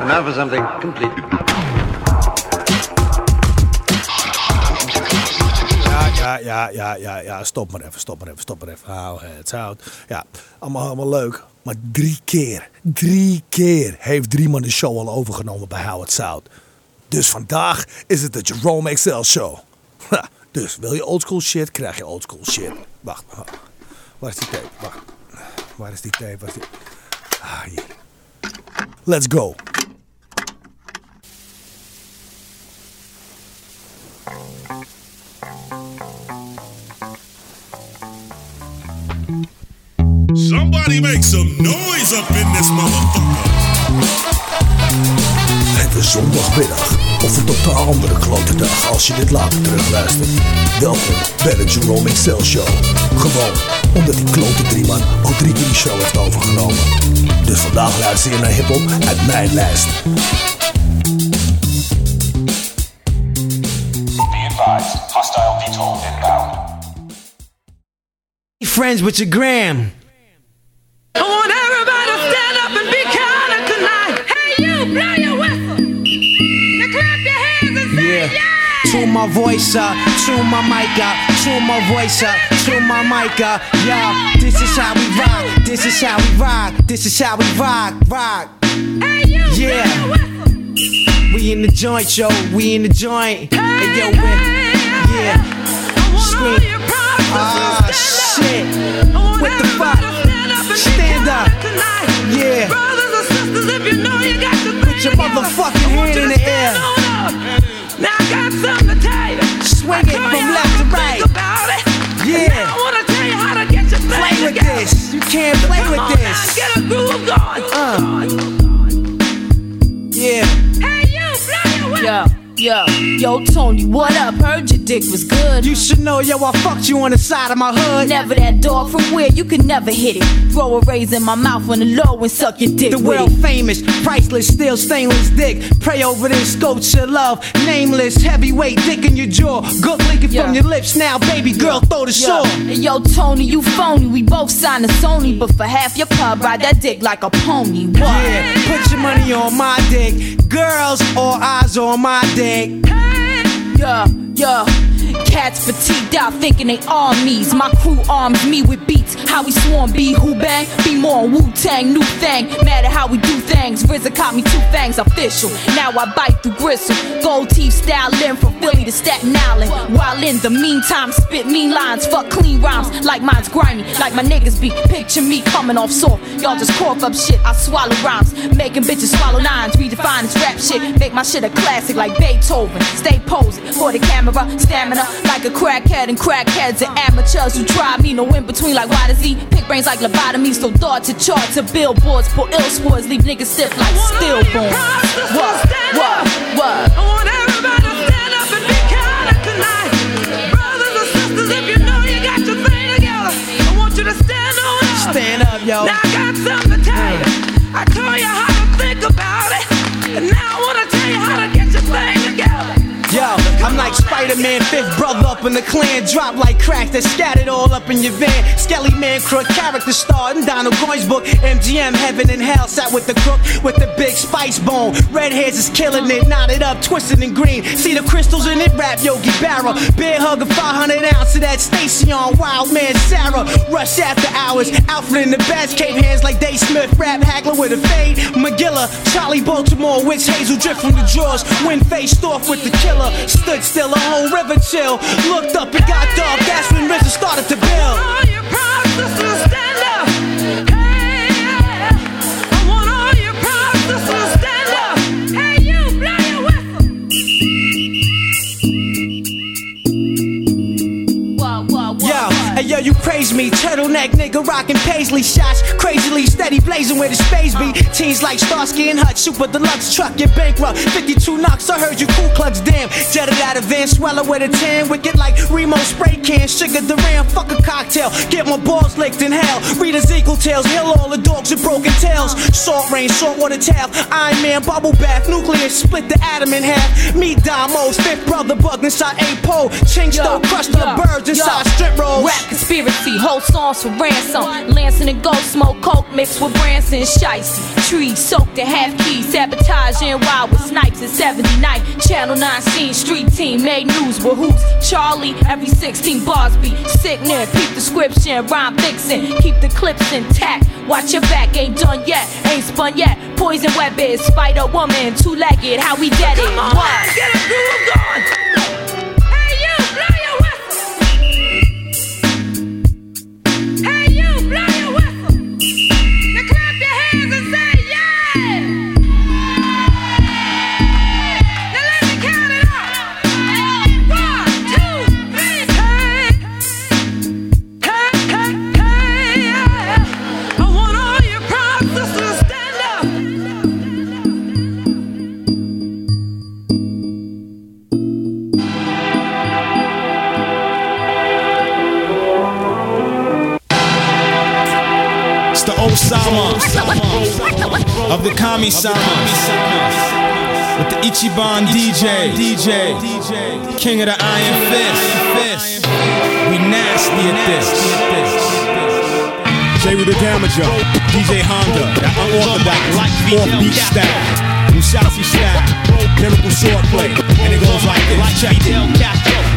And now for something completely. Ja, ja, ja, ja, ja, stop maar even, stop maar even, stop maar even. Hou het, hou het. Ja, allemaal, allemaal leuk. Maar drie keer, drie keer heeft Drieman de show al overgenomen bij Howard Sound. Dus vandaag is het de Jerome XL Show. Dus wil je oldschool shit, krijg je oldschool shit. Wacht, wacht. waar is die tape? Wacht. Waar is die tape? Waar is die... Ah, hier. Let's go. Somebody make some noise up in this motherfucker. Het is zondagmiddag of een totaal andere klote dag als je dit later terugluistert. Welkom bij de Jerome XL Show. Gewoon omdat die klote drie keer die show heeft overgenomen. Dus vandaag luister je naar hiphop uit mijn lijst. Advised, hostile VTOL inbound. friends with your gram. I want everybody to stand up and be counted tonight. Hey, you, blow your whistle. Now clap your hands and say, Yeah. yeah. Tune my voice up, tune my mic up, tune my voice up, tune my mic up. Yeah, this is how we rock, this is how we rock, this is how we rock, rock. Hey, you, Yeah. blow your whistle. We in the joint, yo, we in the joint. Hey, yo, we, yeah. I want Scream. Ah, to shit. up. I want What the fuck? stand up and Stand be up. counted tonight. Yeah. Brothers and sisters, if you know you got to Put your motherfucking hand in the air. Now I got something to tell you. Swing it I told from left how to right. About it. Yeah. I want to tell you how to get your Play with this. You can't play Come with on this. Now, get a groove going. Uh. Yeah. Hey, you, blow your whistle. Yo, yo, yo, Tony, what up? Heard your dick was good. You should know, yo, I fucked you on the side of my hood. Never that dog from where you can never hit it. Throw a raise in my mouth on the low and suck your dick The world it. famous, priceless, still stainless dick. Pray over this, sculpture love. Nameless, heavyweight dick in your jaw. Good leaking Yeah. from your lips now, baby girl, throw the Yo, sword. yo, Tony, you phony. We both signed a Sony, but for half your pub, ride that dick like a pony. What? Yeah, put your money on my dick. Girls, all eyes on my dick. Hey. Yeah, yeah. Cats fatigued out thinking they armies. My crew arms me with beats. How we swarm, be who bang, be more Wu Tang, new thing. Matter how we do things. RZA caught me two fangs, official. Now I bite through gristle. Gold teeth styling from Philly to Staten Island. While in the meantime, spit mean lines, fuck clean rhymes. Like mine's grimy, like my niggas be. Picture me coming off soft. Y'all just cough up shit. I swallow rhymes, making bitches swallow nines. Redefine this rap shit, make my shit a classic like Beethoven. Stay posing for the camera, stamina like a crackhead and crackheads and amateurs who try me. No in between like why does he Pick brains like lobotomies, so dart to chart to billboards. Pull ill sports, leave niggas stiff like stillborn. What? What? What? I want everybody to stand up and be counted tonight. Brothers and sisters, if you know you got your thing together, I want you to stand on up. Stand up, yo. Now I got something to tell you. I told you how to think about it, and now like Spider-Man, fifth brother up in the clan, drop like crack that scattered all up in your van. Skelly man, crook character star in Donald Goines book. MGM, heaven and hell, sat with the crook with the big spice bone. Red hairs is killing it, knotted up, twisted and green. See the crystals in it, rap Yogi Berra. Bear hug a 500 ounce of that Stacy on Wild Man Sarah. Rush after hours, outfit in the best, cape hands like Dave Smith, rap haggler with a fade. McGilla, Charli Baltimore, witch hazel drip from the drawers. Wind faced off with the killer. Stood still, a whole river chill. Looked up and got dark, that's when RZA started to build. Stand up. Yo, what? hey yo, you praise me. Turtleneck nigga rockin' paisley shots. Crazily steady blazing where the space be. Teens like Starsky and Hutch, super deluxe truck, get bankrupt. 52 knocks, I heard you cool clubs, damn. Jetted out of Van Swallow with a tan. Wicked like Remo spray can. Sugar Duran, fuck a cocktail. Get my balls licked in hell. Read equal tales, heal all the dogs with broken tails. Salt rain, saltwater tap. Iron Man, bubble bath. Nuclear split the atom in half. Meet Damos, fifth brother bug inside a pole. Chink Yo, stove, crushed up birds inside strip rolls. Rap conspiracy. Whole songs for ransom. Lansing and Ghost smoke coke mixed with Branson. Shicey. Trees soaked in half keys. Sabotaging wild with snipes in 79. Channel 9 scene. Street team made news with hoops. Charlie, every 16 bars be sickening. Peep description, rhyme fixing. Keep the clips intact. Watch your back, ain't done yet. Ain't spun yet. Poison weapon, Spider Woman, two legged. How we get it? Come on, What? get a groove going. Kami Sama. With the Ichiban DJ, DJ, King of the Iron Fist. We nasty at this. Jeru the Damaja, DJ Honda, that unorthodox, offbeat style, Musashi style, lyrical swordplay, and it goes like this. Check it.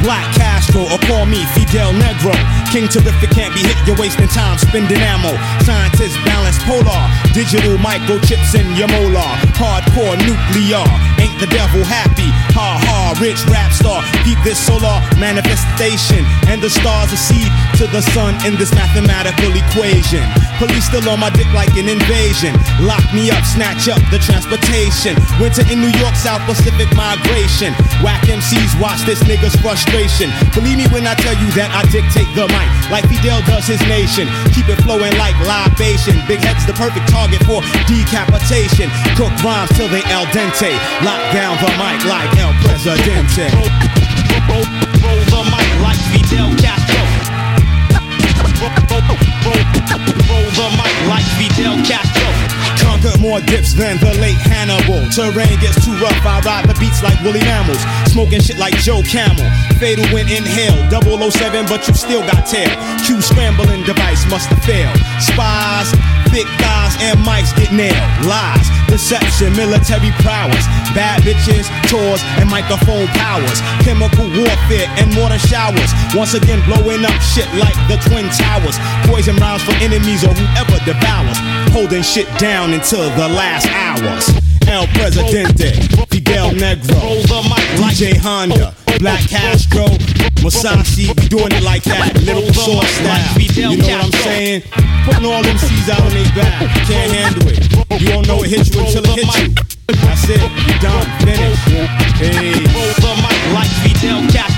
Black Castro, or call me Fidel Negro. King terrific can't be hit, you're wasting time spending ammo. Scientists balance polar, digital microchips in your molar. Hardcore nuclear, ain't the devil happy? Ha ha, rich rap star. Keep this solar manifestation, and the stars accede to the sun in this mathematical equation. Police still on my dick like an invasion. Lock me up, snatch up the transportation. Winter in New York, South Pacific migration. Whack MCs, watch this nigga's frustration. Believe me when I tell you that I dictate the mic like Fidel does his nation. Keep it flowing like libation. Big head's the perfect target for decapitation. Cook rhymes till they al dente. Lock down the mic like El Presidente. Roll, the mic like Fidel Castro. Roll the mic like Fidel Castro. Conquered more dips than the late Hannibal. Terrain gets too rough, I ride the beats like woolly mammals. Smoking shit like Joe Camel. Fatal when inhale, 007, but you still got tail. Q scrambling device must have failed. Spies, thick thighs, and mics get nailed. Lies, deception, military prowess. Bad bitches, tours, and microphone powers. Chemical warfare and mortar showers. Once again, blowing up shit like the Twin Towers. Poison rounds for enemies or whoever devours. Holding shit down until the last hours. El Presidente, Fidel Negro, DJ Honda, Black Castro, Musashi, doing it like that, lyrical sword style. You know what I'm saying? Putting all them C's out on their back, can't handle it. You don't know it hit you until it hit you. That's it, you done, finished. Hey. Roll the mic like Fidel Castro.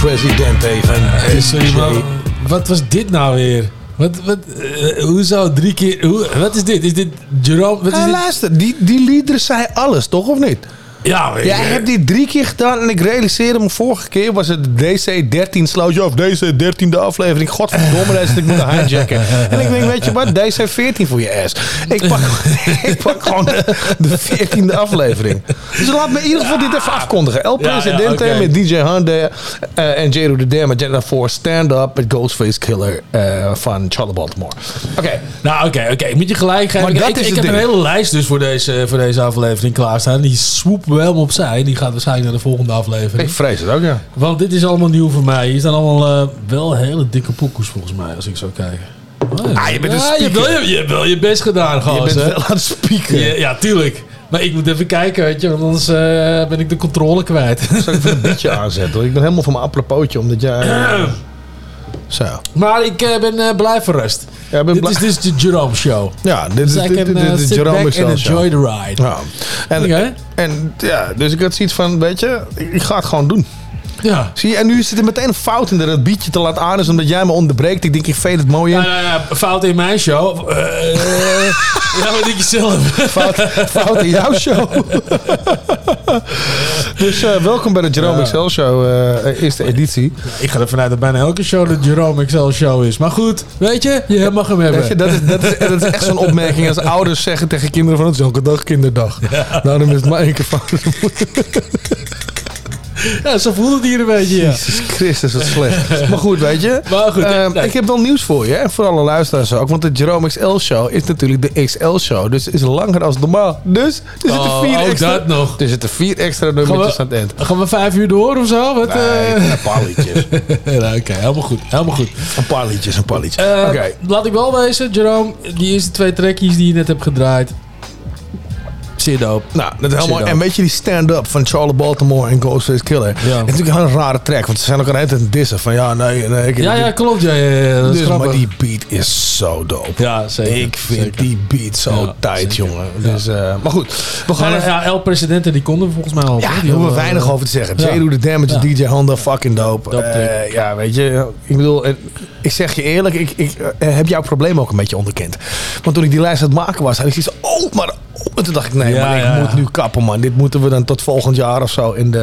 Van Hey, sorry, wat was dit nou weer? Wat, wat, eh, hoezo drie keer? Hoe, wat is dit? Is dit Jerome? Wat is dit? luister, die, die liederen zei alles, toch of niet? Ja, Jij je. hebt die drie keer gedaan en ik realiseerde me vorige keer was het DC13 slootje of deze 13e aflevering. Godverdomme, had ik moeten hijacken. En ik denk, weet je wat, DC14 voor je ass. Ik pak, ik pak gewoon de, de 14e aflevering. Dus laat me in ieder geval dit even afkondigen. El Ja, ja, Presidente oké. met DJ Honda eh, en Jero de Damage. En daarvoor Stand Up met Ghostface Killer eh, van Charlie Baltimore. Oké, Nou, oké, oké. Ik moet je gelijk geven. Maar Ik, dat ik, is ik het heb een hele lijst dus voor deze, voor deze aflevering klaarstaan. Die swoepen we helemaal opzij. Die gaat waarschijnlijk naar de volgende aflevering. ik vrees het ook, ja. Want dit is allemaal nieuw voor mij. Hier staan allemaal eh, wel hele dikke poekoes volgens mij, als ik zo kijk. Oh, ja. Ah, je bent een Ja, je, wel, je, je hebt wel je best gedaan, Je gozer. bent wel aan het spieken. Ja, ja, tuurlijk. Maar ik moet even kijken, weet je, want anders eh, ben ik de controle kwijt. Zal ik even een beetje aanzetten? hoor. Ik ben helemaal van mijn appropootje, omdat jij... eh, Zo. maar ik eh, ben eh, blij verrast. Ja, ik ben dit blij- is de Jerome Show. Ja, dit is dit, dit, dit is sit Jerome back Excel and show. enjoy the ride. Ja. En, en ja, dus ik had zoiets van, weet je, ik ga het gewoon doen. Ja. Zie je, en nu zit er meteen een fout in dat het beatje te laat aan is, omdat jij me onderbreekt. Ik denk, ik veed het mooi in. Ja, ja, ja, fout in mijn show. Eh, ja, wat denk je zelf? Fout, fout in jouw show. Dus eh, welkom bij de Jerome Ja. Excel Show, eh, eerste editie. Ik ga ervan uit dat bijna elke show de Jerome Excel show is. Maar goed, weet je, je mag hem hebben. Weet je, dat, is, dat, is, dat is echt zo'n opmerking als ouders zeggen tegen kinderen van het is elke dag kinderdag. Nou, dan is het maar één keer fout. Ja, zo voelt het hier een beetje, ja. Jezus Christus, wat slecht. Maar goed, weet je. Maar goed, eh, nee. ik heb wel nieuws voor je. En voor alle luisteraars ook. Want de Jerome XL Show is natuurlijk de XL Show. Dus het is langer als normaal. Dus er zitten Oh, vier extra... dat nog. Er zitten vier extra nummertjes we, aan het eind. gaan we vijf uur door of zo? Wat, Nee, eh? een paar liedjes. Oké, helemaal goed. Helemaal goed. Een paar liedjes, een paar liedjes. Oké. Laat ik wel wezen, Jerome, die eerste twee trekjes die je net hebt gedraaid. Zeer dope. Nou, dat is helemaal, en weet je die stand-up van Charlie Baltimore en Ghostface Killer? Ja. Het is natuurlijk een rare track, want ze zijn ook aan het eind dissen. Van ja, nee, nee. Ik, Ja, ja, klopt. Ja, ja, ja, dat is dus, maar die beat is zo dope. Ja, zeker. Ik vind zeker. die beat zo Ja, tight, zeker. jongen. Dus, eh, maar goed, we gaan Ja, El Presidente, die konden we volgens mij al. Ja, daar hoeven we weinig eh, over te zeggen. ja. J. Do The Damage. DJ Honda, fucking dope. Eh, ja, weet je, ik bedoel, ik zeg je eerlijk, ik, ik heb jouw probleem ook een beetje onderkend. Want toen ik die lijst aan het maken was, had ik zoiets oh, maar... En toen dacht ik, nee, Ja, maar ik ja, moet nu kappen, man. Dit moeten we dan tot volgend jaar of zo in de...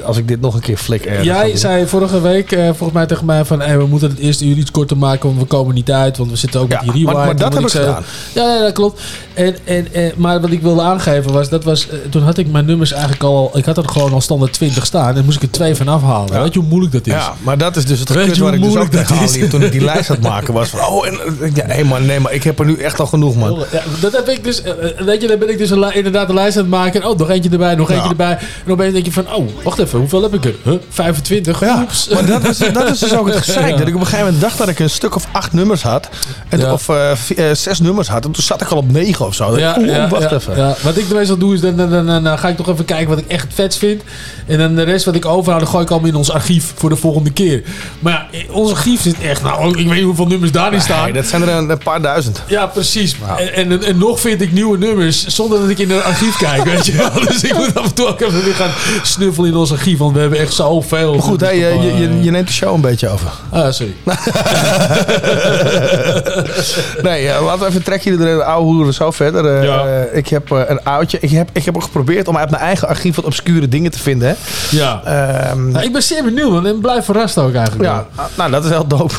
eh, als ik dit nog een keer flik ergens Jij zei vorige week eh, volgens mij tegen mij van... Hey, we moeten het eerste uur iets korter maken, want we komen niet uit. Want we zitten ook Ja, met die rewind. maar- maar dat heb ik zei- gedaan. Ja, ja, dat klopt. En, en, en, maar wat ik wilde aangeven was... Dat was eh, toen had ik mijn nummers eigenlijk al... Ik had er gewoon al standaard 20 staan. En moest ik er twee van afhalen. Ja. Weet je hoe moeilijk dat is? Ja, maar dat is dus het Weet waar ik dus ook moeilijk dat tegenaan liep toen ik die lijst het maken was. Van, oh, en, ja, nee, man, nee, maar ik heb er nu echt al genoeg, man. Ja, dat heb ik dus. Weet je, ben ik dus een inderdaad een lijst aan het maken. Oh, nog eentje erbij, nog eentje erbij. En opeens denk je van, oh, wacht even, hoeveel heb ik er? Huh? 25? Ja, Oeps. maar dat is, dat is dus ook het gezeik. Dat ik op een gegeven moment dacht dat ik een stuk of acht nummers had. En, Ja. Of eh, eh, zes nummers had. En toen zat ik al op negen of zo. Ja, Oeh, wacht even. ja. Wat ik meestal doe is, dan, dan, dan, dan, ga ik toch even kijken wat ik echt het vetst vind. En dan de rest wat ik overhoud, dan gooi ik allemaal in ons archief voor de volgende keer. Maar ja, ons archief zit echt, nou, ik weet niet hoeveel nummers daarin staan. Nee, dat zijn er een, een paar duizend. Ja, precies. En, en, en nog vind ik nieuwe nummers zonder dat ik in het archief kijk, weet je wel. Dus ik moet af en toe ook even weer gaan snuffelen in ons archief, want we hebben echt zoveel. Maar goed, hey, je, je, je, je neemt de show een beetje over. Ah, sorry. Nee, eh, laten we even een trekje erin. Oude hoeren zo verder. Eh, Ja. eh, ik heb eh, een oudje. Ik heb, ik heb ook geprobeerd om uit mijn eigen archief wat obscure dingen te vinden. Hè. Ja. Ehm, Nou, ik ben zeer benieuwd en blijf verrast ook eigenlijk. Ja, nou dat is heel dope.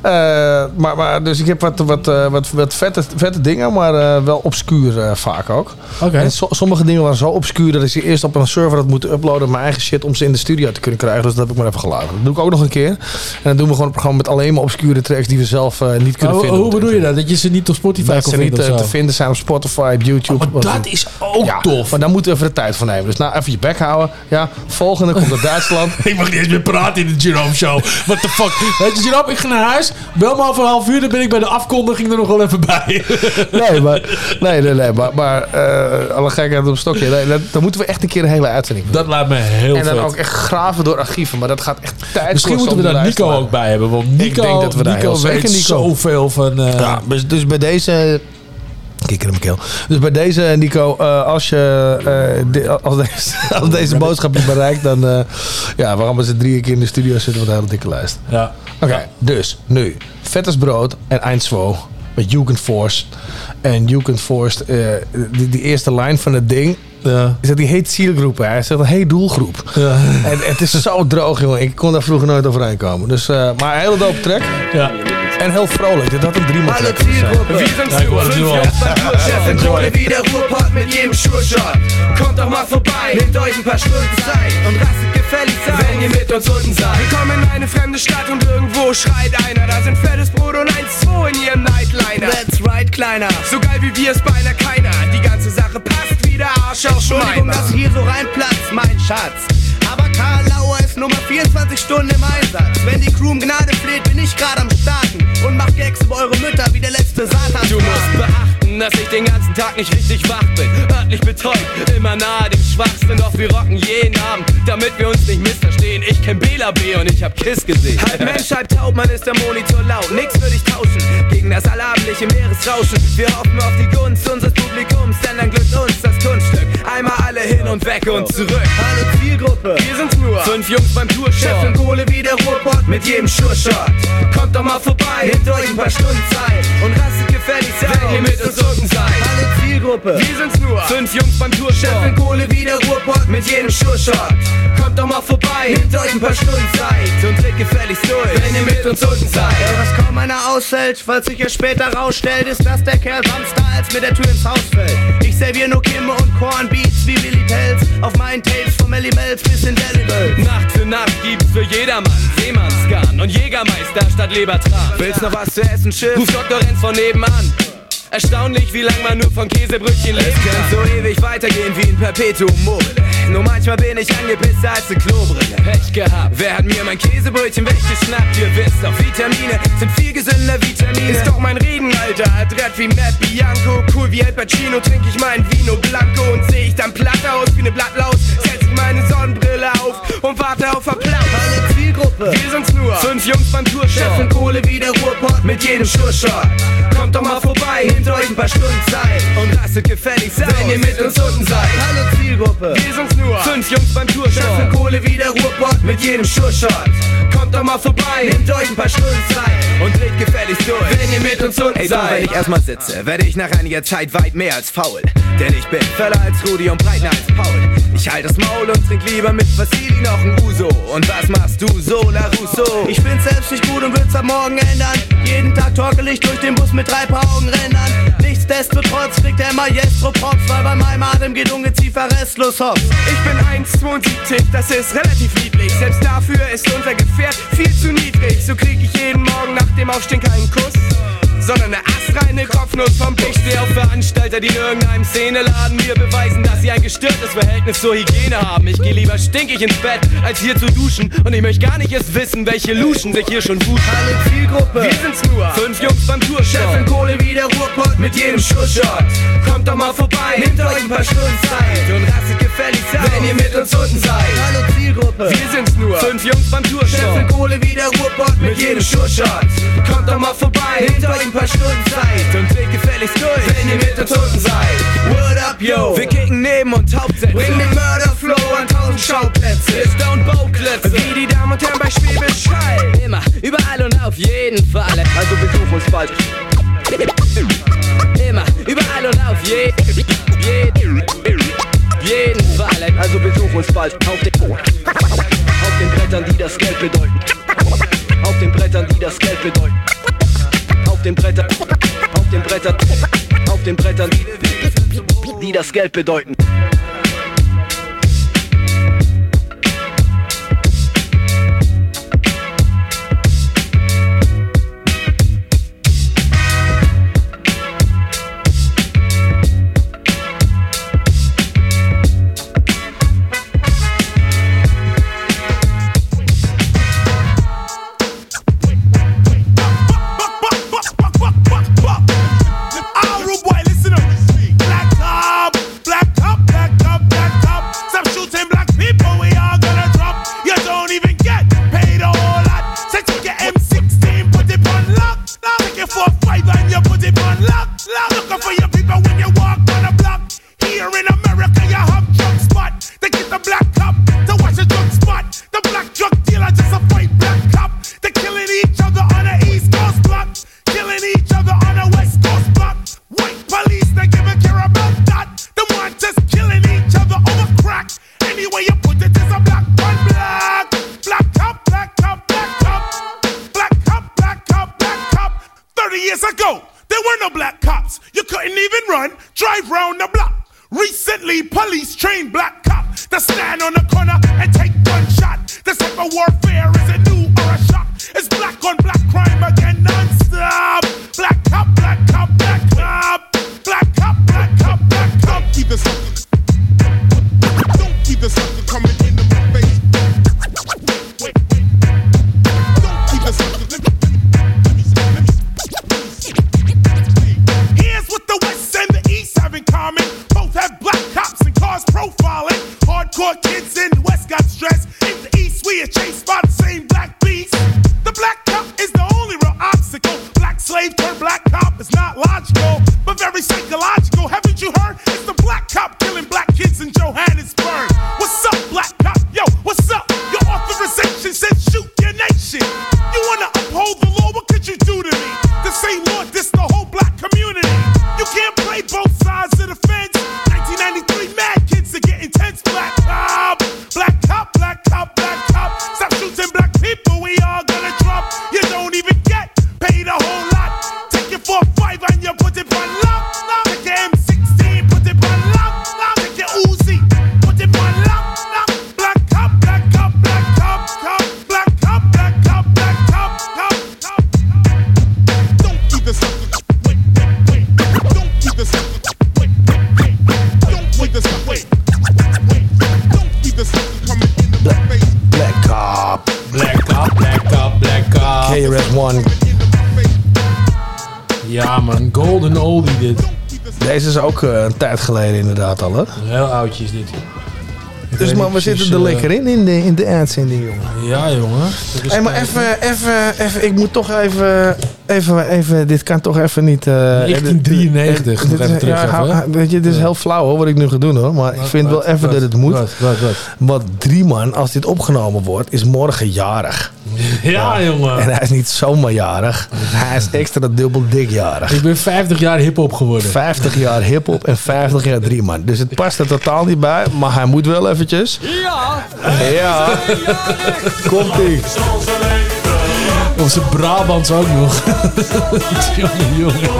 Eh, maar, maar, dus ik heb wat, wat, eh, wat, wat vette, vette dingen, maar eh, wel obscuur vaak ook. En so- sommige dingen waren zo obscuur dat ik ze eerst op een server had moeten uploaden, mijn eigen shit, om ze in de studio te kunnen krijgen. Dus dat heb ik maar even gelaten. Dat doe ik ook nog een keer. En dan doen we gewoon een programma met alleen maar obscure tracks die we zelf niet kunnen vinden. hoe bedoel je dat? Dat je ze niet op Spotify Dat ze niet te vinden zijn op Spotify, op YouTube. Maar wat dat is ook ja, tof. Maar daar moeten we even de tijd voor nemen. Dus nou, even je bek houden. Ja, volgende komt uit Duitsland. Ik mag niet eens meer praten in de Jerome Show. What the fuck? Weet je, Jerome, ik ga naar huis. Bel me over een half uur, dan ben ik bij de afkondiging er nog wel even bij. Nee, maar, nee, nee, nee, maar, maar eh, alle gekheid op een stokje. Nee, dat, dan moeten we echt een keer een hele uitzending doen. Dat lijkt me heel en dan vet. ook echt graven door archieven. Maar dat gaat echt tijd Misschien moeten we daar Nico ook bij hebben. Want Nico, denk dat we daar heel weet Nico. zoveel van... eh, Ja, dus, dus bij deze... Kikker in mijn keel. Dus bij deze, Nico, eh, als, je, eh, als, deze, als deze boodschap je bereikt, dan eh, ja, we gaan met z'n drieën keer in de studio zitten met een hele dikke lijst. ja. Oké, dus nu. Vettes brood en Eindswo met Jugendforce. En Jugendforce, die, die eerste lijn van het ding. Ja. Is dat die heet zielgroep, hè? Hij zegt een hey doelgroep. Ja. En het is zo droog, jongen. Ik kon daar vroeger nooit overheen komen. Dus, maar een hele dope track. ja. En heel vrolijk. Dit had een track kunnen zijn. Wir sind Ja, ich nur wollte fünf nur- Jungs beim Durchchef in Kohle wie der Ruhrpott mit jedem Schuhshot. Kommt doch mal vorbei, nehmt euch ein paar Stunden Zeit und rastet gefällig sein, wenn ihr mit uns unten seid. Wir kommen in eine fremde Stadt und irgendwo schreit einer, da sind fettes Brot und ein Zoo in ihrem Nightliner. That's right, Kleiner. So geil wie wir ist beinahe keiner. Die ganze Sache passt wie der Arsch auf Entschuldigung, dass hier so reinplatzt, mein Schatz. Aber Karl Lauer ist Nummer 24 Stunden im Einsatz. Wenn die Crew um Gnade fleht, bin ich gerade am Starten und mach Gags über eure Mütter wie der letzte Satan. Du musst beachten, dass ich den ganzen Tag nicht richtig wach bin. Örtlich betäubt, immer nahe dem Schwachsinn. Doch wir rocken jeden Abend, damit wir uns nicht missverstehen. Ich kenn Bela B und ich hab Kiss gesehen. Halb Mensch, halb Taubmann ist der Monitor laut. Nix würde ich tauschen gegen das allabendliche Meeresrauschen. Wir hoffen auf die Gunst unseres Publikums, denn dann glückt uns das Kunststück. Einmal alle hin und weg und zurück. Hallo Zielgruppe. Wir sind nur fünf Jungs beim Tourshop. Chef in Kohle wie der Ruhrpott Mit jedem Schuhshot Kommt doch mal vorbei, nehmt euch ein paar Stunden Zeit Und rastet gefällig sein, wenn ihr mit uns unten seid Hallo Zielgruppe. Wir sind's nur, fünf Jungs beim Toursport. Scheffeln Kohle wie der Ruhrpott mit jedem Sure-Shot. Kommt doch mal vorbei, Nehmt euch ein paar Stunden Zeit. und dreht gefälligst durch, wenn ihr mit uns unten seid. Ja, was kaum einer ausfällt, falls sich erst später rausstellt, ist, dass der Kerl sanfter als mit der Tür ins Haus fällt. Servier nur Kimme und Cornbeats wie Willy Pelz. Auf meinen Tapes von Melly Melz bis in Delibel. Nacht für Nacht gibt's für jedermann Seemannsgarn und Jägermeister statt Lebertran. Willst noch was zu essen, Schiff? Ruf Dr. Renz von nebenan. Erstaunlich, wie lang man nur von Käsebrötchen Es leben kann. so ewig weitergehen wie ein Perpetuum mobile. Nur manchmal bin ich angepisster als eine Klobrille. Pech gehabt. Wer hat mir mein Käsebrötchen weggeschnappt? Ihr wisst doch, Vitamine sind viel gesünder Vitamine. Ist doch mein Reden, Alter. Adrett wie Matt Bianco. Cool wie Al Pacino trink ich mein Vino Blanco. Und seh ich dann platt aus wie ne Blattlaus. Setz ich meine Sonnenbrille auf und warte auf Applaus. Zielgruppe. Wir sind's nur, fünf Jungs beim Toursport. Chefin Kohle wie der Ruhrpott mit jedem Sure-Shot. Kommt doch mal vorbei, nehmt euch ein paar Stunden Zeit. Und rastet gefälligst aus, Wenn ihr mit uns unten seid. Hallo Zielgruppe. Wir sind's nur, fünf Jungs beim Chefin Toursport. Kohle wie der Ruhrpott mit jedem Sure-Shot. Kommt doch mal vorbei, Nehmt euch ein paar Stunden Zeit. und dreht gefälligst durch, Wenn ihr mit uns unten Ey, seid. wenn ich erstmal sitze, werde ich nach einiger Zeit weit mehr als faul. Denn ich bin feller als Rudi und breiter als Paul. Ich halte das Maul und trink lieber mit Vassili noch ein Uso. Und was machst du so, La Russo? Ich bin selbst nicht gut und will's ab morgen ändern. Jeden Tag torkel ich durch den Bus mit drei Augenrändern. Nichtsdestotrotz kriegt der Maestro Props, weil bei meinem Atem geht Ungeziefer restlos hops. Ich bin 1,72, das ist relativ niedlich. Selbst dafür ist unser Gefährt viel zu niedrig. So krieg ich jeden Morgen nach dem Aufstehen keinen Kuss. Sondern eine astreine Kopfnuss vom Tisch. Stehe auf Veranstalter, die in irgendeinem Szeneladen mir beweisen, dass sie ein gestörtes Verhältnis zur Hygiene haben. Ich gehe lieber stinkig ins Bett, als hier zu duschen. Und ich möchte gar nicht erst wissen, welche Luschen sich hier schon wuschen. Hallo Zielgruppe. Wir sind's nur, fünf Jungs beim Chefin Toursport. Kohle wie der Ruhrpott mit jedem Schussshot. Kommt doch mal vorbei, Nehmt euch ein paar Stunden Zeit. und rastet gefälligst aus. Wenn ihr mit uns unten seid. Hallo Zielgruppe. Wir sind's nur, fünf Jungs beim Chefin Toursport. Kohle wie der Ruhrpott mit jedem Schussshot. Kommt doch mal vorbei, Nehmt euch ein paar Stunden Zeit. und dreht gefälligst durch. Wenn ihr mit uns unten seid. Word up, yo. Wir kicken neben und Hauptsätze. Bring den Murderflow an tausend Schauplätze. Wir stone Bauklötze. Wie die Damen und Herren bei Schwäbisch Hall. Immer, überall und auf jeden Fall. Also besuch uns bald. Immer, überall und auf jeden, jeden, jeden Fall. Also besuch uns bald. Auf den, auf den Brettern, die das Geld bedeuten. Auf den Brettern, die das Geld bedeuten. Auf den Brettern, auf den Brettern, auf den Brettern, die, die das Geld bedeuten. Years ago, there were no black cops. You couldn't even run, drive round the block. Recently, police trained black cops to stand on the corner and take gunshot. This type of warfare is a new or a shock. It's black on black crime again non-stop. Black cop, black cop, black cop. Black cop, black cop, black cop. Keep the sucker. Hardcore kids in the West got stressed. In the East, we are chased by the same black beast. The black cop is the only real obstacle. Black slave turned black cop is not logical, but very psychological. Haven't you heard? It's the black cop killing black kids in Johannesburg. Is dit. Ik Dus man, we zitten er eh, lekker in, in de, in de uitzending, jongen. Ja, jongen. Hé, maar even, even, even, ik moet toch even, even, even, dit kan toch even niet... eh, 1993, dit nog is- even terug ja, even, Weet je, dit is heel flauw hoor, wat ik nu ga doen hoor. Maar ik vind wel even wat, dat het moet. Wat, wat, wat? Want drie man, als dit opgenomen wordt, is morgen jarig. Ja, jongen. En hij is niet zomaar jarig. Hij is extra dubbel dik jarig. Ik ben 50 jaar hip-hop geworden. 50 jaar hip-hop en 50 jaar drie man. Dus het past er totaal niet bij, maar hij moet wel eventjes. Ja! Ja. Komt ie. Onze Brabants ook nog. jongen, jongen.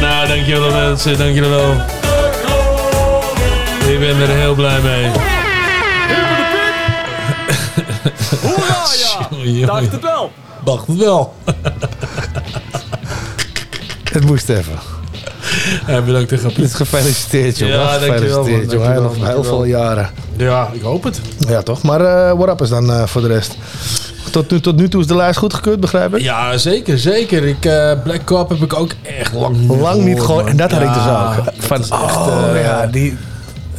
Nou, dankjewel mensen, dankjewel wel. Ik ben er heel blij mee. Jongen, jongen. Dacht het wel. Dacht het wel. Het moest even. Ja, bedankt, grapje. Gefeliciteerd, jongen. Ja, dankjewel, gefeliciteerd, jongen. Heel, veel jaren. Ja, ik hoop het. Ja, toch? Maar eh what up is dan eh, voor de rest? Tot nu, tot nu toe is de lijst goedgekeurd, begrijp ik? Ja, zeker, zeker. Ik, eh, Black Cop heb ik ook echt lang niet Lang niet gehoord. En dat had ik dus Ja, ook. Van, echt, oh, ja, die...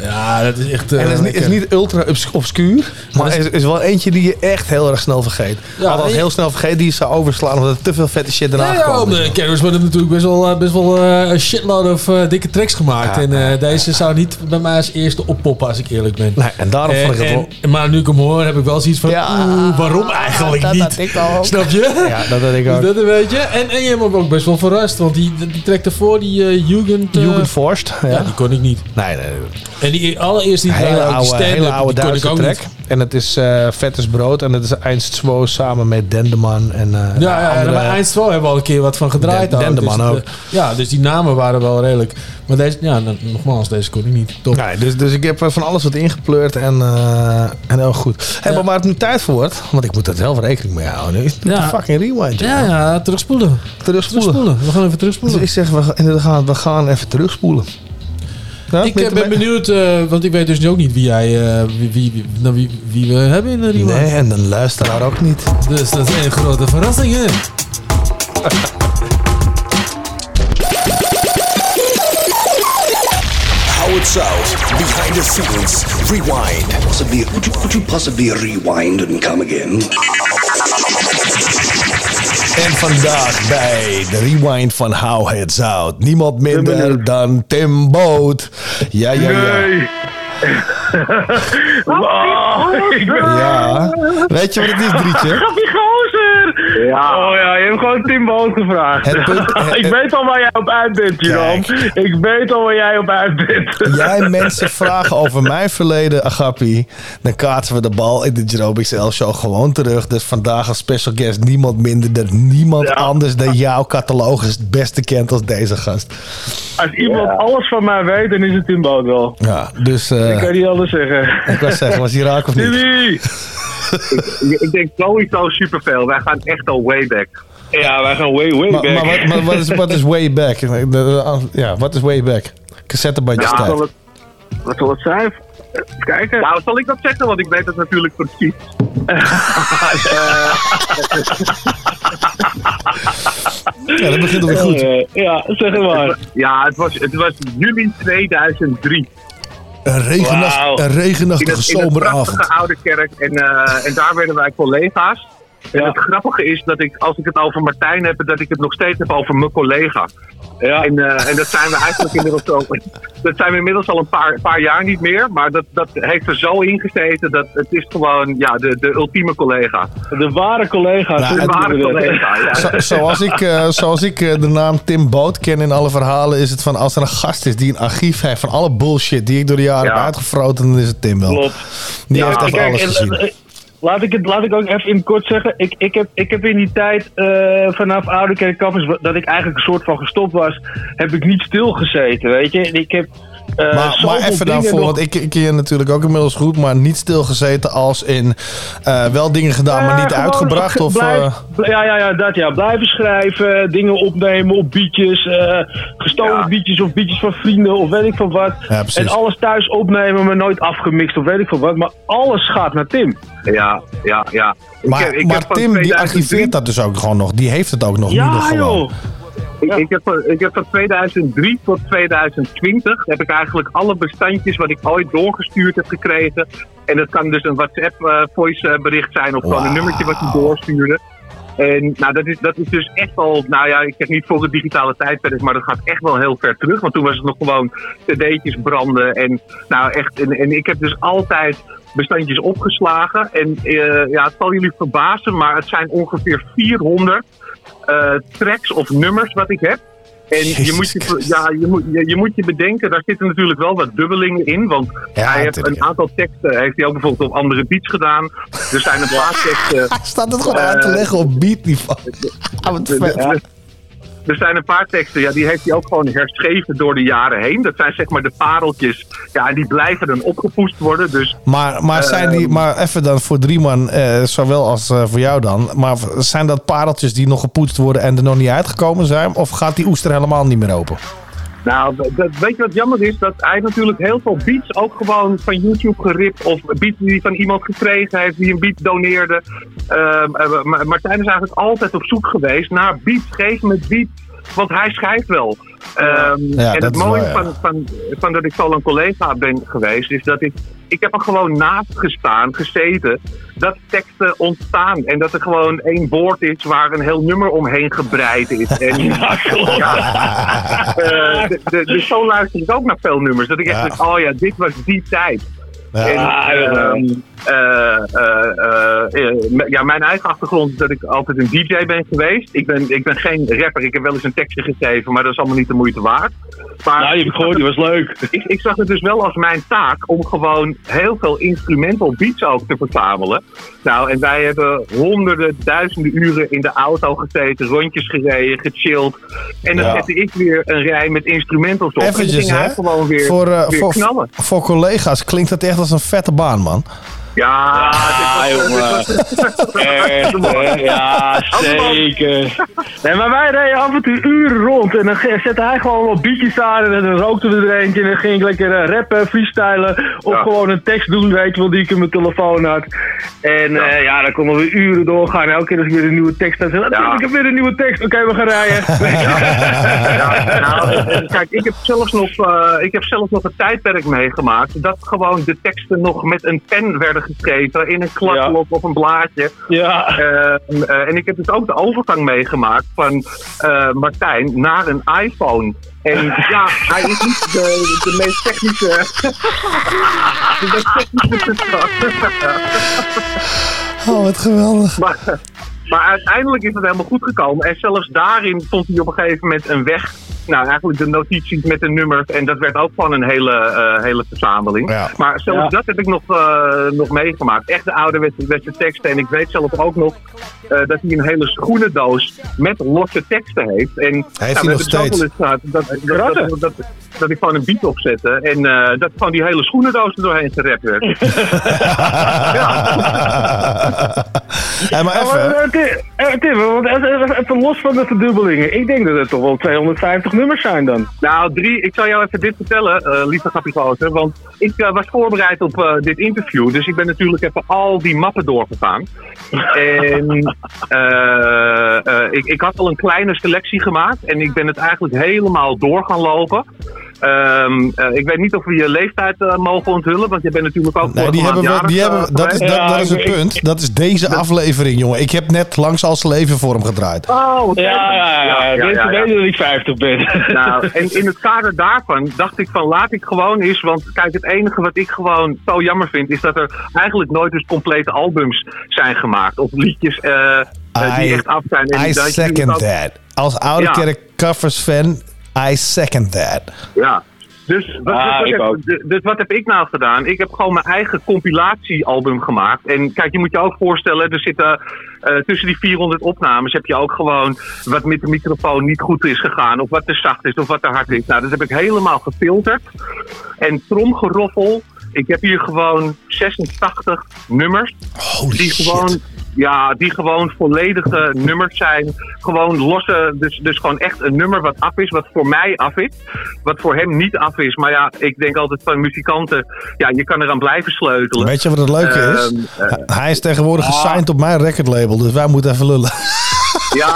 Ja, dat is echt... En eh, het is, niet, is niet ultra obs- obscuur, maar dat is, is- wel eentje die je echt heel erg snel vergeet. Ja, Althans, je- heel snel vergeet die je zou overslaan omdat er te veel vette shit eraan Ja, ja, gekomen is. de Carriers worden natuurlijk best wel, eh, best wel eh, een shitload of eh, dikke tracks gemaakt. Ja, en eh, deze zou niet bij mij als eerste oppoppen, als ik eerlijk ben. Nee, en daarom vond ik het wel... en- Maar nu ik hem hoor, heb ik wel zoiets van, Ja, oeh, waarom eigenlijk dat niet? ik ook. Snap je? Ja, dat had ik Dus ook. dat een beetje. En, en je hebt me ook best wel verrast, want die, die track ervoor, die eh Jugend... eh, Jugendforst. Ja. ja, die kon ik niet. Nee, nee, die allereerste die hele die oude, hele oude die ik Duitse track. niet. En het is eh Vettes Brood en het is Einst 2 samen met Dendeman en eh Ja, ja, andere- bij Eindst wel hebben we al een keer wat van gedraaid. Den-. Dendeman dus, ook. ja, dus die namen waren wel redelijk. Maar deze, ja, nogmaals, deze kon ik niet. Top. Nee, dus, dus ik heb eh, van alles wat ingepleurd en, en heel goed. Hey, Maar waar het nu tijd voor wordt, want ik moet er zelf rekening mee houden nu, is Ja. fucking rewind. Ja, ja, terugspoelen. Terugspoelen. Terugspoelen. We gaan even Dus terugspoelen. ik zeg, we, gaan- we gaan even terugspoelen. Ja, ik ben eh, ben ermee? benieuwd, eh, want ik weet dus ook niet wie jij, eh, wie, wie, wie, nou, wie, wie we hebben in de rewind. Nee, en een luisteraar ook niet. Dus dat is een grote verrassing, hè? Howard South, behind the scenes, rewind. Possibly, could you, could you possibly rewind and come again? En vandaag bij de rewind van How Heads Out. Niemand minder dan Tim Boot. Ja, ja, ja. Ja. Weet je wat het is, Drietje? Ja. Oh ja, je hebt gewoon Tim Boot gevraagd. Het punt- het- ik weet al waar jij op uit bent, Jan. Ik weet al waar jij op uit bent. Jij mensen vragen over mijn verleden, Agapi. Dan kaatsen we de bal in de Jerome XL show gewoon terug. Dus vandaag als special guest niemand minder dan niemand anders dan jouw catalogus het beste kent als deze gast. Als iemand alles van mij weet, dan is het Tim Boot wel. Ja, dus eh, Ik kan niet anders zeggen. ik wou zeggen, was hij raak of niet? Timmy! ik, ik denk sowieso superveel. Wij gaan echt al way back. Ja, wij gaan way, way Maar, back. maar wat, maar wat, is, wat is way back? Ja, wat is way back? Cassettebandjes Ja, tijd. Wat zal het zijn? Kijken. Nou, zal ik dat zeggen? Want ik weet het natuurlijk precies. Ja, dat begint alweer goed. Eh, ja, zeg het maar. Ja, het was, het was juli 2003. Een, regennacht, Wauw. een regenachtige het, in zomeravond. prachtige oude kerk. En, eh, en daar werden wij collega's. En het grappige is dat ik, als ik het over Martijn heb, dat ik het nog steeds heb over mijn collega. Ja. En, eh, en dat zijn we eigenlijk inmiddels al, dat zijn we inmiddels al een paar, paar jaar niet meer. Maar dat, dat heeft er zo ingezeten dat het is gewoon ja, de, de ultieme collega. De ware collega's. Nou, De ware collega, ja. Zo- zoals ik, eh, zoals ik eh, de naam Tim Boot ken in alle verhalen, is het van als er een gast is die een archief heeft van alle bullshit die ik door de jaren Ja. heb uitgefroten, dan is het Tim wel. Klopt. Die Ja, heeft echt kijk, alles en- gezien. en- Laat ik, het, laat ik ook even in kort zeggen. Ik, ik, heb, ik heb in die tijd eh, vanaf Oude Kerk dat ik eigenlijk een soort van gestopt was, heb ik niet stilgezeten, weet je. En Ik heb Eh, maar, maar even daarvoor, nog- want ik, ik ken je natuurlijk ook inmiddels goed, maar niet stilgezeten als in eh, wel dingen gedaan, maar Ja, niet uitgebracht. Of, blijf- eh, ja, ja, ja, dat ja. Blijven schrijven, dingen opnemen op beatjes, eh, gestolen beatjes of beatjes van vrienden of weet ik van wat. Ja, en alles thuis opnemen, maar nooit afgemixt of weet ik van wat. Maar alles gaat naar Tim. Ja, ja, ja. Ik maar heb- ik maar heb van Tim die 2003 archiveert dat dus ook gewoon nog. Die heeft het ook nog Ja, nu nog gewoon. Ik, ik, heb, van- ik heb van 2003 tot 2020 heb ik eigenlijk alle bestandjes wat ik ooit doorgestuurd heb gekregen. En dat kan dus een WhatsApp eh, voice eh, bericht zijn of gewoon een nummertje wat hij doorstuurde. En nou, dat, is, dat is dus echt al, nou ja, ik zeg niet voor het digitale tijdperk, maar dat gaat echt wel heel ver terug. Want toen was het nog gewoon cd'tjes branden. En, nou echt, en, en ik heb dus altijd bestandjes opgeslagen. En eh, ja, het zal jullie verbazen, maar het zijn ongeveer 400 eh, tracks of nummers wat ik heb. En je moet je, ja, je, moet, je, je moet je bedenken, daar zitten natuurlijk wel wat dubbelingen in. Want hij heeft een aantal teksten, heeft hij ook bijvoorbeeld op andere beats gedaan. Er zijn een paar teksten. Hij staat het gewoon uit te eh, leggen op beatniveau. Ah, wat vet. Er- zijn een paar teksten, ja, die heeft hij ook gewoon herschreven door de jaren heen. Dat zijn zeg maar de pareltjes, ja, en die blijven dan opgepoest worden. Dus, Maar, maar, zijn die, Ehm, maar even dan voor drie man, eh, zowel als eh, voor jou dan. Maar zijn dat pareltjes die nog gepoetst worden en er nog niet uitgekomen zijn? Of gaat die oester helemaal niet meer open? Nou, weet je wat jammer is? Dat hij natuurlijk heel veel beats ook gewoon van YouTube geript. Of beats die van iemand gekregen heeft, die een beat doneerde. Maar Martijn is eigenlijk altijd op zoek geweest naar beats. Geef me beats, want hij schrijft wel. Ehm, Ja, en het mooie ja. van, van, van dat ik zo lang collega ben geweest, is dat ik, ik heb er gewoon naast gestaan, gezeten, dat teksten ontstaan. En dat er gewoon één woord is waar een heel nummer omheen gebreid is. En, ja, eh, de- de- dus zo luister ik ook naar veel nummers. Dat ik echt denk, oh ja, dit was die tijd. Ja. En, ehm, eh, eh, eh, eh, mijn eigen achtergrond is dat ik altijd een DJ ben geweest. Ik ben, ik ben geen rapper. Ik heb wel eens een tekstje geschreven, maar dat is allemaal niet de moeite waard. Maar Nou, je hebt gehoord, die was leuk. Ik, ik zag het dus wel als mijn taak om gewoon heel veel instrumental beats ook te verzamelen. Nou, en wij hebben honderden, duizenden uren in de auto gezeten, rondjes gereden, gechilled. En dan Ja. zette ik weer een rij met instrumentals op. en Eventjes, ging hij hè? gewoon weer, voor, eh, weer voor, knallen. voor collega's klinkt dat echt als een vette baan, man. Ja, dit was- jongen. Echt? Ja, zeker. Nee, maar wij reden af en toe uren rond en dan zette hij gewoon wat beatjes aan en dan rookten we er eentje en dan ging ik lekker eh, rappen, freestylen of Ja. gewoon een tekst doen, weet je wel, die ik in mijn telefoon had. En ja, ja dan konden we uren doorgaan. Elke keer als ik weer een nieuwe tekst had, Ja. ik heb weer een nieuwe tekst, oké, we gaan rijden. Ja, nou, en kijk, ik heb, zelfs nog, eh, ik heb zelfs nog een tijdperk meegemaakt dat gewoon de teksten nog met een pen werden geschreven in een kladblok of een blaadje. Ja. Eh, eh, en ik heb dus ook de overgang meegemaakt van eh, Martijn naar een iPhone. En ja, hij is niet de, de meest technische. de meest technische persoon. Oh, wat geweldig. Maar, maar uiteindelijk is het helemaal goed gekomen. En zelfs daarin vond hij op een gegeven moment een weg. Nou, eigenlijk de notities met de nummers. En dat werd ook van een hele, eh, hele verzameling. Maar zelfs Ja. dat heb ik nog, eh, nog meegemaakt. Echt de ouderwetse teksten. En ik weet zelf ook nog eh, dat hij een hele schoenendoos met losse teksten heeft. En Heeft hij we nog steeds? dat, dat, dat, dat, dat ik gewoon een beat opzette. En eh, dat gewoon die hele schoenendoos er doorheen gerapt werd. Hey, maar Ja, even. maar, eh, Tim, eh, Tim, want even- even los van de verdubbelingen. Ik denk dat het toch wel 250 nummers zijn dan. Nou, drie, ik zal jou even dit vertellen, eh lieve Gappiegozer. Want ik eh, was voorbereid op eh, dit interview. Dus ik ben natuurlijk even al die mappen doorgegaan. En ik, ik had al een kleine selectie gemaakt. En ik ben het eigenlijk helemaal door gaan lopen. Ehm, eh, ik weet niet of we je leeftijd eh, mogen onthullen. Want je bent natuurlijk ook Nee, vorige die hebben we, die eh, hebben, dat, is, dat, dat is het punt. Dat is deze aflevering, jongen. Ik heb net langs als leven voor hem gedraaid. Oh. Ja, ja, ja. ja, ja, ja. weten dat ik 50 ben. Nou, en in het kader daarvan dacht ik van laat ik gewoon eens. Want kijk, het enige wat ik gewoon zo jammer vind, is dat er eigenlijk nooit dus complete albums zijn gemaakt. Of liedjes eh, eh, die I- echt af zijn. En I dat second ook- that. Als oude Ja. kerk covers fan, I second that. Ja. Dus wat, Ah, wat ik heb, ook. d- dus wat heb ik nou gedaan? Ik heb gewoon mijn eigen compilatiealbum gemaakt. En kijk, je moet je ook voorstellen, er zitten eh, tussen die 400 opnames heb je ook gewoon wat met de microfoon niet goed is gegaan. Of wat te zacht is, of wat te hard is. Nou, dat heb ik helemaal gefilterd. En tromgeroffel. Ik heb hier gewoon 86 nummers. die gewoon ja, die gewoon volledige nummers zijn. Gewoon losse, dus, dus gewoon echt een nummer wat af is, wat voor mij af is. Wat voor hem niet af is. Maar ja, ik denk altijd van muzikanten, ja, je kan eraan blijven sleutelen. Weet je wat het leuke is? Ehm, eh, Hij is tegenwoordig gesigned op mijn recordlabel, dus wij moeten even lullen. ja,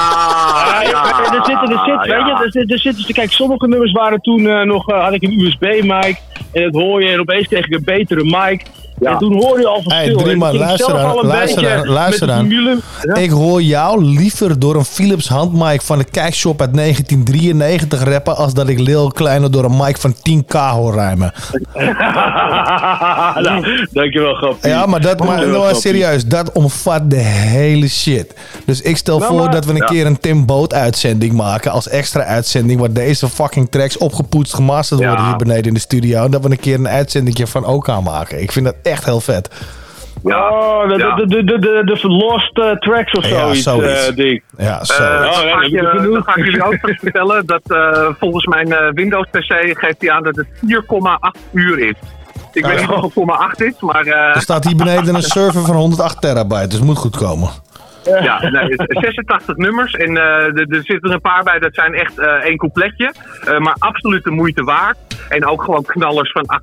Ja, ja, er zitten, er zit, weet je, er, zit- er zitten, kijk, sommige nummers waren toen eh, nog, eh, had ik een USB-mic en dat hoor je en opeens kreeg ik een betere mic. En toen hoor je al verschil. Hey, drie luister luister luister. Ja. Ik hoor jou liever door een Philips handmic van de kijkshop uit 1993 rappen, als dat ik Lil Kleine door een mic van 10k hoor rijmen. nou, dankjewel, grapje. Ja, maar dat, maar nou, serieus, dat omvat de hele shit. Dus ik stel Nou, voor maar- dat we een Ja. keer een Tim Boot uitzending maken als extra uitzending, waar deze fucking tracks opgepoetst, gemasterd Ja. worden hier beneden in de studio. En dat we een keer een uitzending van OK maken. Ik vind dat echt heel vet. Oh, de, de, de, de, de, de lost eh, tracks of Ja, zoiets, zoiets. eh, Dick. Ja, Eh, zo. Oh, dan, ja, ga ik dan ga jullie ook vertellen dat eh, volgens mijn eh, Windows PC geeft hij aan dat het 4,8 uur is. Ik weet niet of het 0,8 is, maar... eh, Er staat hier beneden een server van 108 terabyte, dus moet goed komen. Ja, nee, 86 nummers. En eh, er, er zitten een paar bij, dat zijn echt eh, één coupletje. Eh, maar absoluut de moeite waard. En ook gewoon knallers van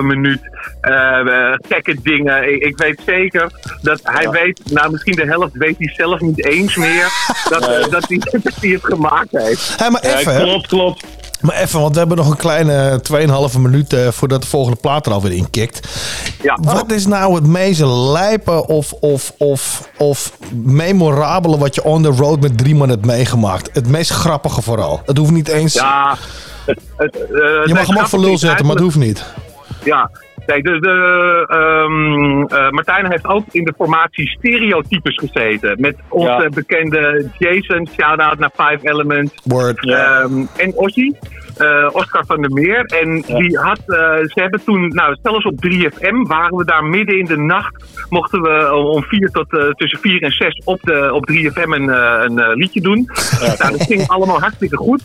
8,5 minuut. Gekke dingen. Ik, ik weet zeker dat hij weet, nou misschien de helft weet hij zelf niet eens meer. Dat, dat, hij, dat hij het gemaakt heeft. Hé, maar even. hè? klopt, klopt. Maar even, want we hebben nog een kleine 2,5 minuut eh, voordat de volgende plaat er alweer in kikt. Ja. Wat is nou het meest lijpe of, of, of, of memorabele wat je on the road met drie man hebt meegemaakt? Het meest grappige vooral. Het hoeft niet eens... Ja, het, het, eh, je mag hem ook voor lul zetten, maar het hoeft niet. Ja, nee, de, de, ehm, eh, Martijn heeft ook in de formatie stereotypes gezeten. Met onze Ja. bekende Jason, shout-out naar Five Elements. Word. Ehm, en Ossie, eh, Oscar van der Meer. En die had, eh, ze hebben toen, nou zelfs op 3FM waren we daar midden in de nacht. Mochten we om vier tot eh, tussen 4 en 6 op, de, op 3FM een, een liedje doen. Nou, dat ging allemaal hartstikke goed.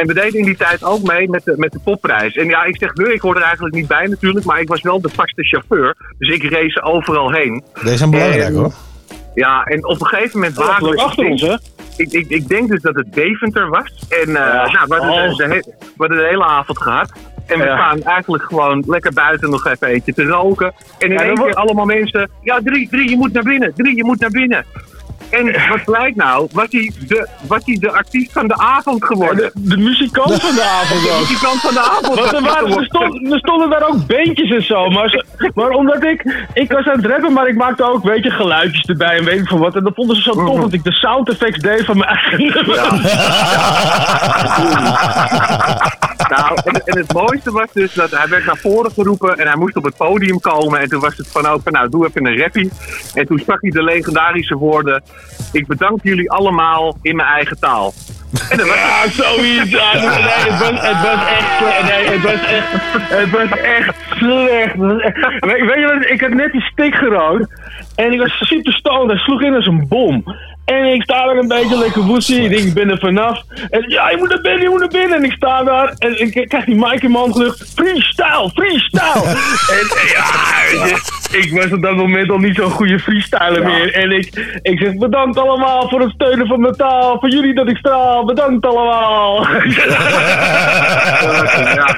En we deden in die tijd ook mee met de, met de popprijs. En ja, ik zeg we, ik hoor er eigenlijk niet bij natuurlijk, maar ik was wel de vaste chauffeur. Dus ik race overal heen. Deze zijn belangrijk En- hoor. Ja, en op een gegeven moment Ja, waren we... achter ons, hè? Ik, ik, ik denk dus dat het Deventer was. En eh, Ja. nou, we, hadden de, Oh. de we hadden de hele avond gehad. En we Ja. staan eigenlijk gewoon lekker buiten nog even eentje te roken. En in Ja, één keer wordt- allemaal mensen... Ja, drie, drie, je moet naar binnen. Drie, je moet naar binnen. En wat blijkt nou? Was hij de, was hij de artiest van de avond geworden? De, de muzikant van de avond De ook. muzikant van de avond. Want er, waren, er, stond, er stonden daar ook beentjes en zo. Maar, maar omdat ik... Ik was aan het rappen, maar ik maakte ook, weet je, geluidjes erbij en weet ik veel wat. En dat vonden ze zo tof dat ik de sound effects deed van mijn eigen nummer. Nou, en, en het mooiste was dus dat hij werd naar voren geroepen en hij moest op het podium komen. En toen was het van ook van, nou, doe even een rappie. En toen sprak hij de legendarische woorden: Ik bedank jullie allemaal in mijn eigen taal. En Ja, zoiets. Het, was, echt. Nee, het was echt, het was echt slecht. Weet je wat, ik had net die stick gerookt. En ik was super stoned. Hij sloeg in als een bom. En ik sta daar een beetje lekker woesie. Ik denk, ik ben er vanaf. En ja, je moet naar binnen, je moet naar binnen. En ik sta daar en ik krijg die mic in mijn gelucht. Freestyle, freestyle. en ja, weet je, ik was op dat moment al niet zo'n goede freestyler meer. En ik, ik zeg, bedankt allemaal voor het steunen van mijn taal. Voor jullie dat ik straal. Bedankt allemaal. ja,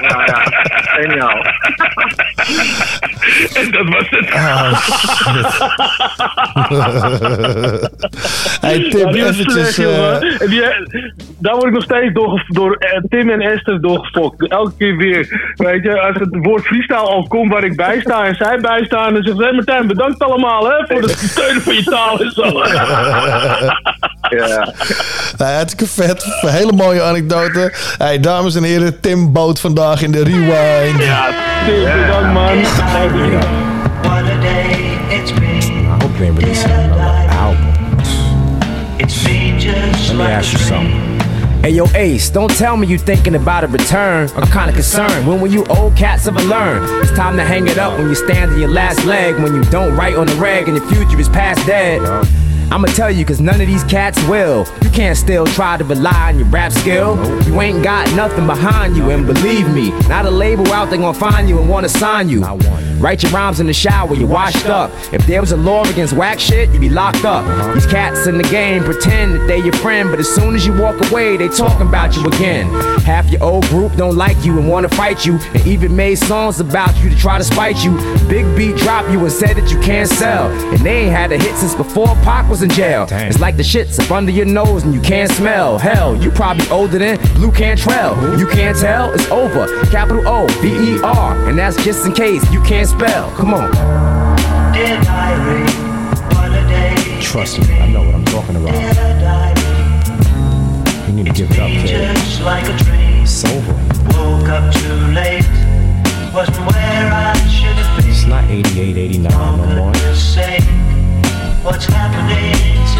ja, ja. Geniaal. en dat was het. hey Tim, Ja, die was eventjes... slecht, jongen. eh, En die, daar word ik nog steeds door, door eh, Tim en Esther doorgefokt. Elke keer weer. Weet je, als het woord freestyle al komt waar ik bij sta en zij bij staan, dan zegt ze: hey Martijn, bedankt allemaal hè, voor het steunen van je taal en zo. Ja. Nou, hartstikke vet. Een hele mooie anekdote. Hey, dames en heren, Tim Boot vandaag in de Rewind. Ja, Tim, bedankt man. I hope they release another album. Let me ask you something. Hey yo, Ace, don't tell me you thinking about a return. I'm kinda concerned. When will you old cats ever learn? It's time to hang it up when you stand on your last leg. When you don't write on the rag and your future is past dead. I'ma tell you, cause none of these cats will. You can't still try to rely on your rap skill. You ain't got nothing behind you, and believe me, not a label out they gonna find you and wanna sign you. Write your rhymes in the shower, you're washed up. If there was a law against whack shit, you'd be locked up. These cats in the game pretend that they your friend, but as soon as you walk away, they talking about you again. Half your old group don't like you and wanna fight you, and even made songs about you to try to spite you. Big beat drop you and said that you can't sell, and they ain't had a hit since before Pac was in jail. It's like the shit's up under your nose and you can't smell. Hell, you probably older than Blu Cantrell. You can't tell, it's over. Capital O V E R, and that's just in case you can't spell. Come on. Dear diary, what a day. Trust me, I know what I'm talking about. You need to give it up, kid. just like. It's over. Woke up too late. Wasn't where I should have been. It's not 88, 89 no more. What's happening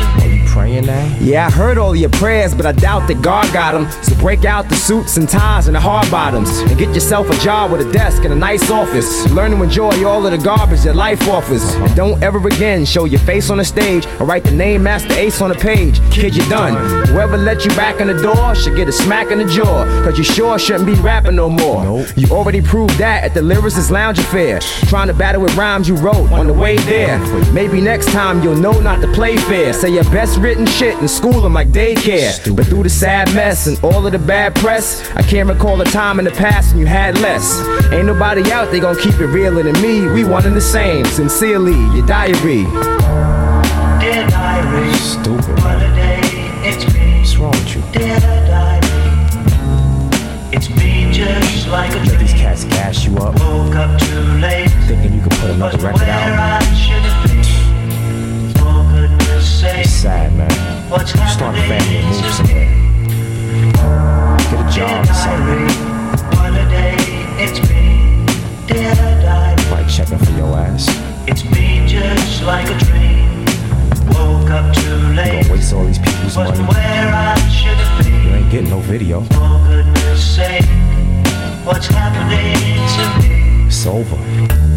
praying now? Yeah, I heard all your prayers, but I doubt that God got them. So break out the suits and ties and the hard bottoms. And get yourself a job with a desk and a nice office. Learn to enjoy all of the garbage that life offers. And don't ever again show your face on the stage or write the name Masta Ace on the page. Kid, you're done. Whoever let you back in the door should get a smack in the jaw. Cause you sure shouldn't be rapping no more. You already proved that at the Lyricist Lounge Affair. Trying to battle with rhymes you wrote on the way there. Maybe next time you'll know not to play fair. Say your best written shit and school them like daycare. But through the sad mess and all of the bad press, I can't recall a time in the past when you had less. Ain't nobody out there gonna keep it realer than me. We one and the same. Sincerely, your diary. Dear diary, Stupid. what a day it's been. What's wrong with you? Dear diary, it's just like a Let these cats gas you up, Woke up too late. thinking you could put another Wasn't record where out. Sad, man. Start a family and move somewhere. Get a job or something. Like checking for your ass. It's me just like a dream. Woke up too late. gonna waste all these people's money. You ain't getting no video. For goodness sake, what's happening to me? It's over.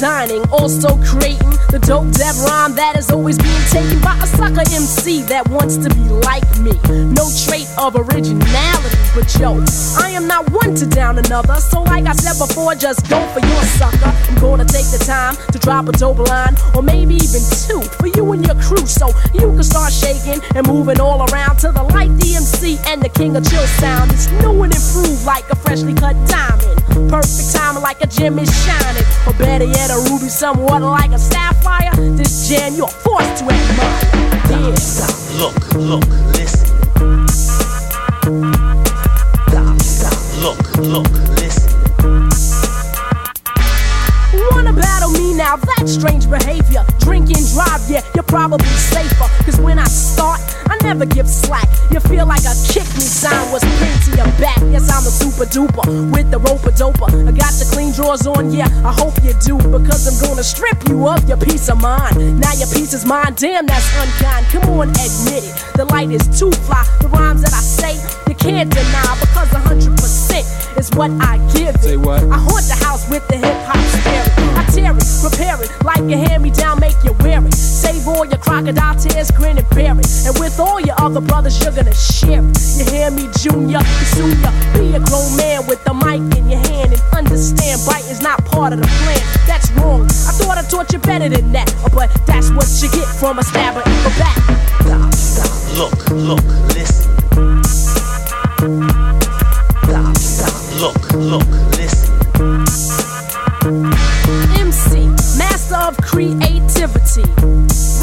Designing, also creating the dope dev rhyme that is always being taken by a sucker MC that wants to be like me. No trait of originality, but yo, I am not one to down another. So, like I said before, just go for your sucker. I'm gonna take the time to drop a dope line, or maybe even two for you and your crew, so you can start shaking and moving all around to the light DMC and the king of chill sound. It's new and improved like a freshly cut diamond. Perfect timing like a gem is shining. Or better yet, a ruby somewhat like a sapphire. This jam you're forced to admire. Yeah. Stop, look, look, listen. Stop, stop, look, look, now? That's strange behavior. Drink and drive, yeah, you're probably safer. Cause when I start, I never give slack. You feel like a kick me sign was pinned to your back. Yes, I'm a super duper with the roper doper. I got the clean drawers on, yeah, I hope you do. Because I'm gonna strip you of your peace of mind. Now your peace is mine, damn, that's unkind. Come on, admit it. The light is too fly. The rhymes that I say, you can't deny. Because 100% is what I give it. Say what? I haunt the house with the hip hop spirit. I tear it, prepare it, like a hand me down, make you wear it. Save all your crocodile tears, grin and bear it. And with all your other brothers, you're gonna share it. You hear me, Junior? Ya be a grown man with the mic in your hand and understand biting's not part of the plan. That's wrong. I thought I taught you better than that, but that's what you get from a stabber in the back. Look, look, listen. Stop, stop, look, look, creativity.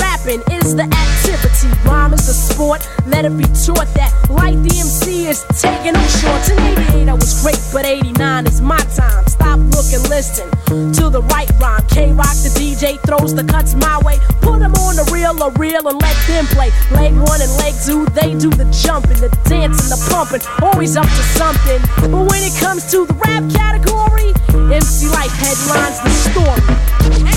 Rapping is the activity, rhyme is the sport. Let it be taught that like the MC is taking no shorts. In 88 I was great, but 89 is my time. Stop, look, look and listen to the right rhyme. K Rock the DJ throws the cuts my way. Put them on the reel or reel and let them play. Leg one and leg two, they do the jumping, the dancing, the pumping. Always up to something. But when it comes to the rap category, MC Lyte headlines the story.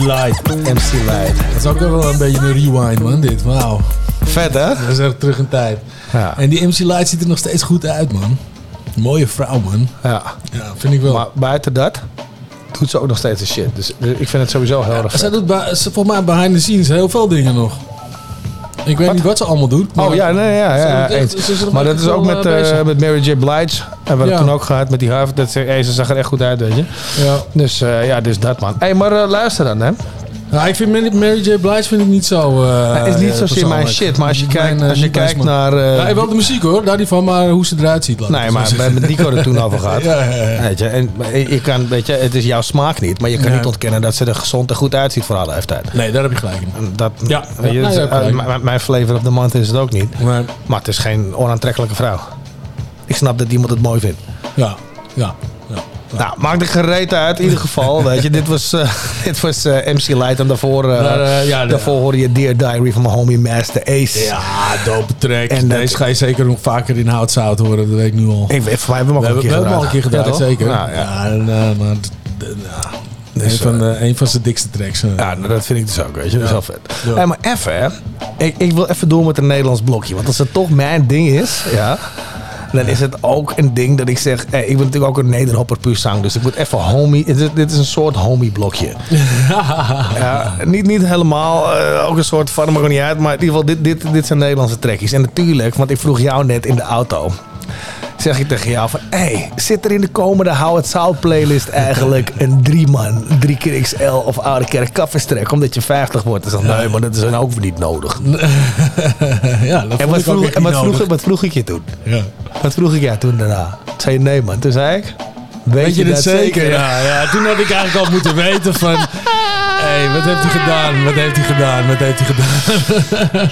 Light. MC Light. Dat is ook wel een beetje een rewind, man, dit. Wauw. Vet, hè? Dat is echt terug in tijd. Ja. En die MC Light ziet er nog steeds goed uit, man. Mooie vrouw, man. Ja. Ja, vind ik wel. Maar buiten dat doet ze ook nog steeds een shit. Dus ik vind het sowieso heel erg Zij vet. doet ze- volgens mij behind the scenes heel veel dingen nog. Ik weet niet wat ze allemaal doet. maar- Oh ja, nee, ja, ja, echt- ze Maar dat is ook met, eh, eh, met Mary J. Blige. Hebben we het Ja. toen ook gehad met die Harvard. Dat, ze, hey, ze zag er echt goed uit, weet je. Ja. Dus eh, ja, dus dat man. Hey, maar eh, luister dan, hè. Ja, ik vind Mary, J. Blige vind ik niet zo. eh Het is niet zozeer mijn shit, maar als je kijkt, mijn, eh, als je kijkt naar... eh, ja, wel de muziek hoor, daar niet van, maar hoe ze eruit ziet. Nee, maar zo we hebben zeggen. Nico er toen over gehad. Ja, ja, ja. Weet je, en je kan, weet je, het is jouw smaak niet, maar je kan niet ontkennen dat ze er gezond en goed uitziet voor haar leeftijd. Nee, daar heb je gelijk in. Dat, Ja, weet je, m- mijn flavor of the month is het ook niet. Maar, Maar het is geen onaantrekkelijke vrouw. Ik snap dat iemand het mooi vindt. ja, ja. Nou, maakt er gereed uit in ieder geval. Weet je, dit was, eh, dit was eh, MC Light en daarvoor, eh, Maar, ja, de- daarvoor hoor je Dear Diary van mijn homie Master Ace. Ja, dope track. En Deze ga je zeker nog vaker in houtzout horen, dat weet ik nu al. Ik voor mij hebben we we hem hebben een we keer hebben hem al een keer gedaan. gedaan, Ja, zeker. Nou, ja, en, maar. Dus, een, van de, een van zijn dikste tracks. Ja, nou, dat vind ik dus ook, weet je. Dat is wel vet. Hey, maar even, hè. Ik, ik wil even door met een Nederlands blokje. Want als het toch mijn ding is, ja... Dan is het ook een ding dat ik zeg... Hey, ik ben natuurlijk ook een nederhopper puur zang. Dus ik moet even homie... Dit, is- dit is een soort homie blokje. ja, niet, niet helemaal. eh, ook een soort van... Maar niet uit. Maar in ieder geval, dit, dit, dit zijn Nederlandse trekjes. En natuurlijk, want ik vroeg jou net in de auto... Zeg ik tegen jou van... Hey, zit er in de komende Hou het Zout playlist eigenlijk een drie man, drie keer XL of Oude Kerk omdat je 50 wordt? Dan zeg nee, maar dat is dan ook niet nodig. ja, dat En wat vroeg, en wat, vroeg, nodig. wat vroeg ik je toen? Ja. Wat vroeg ik jou toen daarna? Toen zei je nee man. Toen zei ik... Weet, Weet je het zeker? Ja, ja, toen had ik eigenlijk al moeten weten van... Hé, hey, wat heeft hij gedaan? Wat heeft hij gedaan? Wat heeft hij gedaan?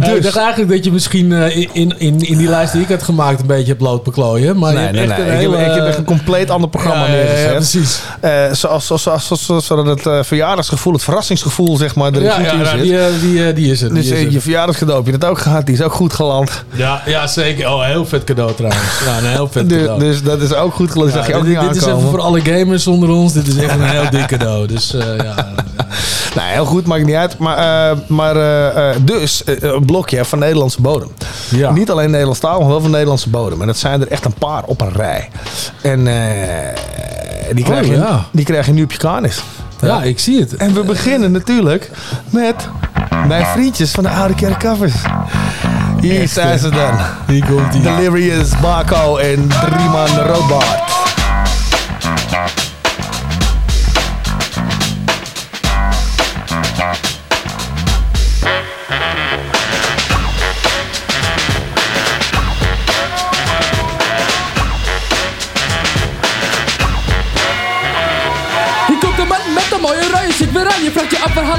dus. Ik dacht eigenlijk dat je misschien eh, in, in, in die lijst die ik had gemaakt een beetje hebt lood beklooien. Maar Nee, nee, echt nee. Ik heb, ik heb echt een compleet ander programma Ja, ja, ja, neergezet. precies. Eh, zoals, zoals, zoals, zoals- zodat het eh, verjaardagsgevoel, het verrassingsgevoel, zeg maar, er Ja, goed ja, in nou, zit. die, die, die is het. dus is je verjaardagscadeau heb je dat ook gehad. Die is ook goed geland. Ja, ja, zeker. Oh, heel vet cadeau trouwens. Ja, een heel vet Dus, cadeau. dus dat is ook goed geland. Zag je ook dit, niet dit is aankomen. even voor alle gamers onder ons. Dit is echt een heel dik cadeau. Dus ja. Nou, heel goed, maakt niet uit. Maar, eh, maar eh, eh, dus een blokje van Nederlandse bodem. Ja. Niet alleen Nederlands taal, maar wel van Nederlandse bodem. En dat zijn er echt een paar op een rij. En die, krijg Oh, je, ja. die krijg je nu op je kanis. ja, ik zie het. En we beginnen natuurlijk met mijn vriendjes van de Oude Kerk Covers. Hier zijn ze dan. Hier komt die. Delirious, Baco en Drieman Roodbaard.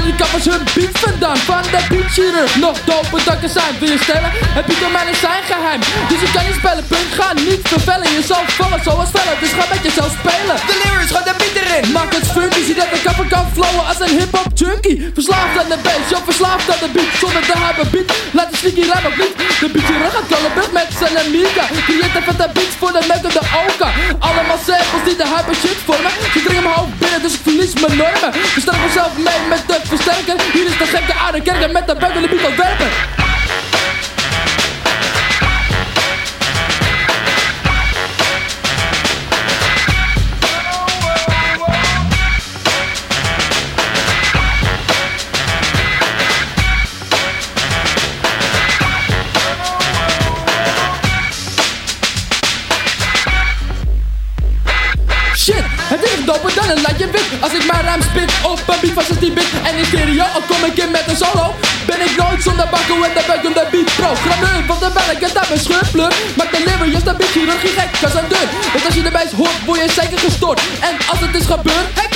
Je die kappers hun beat vandaan? Van de beatchirurg, nog dope dakken zijn. Wil je stellen? Heb je domein is zijn geheim. Dus je kan niet spellen, punt. Ga niet vervellen. Je zal vallen zoals vellen, dus ga met jezelf spelen. De lyrics, gaat de beat erin. Maak het funky, zie dat de kapper kan flowen als een hip-hop junkie. Verslaafd aan de bass, yo, verslaafd aan de beat. Zonder te hebben beat, laat de sneaky rap niet. De beatchirurg gaat kallen met zijn amiga. Creëert even de beats voor de en de oka. Allemaal samples die de hyper shit vormen. Ze dringen mijn hoofd binnen, dus ik verlies mijn normen. Versterk mezelf mee met de versterker. Hier is de gekke oude kerker met de buik en de. Is een lijntje wit Als ik mijn rijm spit op een beat van 16 bit en in stereo, al kom ik in met een solo. Ben ik nooit zonder bakken en dan ben ik de beat pro. Grameur, want dan ben ik het aan mijn scheurpleur. Maak de lyrics, dan beat chirurgie gek, als een deur. Want als je de wijs hoort, word je zeker gestoord. En als het is gebeurd, je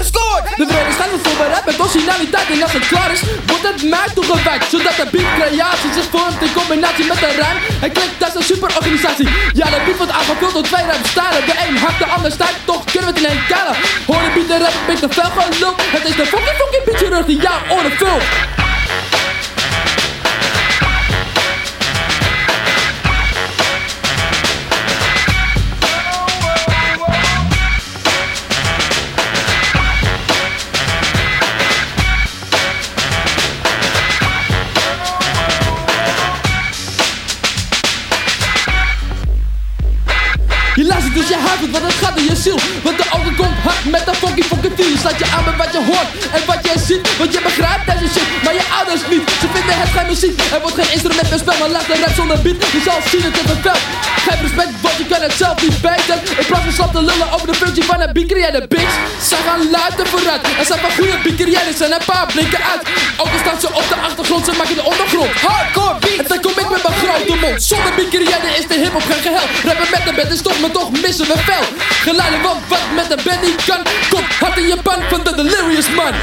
De vrede schijnt me voorbereid met originaliteit. En als het klaar is, wordt het mij toegewijd. Zodat de beat creatie zich vormt in combinatie met de rijm. Het klinkt als een superorganisatie. Ja, de beat wordt aangevuld door twee rijmstijlen. De een hakt, de ander stijgt, toch kunnen we het in één keilen. Hoor de beat, de rap, ik te veel gelul. Het is de fucking fucking beat chirurg die jouw oren vult. Want de ogen komt hard met de funky funky feel Slaat je aan met wat je hoort en wat je ziet Want je begrijpt deze shit, maar je ouders niet Ze het geen muziek, er wordt geen instrument bespeld Maar laat de rap zonder beat, je zal zien het in het veld Geef respect, want je kan het zelf niet beter. In plaats van slap te lullen over de functie van een beat creëren, bitch. Zij gaan luid en vooruit, er zijn van goede beat creëerders en een paar blinken uit. Ook al staan ze op de achtergrond, ze maken de ondergrond. Hardcore beat, en dan kom ik met mijn grote mond Zonder creëren is de hip-hop geen geheel. Rappen met de band is toch, maar toch missen we fel. Geleiden, want wat met de band niet kan. Komt hard je pan van de delirious man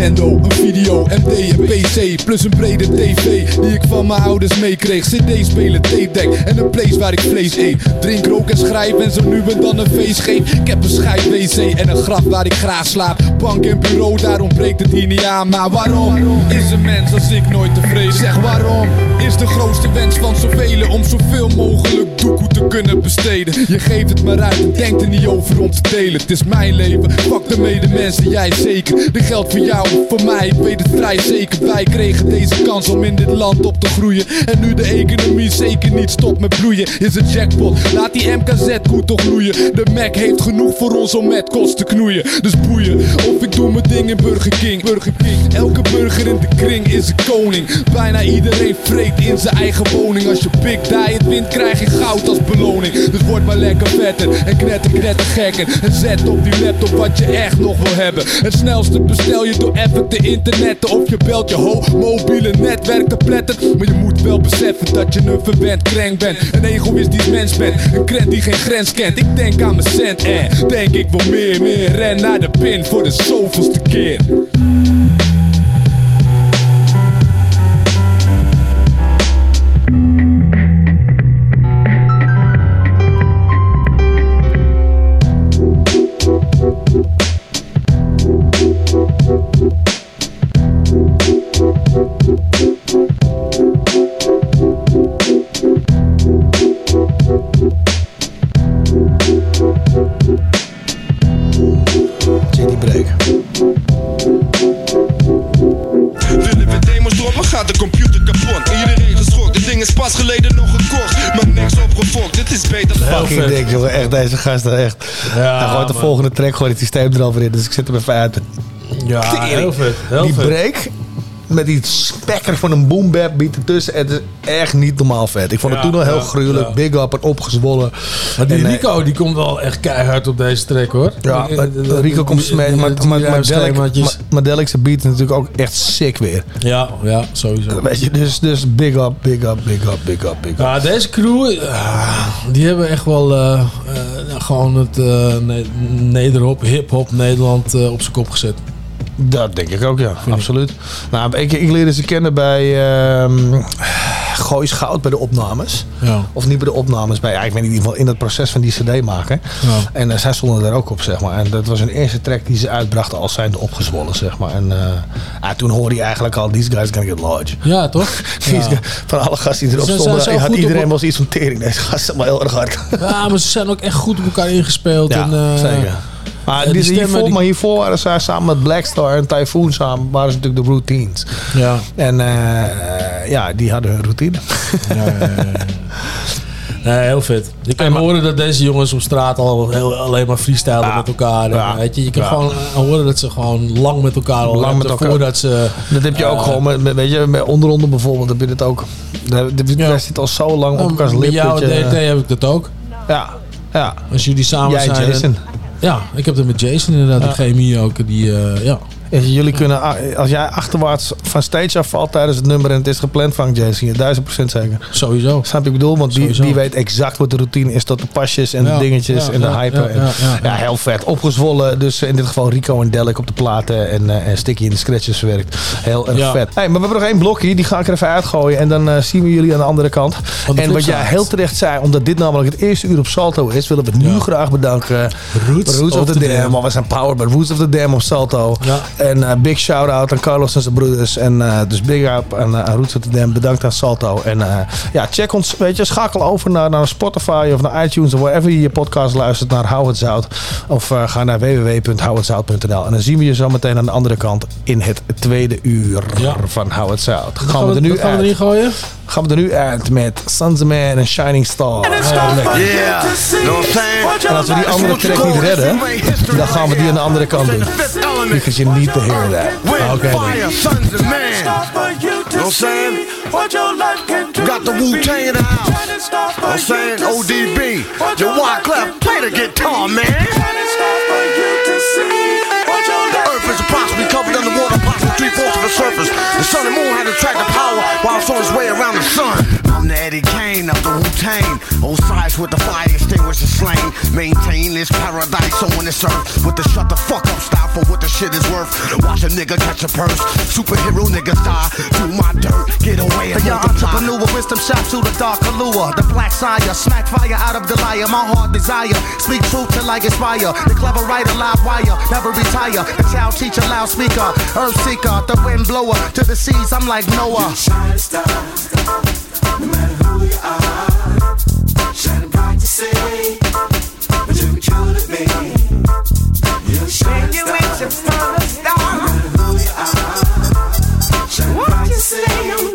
Nintendo, Plus een brede tv die ik van mijn ouders meekreeg. CD spelen, tape deck en een place waar ik vlees eet. Drink, rook en schrijf en zo nu en dan een feest geef. Ik heb een schijf wc en een graf waar ik graag slaap. Bank en bureau, daar ontbreekt het hier niet aan. Maar waarom is een mens als ik nooit tevreden? Zeg waarom is de grootste wens van zoveel om zoveel mogelijk doekoe te kunnen besteden? Je geeft het maar uit en denkt er niet over om te delen. Het is mijn leven, pak de medemensen, jij zeker. Dit geldt voor jou, voor mij, ik weet het vrij zeker. Wij kregen deze kans om in dit land op te groeien. En nu de economie zeker niet stopt met bloeien. Is het jackpot, laat die MKZ goed toch groeien De Mac heeft genoeg voor ons om met kost te knoeien. Dus boeien, of ik doe mijn ding in Burger King. Burger King, elke burger in de kring is een koning. Bijna iedereen vreet in zijn eigen woning. Als je Big Diet wint krijg je goud als beloning. Dus word maar lekker vetter en knetter knetter gekker. En zet op die laptop wat je echt nog wil hebben. Het snelste bestel je door even te internetten. Of je belt je ho mobiele netwerk te pletten Maar je moet wel beseffen dat je een verwend krenk bent. Een egoïstisch mens bent, een krent die geen grens kent. Ik denk aan mijn cent en denk ik wil meer, meer. Ren naar de pin voor de zoveelste keer Fucking dik, jongen. Echt, deze gasten, echt. Ja, Hij gooit de man. volgende track, gooit het systeem er alweer in. Dus ik zet hem even uit. Ja, heel vet. Heel die break met die spekker van een boom bap beat ertussen. Het is echt niet normaal vet. Ik vond het Ja, toen al heel ja, gruwelijk. ja. Big up en opgezwollen. Maar die En, eh, Rico, die komt wel echt keihard op deze track hoor. Ja, Rico komt die- Maar maar- maar maar- maar Delic's beat is natuurlijk ook echt sick weer. Ja, ja, sowieso. Weet je, dus, dus big up, big up, big up, big up, big up. Ja, deze crew, ah, die hebben echt wel eh, eh, nou, gewoon het eh ne- nederhop, hip-hop Nederland op zijn kop gezet. Dat denk ik ook, ja. Absoluut. Nou, ik, ik leerde ze kennen bij... ehm goois goud bij de opnames. Ja. Of niet bij de opnames, bij, ja, ik weet niet, in ieder geval in het proces van die cd maken. Ja. En eh, zij stonden er ook op, zeg maar. En dat was hun eerste track die ze uitbrachten als zijnde opgezwollen, zeg maar. En eh, ja, toen hoorde hij eigenlijk al, these guys gonna get large. Ja, toch? Ja. Van alle gasten die erop Ze stonden, had op- iedereen eens iets van tering. Deze gasten maar heel erg hard. Ja, maar ze zijn ook echt goed op elkaar ingespeeld. Ja, en, eh, zeker. Maar, die, stemmen, hiervoor, die- maar hiervoor waren zij samen met Blackstar en Typhoon samen, waren ze natuurlijk de routines. Ja. En eh, eh, ja, die hadden hun routine. Nee, heel vet. Je kan horen dat deze jongens op straat al heel, alleen maar freestylen met elkaar. Ja. weet je, je kan Ja. gewoon eh, horen dat ze gewoon lang met elkaar al Lang met elkaar. Voordat ze, Dat heb je ook eh, gewoon met, met- weet je, met onderonder bijvoorbeeld heb je dat ook. Daar, zit al zo lang op elkaars Met lip. jou dat je- DT heb ik dat ook. Ja, ja. Als jullie samen Jij zijn. Ja, ik heb dat met Jason inderdaad. Die chemie ook. Die, eh, ja. Jullie kunnen, als jij achterwaarts van stage afvalt tijdens het nummer en het is gepland van Jason, je duizend procent zeker. Sowieso. Snap je ik bedoel? Want die, weet exact wat de routine is tot de pasjes en Ja, de dingetjes ja, en de hype. ja, ja, heel vet. Opgezwollen. Dus in dit geval Rico en Delic op de platen en, eh, en Sticky in de scratches verwerkt. Heel erg vet. Hey, maar we hebben nog één blokje, die ga ik er even uitgooien en dan eh, zien we jullie aan de andere kant. de en wat jij heel terecht zei, omdat dit namelijk het eerste uur op Salto is, willen we het nu graag bedanken. Roots of, of the, the Dam. We zijn powered by Roots of the Dam op Salto. En eh, big shout-out aan Carlos en zijn broeders. En eh, dus big up aan, aan Roots of the Dam. Bedankt aan Salto. En eh, ja, check ons, weet je, schakel over naar, naar Spotify of naar iTunes of wherever je je podcast luistert naar Hou het Zout. Of eh, ga naar www.houhetzout.nl. En dan zien we je zo meteen aan de andere kant in het tweede uur Ja. van Hou het Zout. Gaan Gaan we er nu wat gaan we uit? erin gooien? Gaan we er nu uit met Sons of Man en Shining Star. Ja. Yeah? En als we die andere track niet redden, dan gaan we die aan de andere kant doen. Because you need to hear that. Oké. fire, Sunz of Man. Know what I'm saying? Got the Wu Tang in the house. Know what I'm saying? ODB. Your Wyclef, play the guitar, man. Earth is approximately covered underwater, three fourths of the surface. The sun and moon had to track the power while it's on its way around the sun. I'm the Eddie Kane of the Wu Tang. Osiris with the fire extinguisher slain. Maintain this paradise on this earth with the shut the fuck up style for what the shit is worth. Watch a nigga catch a purse. Superhero niggas die. Do my dirt. Get away and Young multiply. entrepreneur, wisdom shot to the dark allure. The black sire, smack fire out of the liar. My heart desire, speak truth till I inspire. The clever writer, live wire, never retire. The child teacher, loudspeaker, earth seeker, the wind blower. To the seas, I'm like Noah. Shining star, no matter who you are, shining bright to see, but you be true to me. You shine you ain't your father star. Who you are. What you say, I'm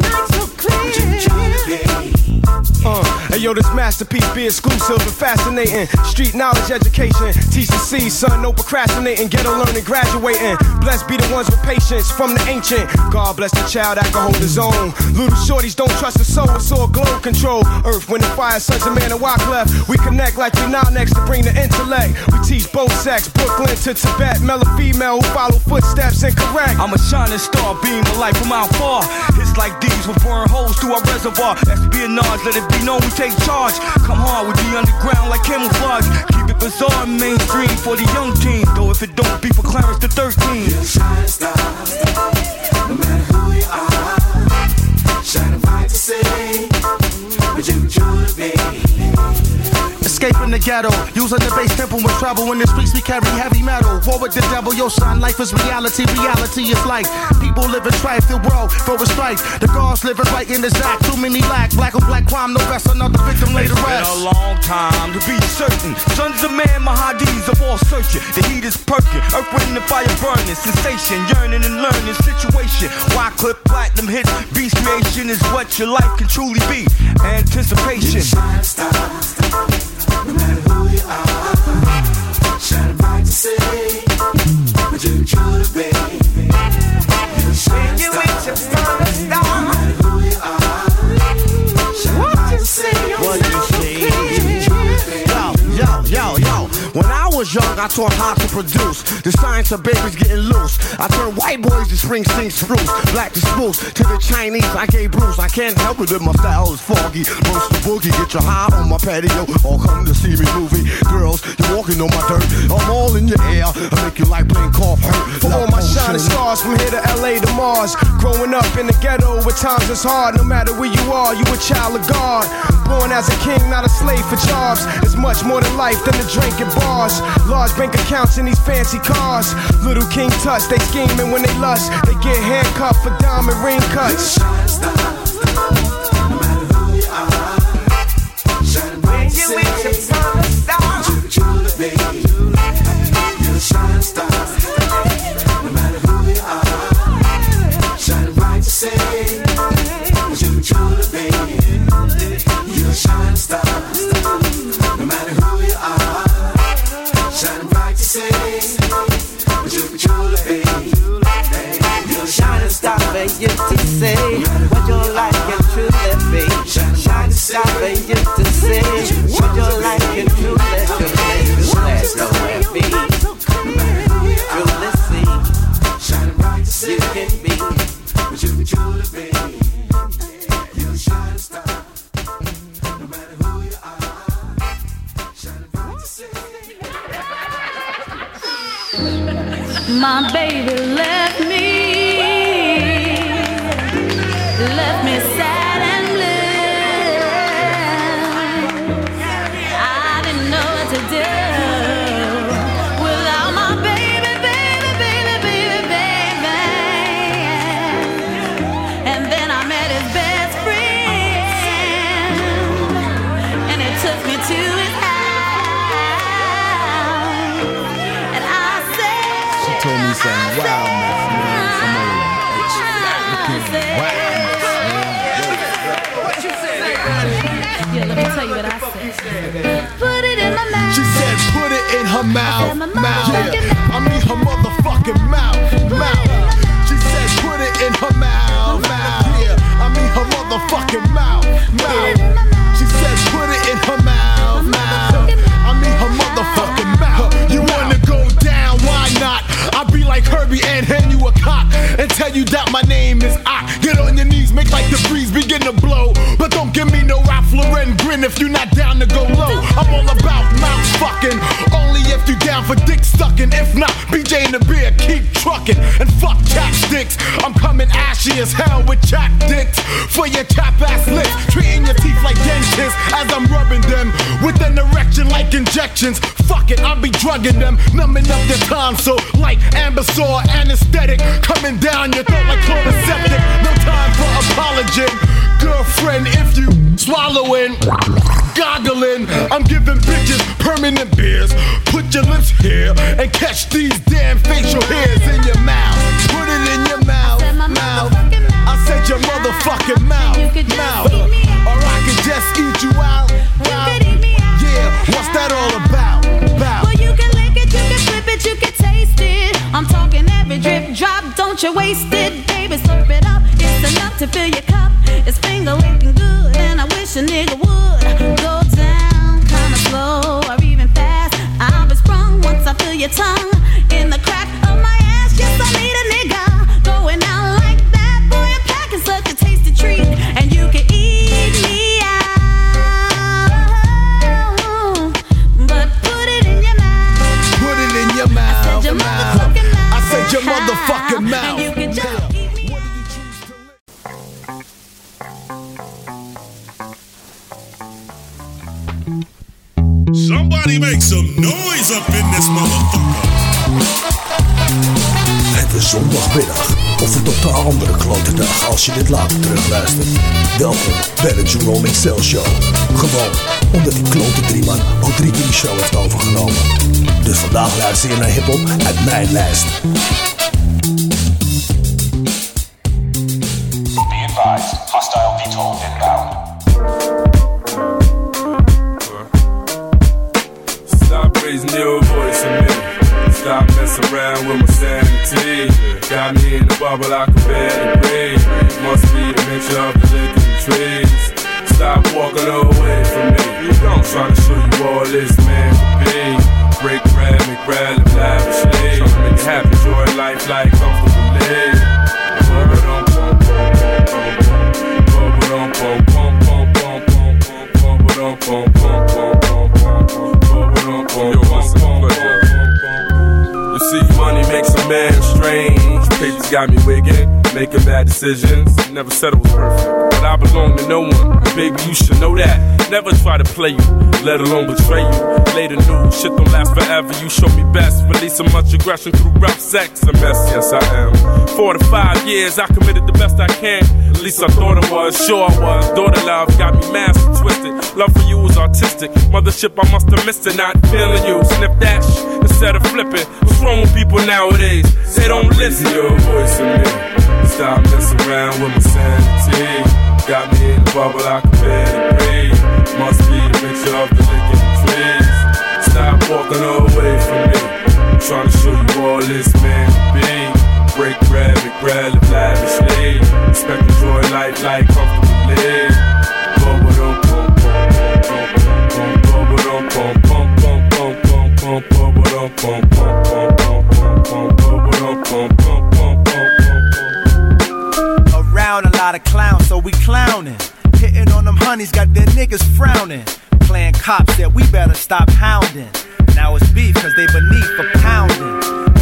hey yo, this masterpiece be exclusive and fascinating. Street knowledge education, TCC, son, no procrastinating, ghetto learning, graduating. Blessed be the ones with patience from the ancient. God bless the child that can hold his own. Little shorties don't trust the soul, it's all glow control. Earth, when the fire, sons of man and Wyclef. We connect like we not next to bring the intellect. We teach both sex, Brooklyn to Tibet, male or female who follow footsteps incorrect. I'm a shining star, beam of light from out far. It's like these will burn holes through our reservoir. Espionage, let it be known we take charge. Come hard, we be underground like camouflage. Keep it bizarre mainstream for the young teens. Though if it don't be for Clarence the 13. Shining star, no matter who you are. Shining bright to see, but you be the ghetto, using the base temple with trouble. In the streets, we carry heavy metal. War with the devil, your son, life is reality. Reality is life. People live in strife, the world for a strife. The guards living right in the zack. Too many lack, black on black crime, no rest. Another victim laid to It's been a long time to be certain. Sons of man, Mahadis of all searching. The heat is perking, earth, wind, and fire burning. Sensation, yearning and learning. Situation, Wyclef platinum hits? Beast creation is what your life can truly be. Anticipation. Who you are. Shining bright I taught how to produce. The science of babies getting loose. I turn white boys to spring sing spruce. Black to spruce. To the Chinese, I gave Bruce. I can't help it if my style is foggy. Roast the boogie, get your high on my patio. Or come to see me movie. Girls, you're walking on my dirt. I'm all in your air. I make you like playing cough hurt. For all my shining stars from here to LA to Mars. Growing up in the ghetto, at times it's hard. No matter where you are, you a child of God. Born as a king, not a slave for jobs. It's much more than life than the drinking bars. Large bank accounts in these fancy cars. Little King touch, they scheming when they lust. They get handcuffed for diamond ring cuts. Gewoon omdat die klote drieman al drie keer die show heeft overgenomen. Dus vandaag luister je naar hiphop uit mijn lijst. Got me wigging, making bad decisions. Never said it was perfect, I belong to no one. Baby, you should know that. Never try to play you, let alone betray you. Later news, shit don't last forever. You show me best, release so much aggression through rough sex. A mess, yes I am. Four to five years, I committed the best I can. At least I thought I was, sure I was. Daughter love got me master twisted. Love for you was artistic. Mothership, I must have missed it. Not feeling you. Snip that sh- instead of flipping. What's wrong with people nowadays? They don't listen. Your voice in me. Stop messing around with my sanity. Got me in the bubble, I can barely breathe. Must be the mixture of the liquor and trees. Stop walking away from me. I'm trying to show you all this man be. Break bread, make bread, live lavishly. Respect, enjoy life like comfortably. Bubba-dum, bum, bum, bum, bum, bum, bum, bum, bum, bum, bum, bum, bum, bum, bum, bum, bum, Lot of clowns, so we clowning. Hitting on them honeys, got their niggas frowning. Playing cops that we better stop hounding. Now it's beef, cause they beneath for pounding.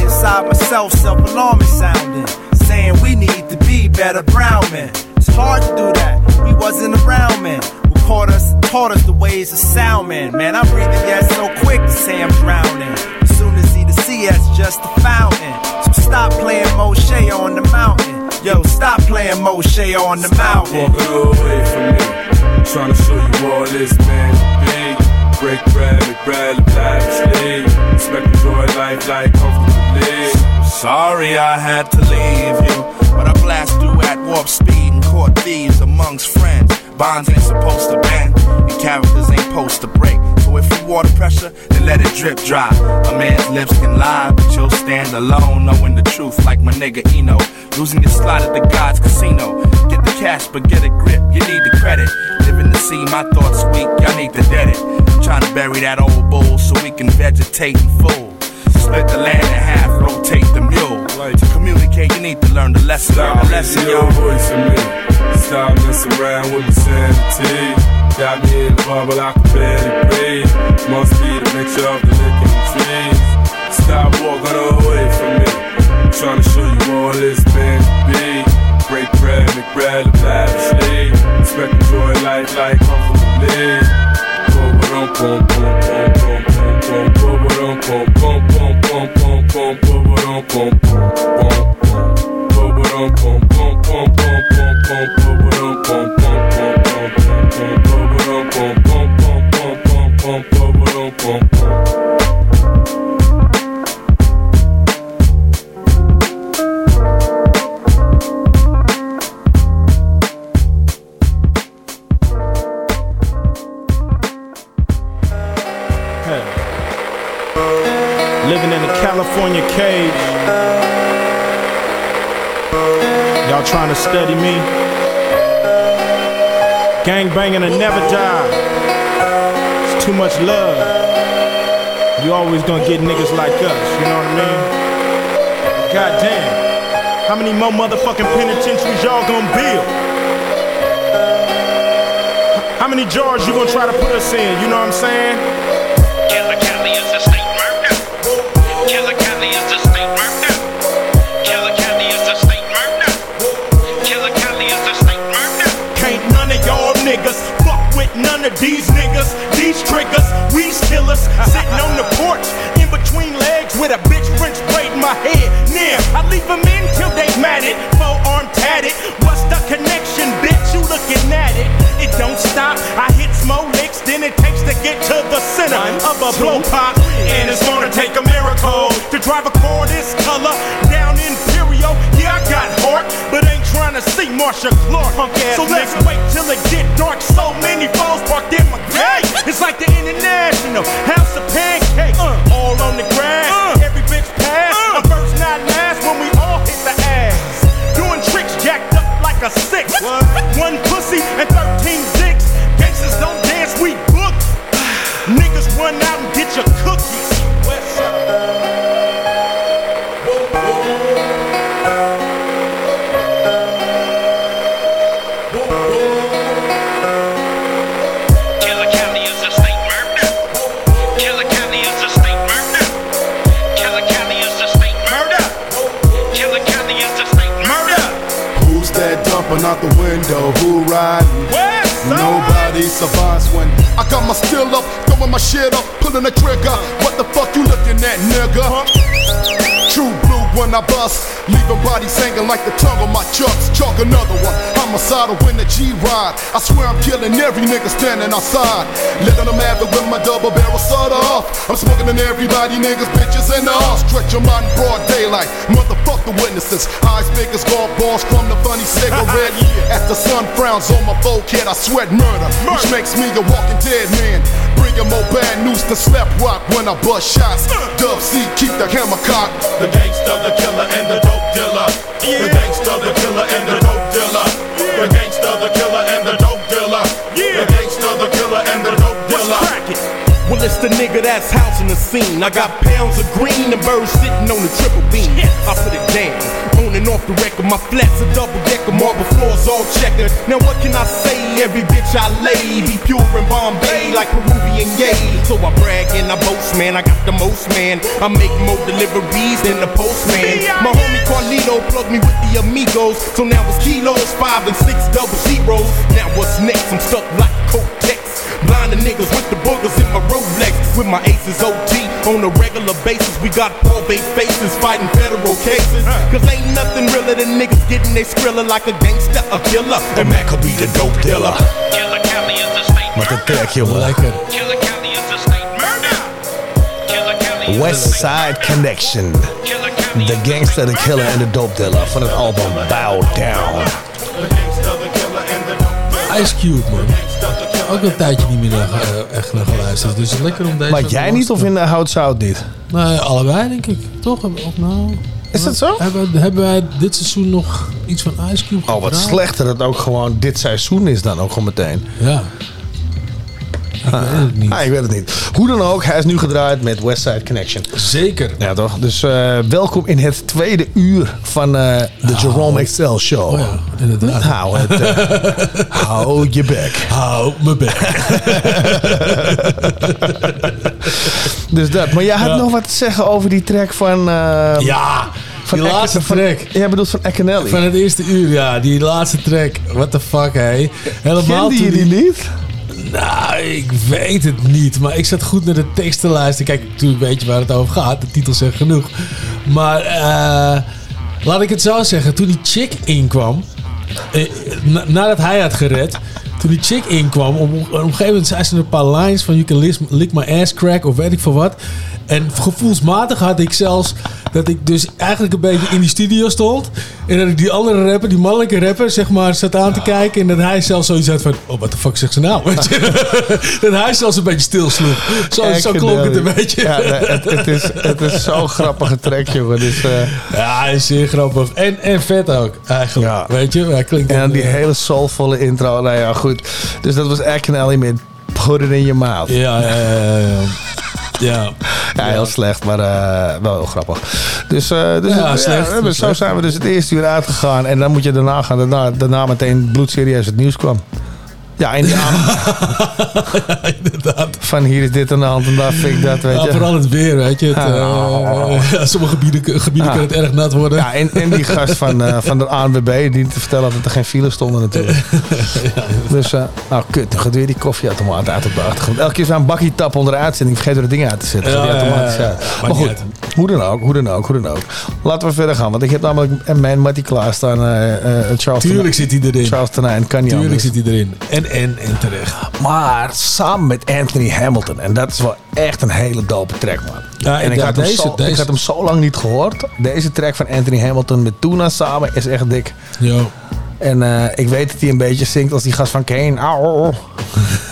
Inside myself, self alarming sounding. Saying we need to be better brown men. It's hard to do that, we wasn't around men. Who caught us, taught us the ways of sound men. Man, I'm breathing gas so quick to say I'm drowning. As soon as see the sea, that's just a fountain. So stop playing Moshe on the mountain. Yo, stop playing Moshe on the mountain. Walking away from me. Trying to show you all this man be. Break bread, bread, lavishly. Respect, enjoy life like comfortably. Sorry I had to leave you, but I blast through at warp speed and caught thieves amongst friends. Bonds ain't supposed to bend, and characters ain't supposed to break. So if you water pressure, then let it drip dry. A man's lips can lie, but you'll stand alone, knowing the truth like my nigga Eno. Losing your slot at the God's casino. Get the cash, but get a grip, you need the credit. Living to see my thoughts weak, y'all need to dead it. I'm Trying to bury that old bull so we can vegetate in full. Split the land in half, rotate the mule. To communicate, you need to learn the lesson. Learn the lesson, your yo. voice in me. Stop messing around with my sanity. Got me in the bubble, I can barely breathe. Must be the mixture of the liquor and trees. Stop walking away from me. I'm trying to show you all this man be. Break bread, make bread, lavishly. Respect, enjoy life like comfortably. Bum, bum, bum, bum, bum, bum, bum, bum, bum, bum, bum, bum, bum, bum, bum, bum, bum, bum, bum. Hey. A California cage. Y'all trying to study me? Gang banging and never die. It's too much love. You always gonna get niggas like us, you know what I mean? Goddamn. How many more motherfucking penitentiaries y'all gonna build? How many jars you gonna try to put us in, you know what I'm saying? None of these niggas. These triggers, we killers, sitting on the porch in between legs with a bitch French braid in my head. Near, I leave them in till they mad it. Four arm tatted. What's the connection, bitch? You looking at it? It don't stop. I hit more licks than it takes to get to the center of a blow pop. And it's gonna take a miracle to drive a car this color down Imperial. Yeah, I got heart, but ain't trying to see Marcia Clark. so let's wait till it get dark. So many phones parked in my gate. It's like the international house of pancakes. all on the grass. Every bitch pass. I'm first, not last when we all hit the ass. Doing tricks jacked up like a six. One pussy and 13 dicks. A state murder. Who's that dumping out the window? Who riding? Nobody survives when I got my still up, throwing my shit up, pulling the trigger. What the fuck you looking at, nigga? True when I bust, leaving bodies hanging like the tongue on my chucks. Chalk another one, homicidal when the G ride. I swear I'm killing every nigga standing outside. Letting them have it with my double barrel soda off. I'm smoking in everybody, niggas, bitches, and the off. Stretch them out in broad daylight. Motherfuck the witnesses. Eyes big as golf balls from the funny cigarette. As the sun frowns on my forehead, I sweat murder, which makes me a walking dead man. Bringing more bad news to slap rock when I bust shots. Dub C, keep the hammer cocked. The gangster, the killer, and the dope dealer. The gangster, the killer, and the dope dealer. The gangster, the killer, and the dope dealer. The gangster, the killer, and the dope dealer. Well, it's the nigga that's housing the scene. I got pounds of green and birds sitting on the triple beam. I put it down, on and off the record. My flats are double decker, marble floors all checkered. Now what can I say? Every bitch I lay be pure in Bombay like Peruvian yay. So I brag and I boast, man. I got the most, man. I make more deliveries than the postman. My homie Carlito plugged me with the amigos, so now it's kilos, five and six double zeros. Now what's next? I'm stuck like Kotex. Blinding niggas with the boogers in my Rolex. With my aces OT on a regular basis. We got probate faces fighting federal cases. Cause ain't nothing realer than niggas getting they skrilla like a gangster, a killer. And Mac could be the dope dealer. Killer County is a state Wat een track, jongen. Lekker. Killer County is a state murder. Killer County is a West Side Connection. The Gangster, the Killer en de Dope Dealer van het album Bow Down. Ice Cube, man. Ook een tijdje niet meer naar, eh, echt naar geluisterd. Dus het is lekker om deze... Maar jij niet of in de Hout Zout niet? Nee, allebei denk ik. Toch? Of nou... Is dat zo? Hebben, hebben wij dit seizoen nog iets van Ice Cube Oh, wat gedaan? slechter dat ook gewoon dit seizoen is dan ook gewoon meteen. Ja. Ik weet het niet. Ah, ik weet het niet. Hoe dan ook, hij is nu gedraaid met Westside Connection. Zeker. Ja, toch? Dus eh, welkom in het tweede uur van eh, de Jerome Excel Show. Oh ja, inderdaad. Hou het. eh, hou je bek. Hou mijn bek. dus dat. Maar jij had Ja. nog wat te zeggen over die track van... eh, Ja, van die Eke- laatste van- track. Jij bedoelt van Ekenelli. Van het eerste uur, ja. Die laatste track. What the fuck, hé. Helemaal Kende je toen die niet? Nou, ik weet het niet. Maar ik zat goed naar de tekst te luisteren. Kijk, natuurlijk weet je waar het over gaat. De titel zegt genoeg. Maar eh, laat ik het zo zeggen. Toen die chick inkwam... eh, na- nadat hij had gered... Toen die chick inkwam, op, op een gegeven moment zei ze een paar lines van... You can lick, lick my ass crack of weet ik veel wat. En gevoelsmatig had ik zelfs dat ik dus eigenlijk een beetje in die studio stond. En dat ik die andere rapper, die mannelijke rapper, zeg maar, zat aan te kijken. En dat hij zelfs zoiets had van, oh, wat de fuck zegt ze nou? Weet je? dat hij zelfs een beetje stil sloeg. Zo, zo klonk het een beetje. Ja, nee, het, het is, het is zo'n grappige track, jongen. Dus, eh, Ja, hij is zeer grappig. En, en vet ook, eigenlijk. Weet je, hij klinkt en dan die eh, hele soulvolle intro. Nou ja, goed. Dus dat was Ekenelli met Put It In Your Mouth. Ja, ja, ja. ja. Ja, Ja, heel slecht, maar eh, wel heel grappig. Dus, eh, dus Ja, slecht, zo zijn we dus het eerste uur uitgegaan. En dan moet je daarna gaan. Daarna, daarna meteen bloedserieus het nieuws kwam. Ja, en die aan... inderdaad. Van hier is dit aan de hand en daar vind ik dat, weet Ja, je. vooral het weer, weet je. Het, eh, ja, sommige gebieden, gebieden kan het erg nat worden. Ja, en, en die gast van, eh, van de ANWB die te vertellen dat er geen files stonden natuurlijk. Dus, eh, nou kut, dan gaat weer die koffieautomaat uit op de achtergrond. Elke keer zo'n bakkie tap onder de uitzending, vergeet er de dingen uit te zetten. Die automatisch uit. Maar goed, uit. hoe dan ook, hoe dan ook, hoe dan ook. Laten we verder gaan, want ik heb namelijk mijn klaarstaan. eh eh Charles Tuurlijk zit hij erin. Charles Tenijn, kan niet Tuurlijk anders. zit hij erin. En, en, en terecht. Maar samen met Anthony Hamilton. En dat is wel echt een hele dope track, man. Ja, en ik, ja, had hem deze- zo, deze- ik had hem zo lang niet gehoord. Deze track van Anthony Hamilton met Tuna samen is echt dik. Yo. En eh, ik weet dat hij een beetje zingt als die gast van Kane. Au,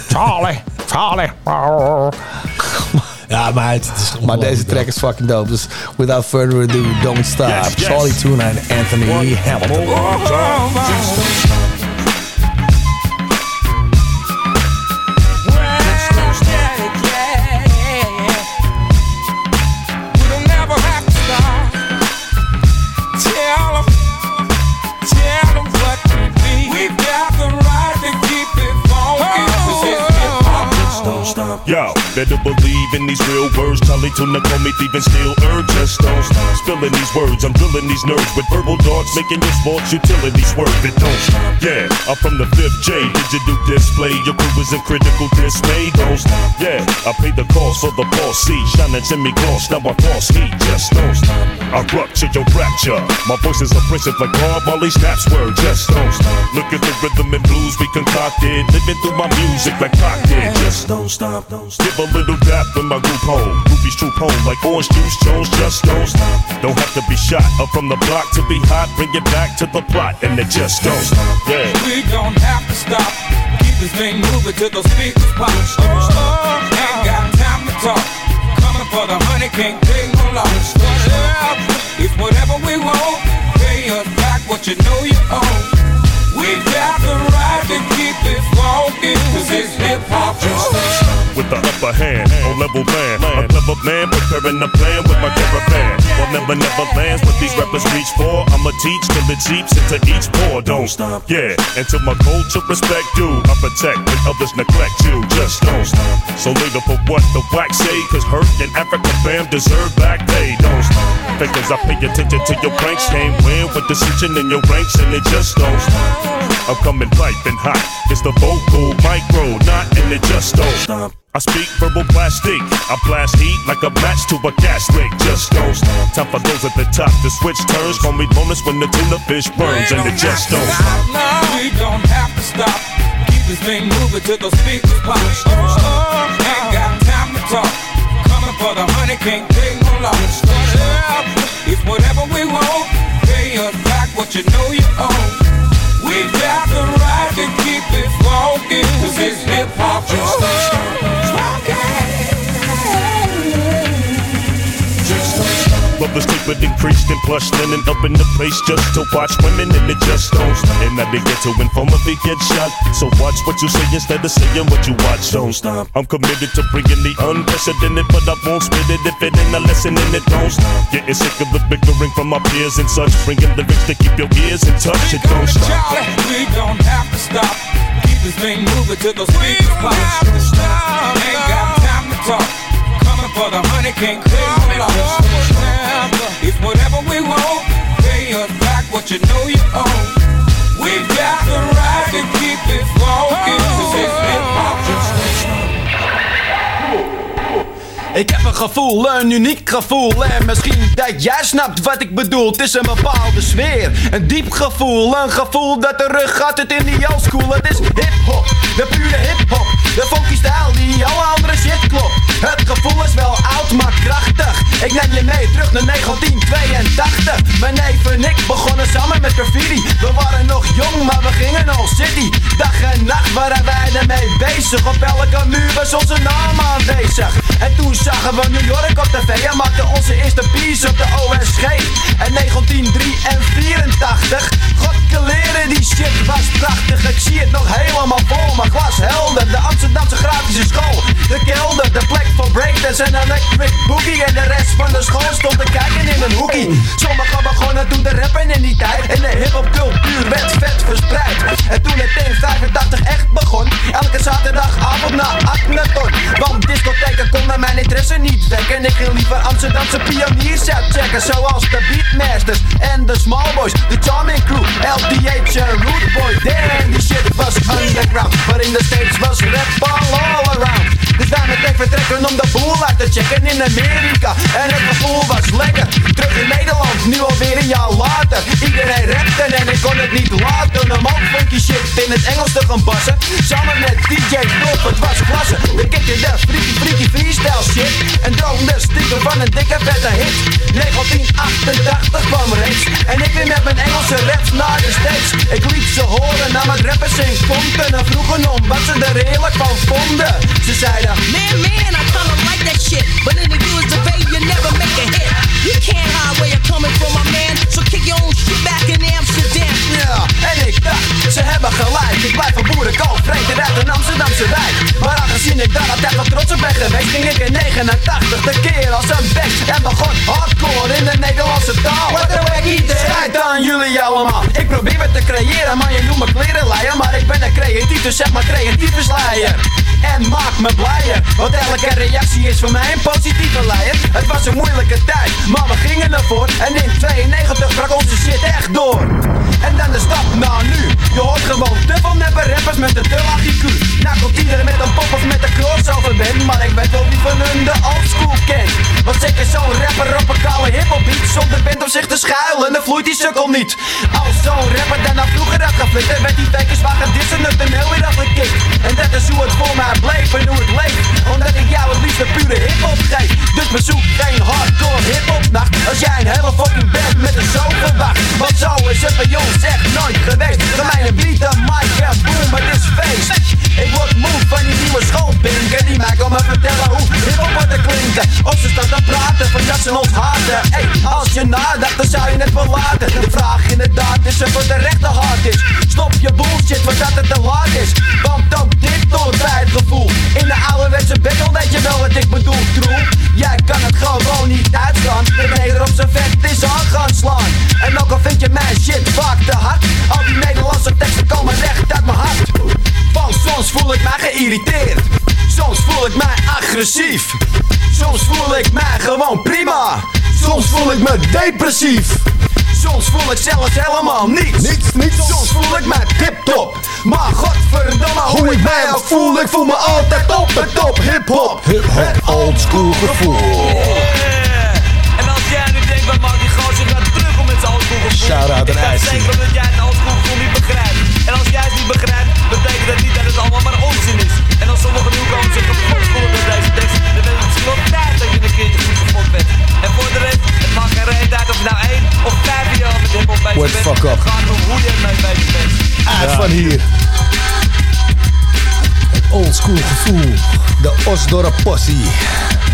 Charlie, Charlie. Ja, maar het, is Maar deze track is fucking dope. Dus without further ado, don't stop. Yes, yes. Charlie Tuna en Anthony Hamilton. Yo, better believe in these real words. Charlie Tuna call me thieving still urge. Don't spilling these words. I'm drilling these nerves with verbal darts, making your sports utility swerve. It don't stop. Yeah, I'm from the fifth J. Digital display. Your crew is in critical dismay. Don't stop. Yeah, I paid the cost for the boss seat. Shining semi gloss. Now I false heat. Just don't stop. I rupture your rapture. My voice is abrasive like Bob Marley snaps word. Just don't stop. Look at the rhythm and blues we concocted. Living through my music like Pac. Just don't stop. Give a little dap when my group home. Groupies troop home like orange juice. Jones just don't stop. Don't have to be shot up from the block to be hot. Bring it back to the plot and it just don't stop. Yeah. We don't have to stop. Keep this thing moving till those speakers pop. Oh, ain't got time to talk. Coming for the honey, can't take no loss. It's whatever we want. Pay us back what you know you owe. We got the right to keep it funky, cause it's hip hop. With the upper hand on level man, a clever man preparing the plan with my caravan. While never never lands what these rappers reach for. I'ma teach till it seeps into each pore. Don't stop, yeah. Until my culture respect you, I protect when others neglect you. Just don't stop. So later for what the wax say? Cause hurt and Africa fam deserve back pay. Don't stop. Because I pay attention to your pranks. Can't win with dissension in your ranks, and it just don't stop. I'm coming piping hot. It's the vocal micro, not and it just don't stop. I speak verbal plastic. I blast heat like a match to a gas stick. Just don't stop. Time for those at the top to switch turns. Call me bonus when the tuna fish burns, and it just don't stop. No, we don't have to stop. Keep this thing moving till those speakers pop. Oh, ain't got time to talk. Coming for the honey, can't take no loss. It's whatever we want. Pay us back what you know you owe. We got the right to keep it funky, cause it's hip hop. Brothers keep it increased and plush linen up in the place just to watch women and it just don't stop. And now they get to inform if he gets shot. So watch what you say instead of saying what you watch. Don't stop. I'm committed to bringing the unprecedented, but I won't spit it if it ain't a lesson and it don't stop. Getting sick of the bickering from my peers and such. Bringing the lyrics to keep your ears in touch. It don't stop. Charlie, we don't have to stop. Keep this thing moving till those speakers pop. Ain't got time to talk. Coming for the honey, can't know got the right to keep it. Ik heb een gevoel, een uniek gevoel. En misschien dat jij snapt wat ik bedoel. Het is een bepaalde sfeer, een diep gevoel Een gevoel dat terug gaat. Het in die old school Het is hip-hop, de pure hip-hop De funky stijl die alle andere shit klopt. Het gevoel is wel oud, maar krachtig. Ik neem je mee terug naar 1982 Mijn neef en ik begonnen samen met graffiti. We waren nog jong, maar we gingen al city. Dag en nacht waren wij ermee bezig. Op elke muur was onze naam aanwezig. En toen zagen we New York op tv En maakten onze eerste piece op de OSG En 1983 God leren die shit was prachtig. Ik zie het nog helemaal vol Maar was helder, de Amsterdamse grafische school. De kelder, de plek voor breakdance en electric boogie. En de rest van de school stond te kijken in een hoekie. Sommigen begonnen toen te rappen in die tijd. En de hiphop cultuur werd vet verspreid. En toen het in 85 echt begon Elke zaterdagavond na Akhenaton Want discotheken konden mijn interesse niet wekken. Ik ging liever Amsterdamse pioniers uitchecken Zoals de Beatmasters en de Smallboys De Charming Crew, LDH en Root Boy. Damn, die shit was underground Maar in de States was rap all, all around. Dus wij meteen vertrekken om de boel uit te checken in Amerika. En het gevoel was lekker. Terug in Nederland, nu alweer een jaar later. Iedereen rapte en ik kon het niet laten Om ook funky shit in het Engels te gaan passen. Samen met DJ Top, het was klasse. We kikten de freaky freaky freestyle shit. En droomde stiekem van een dikke vette hit. 1988 kwam reeds. En ik weer met mijn Engelse raps naar de States. Ik liet ze horen naar mijn rappers in Compton En vroegen om wat ze er eerlijk van vonden Ze zeiden Man, man, I kinda like that shit. But in the US of A, you never make a hit. You can't hide where you're coming from, my man. So kick your own shit back in Amsterdam. Ja, en ik dacht, ze hebben gelijk Ik blijf een boerenkool, vreemd uit een Amsterdamse wijk Maar aangezien ik daar altijd wel trots op ben geweest Ging ik in 89 de keer als een bek En begon hardcore in de Nederlandse taal Wat een wacky Schijt aan jullie allemaal Ik probeer het te creëren, maar je noemt me klerenleier Maar ben een dus zeg maar creatieve slayer en maakt me blijer. Want elke reactie is voor mij een positieve leier. Het was een moeilijke tijd, maar we gingen ervoor. En in 92 brak onze shit echt door. En dan de stap naar nu. Je hoort gewoon te veel neppe rappers met een te laag IQ. Nou komt iedereen met een pop of met een crossover band. Maar ik weet wel wie van hun de oldschool kent. Want zeker zo'n rapper op een koude hiphop beat. Zonder band om zich te schuilen, dan vloeit die sukkel niet. Als zo'n rapper daarna vroeger had geflikt. werd die tekens waar gedissen het toneel weer afgekikt. En dat is hoe het voor mij en hoe het leeft. Omdat ik jou het liefst de pure hiphop geef. Dus bezoek geen hardcore hiphop nacht. Als jij een hele fucking band met een zo verwacht. Want zo is het bij ons echt nooit geweest. Voor mij een mic boom, het is feest. Ik word moe van die nieuwe schoolpinken. Die mij komen vertellen hoe hiphop wordt te klinken. Of ze staan te praten van dat ze ons haten. Ey, als je nadacht, dan zou je het wel laten. De vraag inderdaad is of het de rechte hard is. Stop je bullshit voordat het te laat is. Want ook dit hoort bij het gevoel. In de ouderwetse battle weet je wel wat ik bedoel, troel. Jij kan het gewoon niet uitstaan. De neder op zijn vet is slaan. En ook al vind je mijn shit vaak te hard. Al die Nederlandse teksten komen recht uit mijn hart. Want soms voel ik mij geïrriteerd. Soms voel ik mij agressief. Soms voel ik mij gewoon prima. Soms voel ik me depressief. Soms voel ik zelfs helemaal niets. Niets, niets. Soms voel ik mij tip-top. Maar godverdomme, hoe ik mij ook voel, ik voel me altijd op het top. Hip-hop, het oldschool gevoel. En als jij nu denkt, wat maakt die gozer gaat terug om met zijn oldschool gevoel? Shout-out aan dat jij het als sommige nieuwkomers zich kapot voelen door deze tekst, dan is het misschien wel tijd dat je een keertje goed kapot bent. En voor de rest, het maakt geen reet uit of nou één of vijf jaar met hiphop bezig Word bent. fuck up. Het gaat om hoe je ermee bezig bent. Uit van hier. Oldschool gevoel. De Osdorp Possie.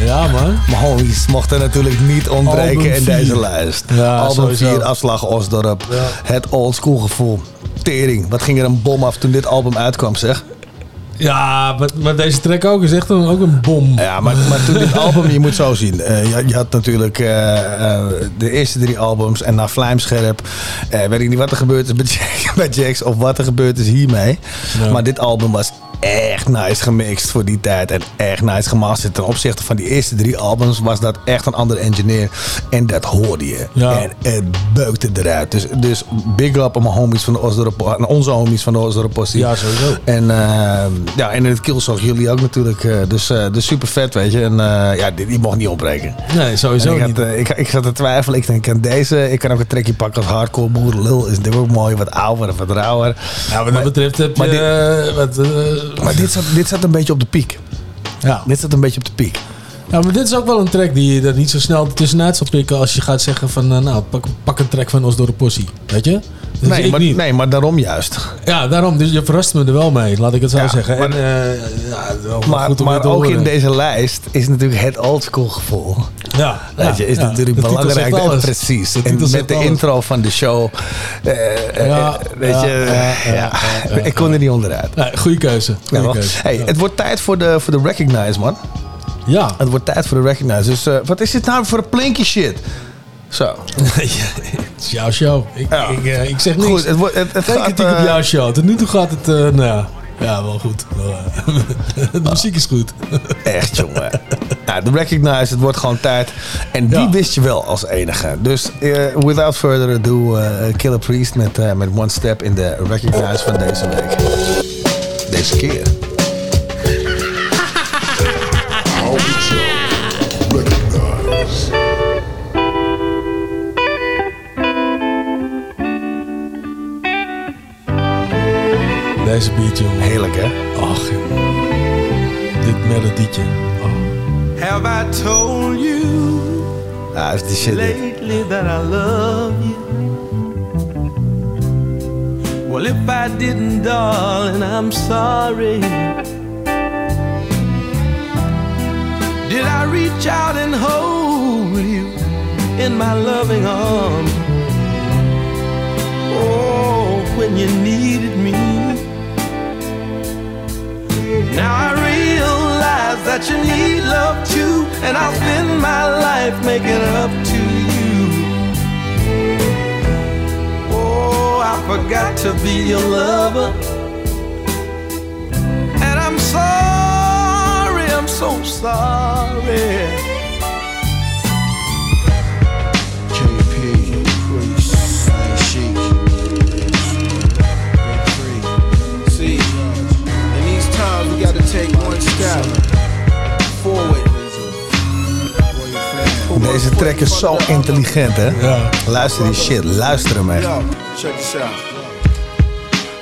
Ja, man. Mijn homies mochten natuurlijk niet ontbreken in deze lijst. Ja, Album sowieso. 4, afslag Osdorp. Het oldschool gevoel. Tering, wat ging er een bom af toen dit album uitkwam, zeg? Ja, maar, maar deze track ook is echt een, ook een bom. Ja, maar, maar toen dit album, je moet zo zien. eh, je, je had natuurlijk eh, eh, de eerste drie albums en na Vlijmscherp. weet ik niet wat er gebeurd is bij, Jack- bij Jax of wat er gebeurd is hiermee. Ja. Maar dit album was echt nice gemixt voor die tijd. En echt nice gemasterd. Ten opzichte van die eerste drie albums was dat echt een andere engineer. En dat hoorde je. Ja. En het beukte eruit. Dus, dus big up aan mijn homies van de Osdorp, aan onze homies van de Osdorp Postie. Ja, sowieso. En, eh, ja, en in het Killzog jullie ook natuurlijk. eh, dus, eh, dus super vet, weet je. En ja, die, die mocht niet opbreken. Nee, sowieso ik, had, ik, ik zat te twijfelen. Ik denk, kan deze, ik kan ook een trekje pakken als hardcore boerenlul. Is natuurlijk ook mooi, wat ouder, wat rauwer. Ja, wat dat betreft heb je... maar dit- wat, Maar dit zat, dit zat een beetje op de piek. Ja. Dit zat een beetje op de piek. Ja, maar dit is ook wel een track die je er niet zo snel tussenuit zal pikken als je gaat zeggen van, eh, nou, pak, pak een track van ons door de possie. Weet je? Nee, maar, niet. nee, maar daarom juist. Ja, daarom. Dus je verrast me er wel mee, laat ik het zo Ja, zeggen. maar- en, eh, ja, Maar, goed maar ook horen. in deze lijst is natuurlijk het oldschool gevoel. Ja, Weet je, is natuurlijk belangrijk. alles. Precies. En met de alles. intro van de show. Ja, weet ja, je, ja, ik kon er niet onderuit. Nee, goeie keuze. Goeie keuze. hey. Het wordt tijd voor de, voor de Recognize, man. Ja. Het wordt tijd voor de Recognize. Dus eh, wat is dit nou voor een plinky shit? Zo. het is jouw show. Ik, ik, eh, ik zeg niks. Goed, het, wordt, het, het Geen kritiek op eh, jouw show. Tot nu toe gaat het, eh, nou ja, ja, wel goed. De muziek is goed. Echt, jongen. Nou, de Recognize, het wordt gewoon tijd. En die wist je wel als enige. Dus without further ado, Killer Priest met, met One Step in de Recognize van deze week. Deze keer. Deze beat, jongen. Heerlijk, hè? Ach, jongen. Dit melodietje. Have I told you Ja, is die shit. lately that I love you? Well, if I didn't, darling, I'm sorry. Did I reach out and hold you in my loving arms? Oh, when you needed that you need love too, and I'll spend my life making up to you. Oh, I forgot to be your lover, and I'm sorry I'm so sorry. JP, Priest, Sheik. See, in these times we gotta take one step Deze track is zo intelligent, hè? Ja. Luister die shit, luister hem echt. Check this out.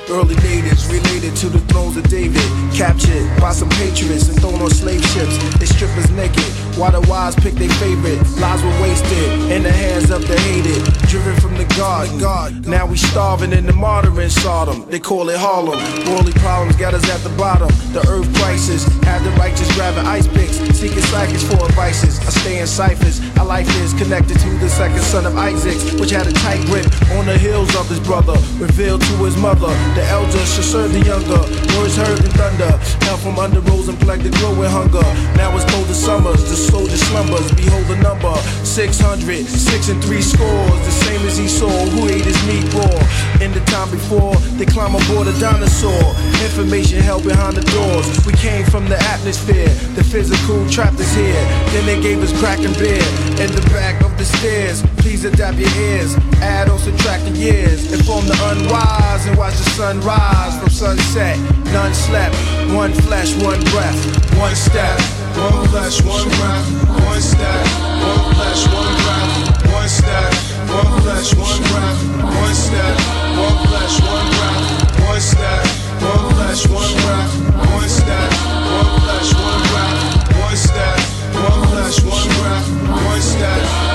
Early natives related to the thrones of David, captured by some patriots and thrown on slave ships. They strip us naked, while the wise pick their favorite. Lives were wasted in the hands of the hated, driven from the God. God. Now we starving in the martyring Sodom. They call it Harlem. Worldly problems got us at the bottom. The earth crisis Have the righteous grabbing ice picks, seeking psychics for advices. I stay in ciphers. Our life is connected to the second son of Isaac, which had a tight grip on the heels of his brother, revealed to his mother. The elder should serve the younger. Words heard in thunder. Hell from under rose and plague the glow with hunger. Now it's cold as summers. The soldier slumbers. Behold the number 600. Six and three scores. The same as he saw who ate his meat raw. In the time before, they climb aboard a dinosaur. Information held behind the doors. We came from the atmosphere. The physical trapped us here. Then they gave us crack and beer. In the back of the stairs. Please adapt your ears. Add or subtract the years. Inform the unwise and watch the sun rise from sunset. None slept. One flesh, one breath, one step. One flash, one round, one stack. One flash, one round, one stack. One flash, one round, one stack. One flash, one round, one stack. One flash, one round, one stack. One flash, one round, one stack. One flash, one round, one stack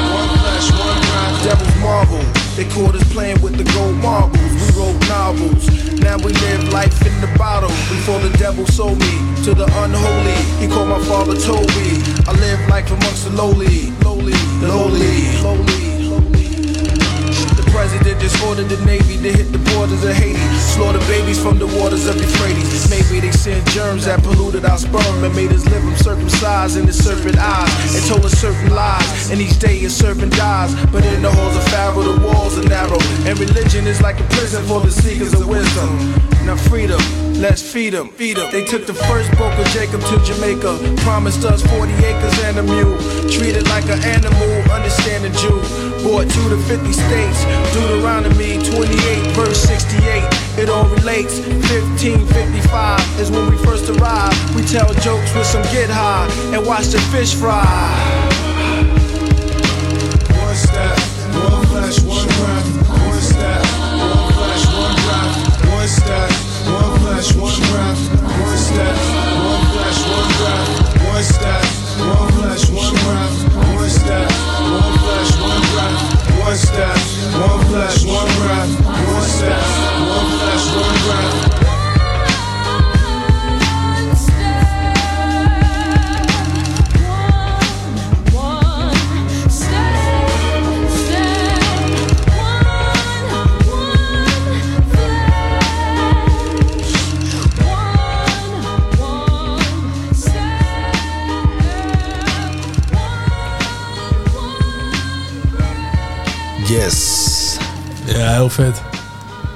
marvel. They caught us playing with the gold marbles. We wrote novels. Now we live life in the bottle. Before the devil sold me to the unholy. He called my father Toby. I live life amongst the lowly, lowly, the lowly, lowly. President just ordered the Navy to hit the borders of Haiti. Slaughter babies from the waters of Euphrates. Maybe they sent germs that polluted our sperm and made us live them circumcised in the serpent eyes. And told us certain lies. And each day a serpent dies. But in the halls of Pharaoh, the walls are narrow. And religion is like a prison for the seekers of wisdom. Now freedom, let's feed them, feed them. They took the first boat of Jacob to Jamaica. Promised us 40 acres and a mule. Treated like an animal, understand the Jew. Bought two to 50 states. Deuteronomy 28, verse 68. It all relates. 1555 is when we first arrived. We tell jokes with some get high and watch the fish fry. One step, one flesh, one breath. One step, one flesh, one breath. One step, one flesh, one breath. One step, one flesh, one breath. One step, one One step, one flesh, one breath. One step, Yes. Ja, heel vet.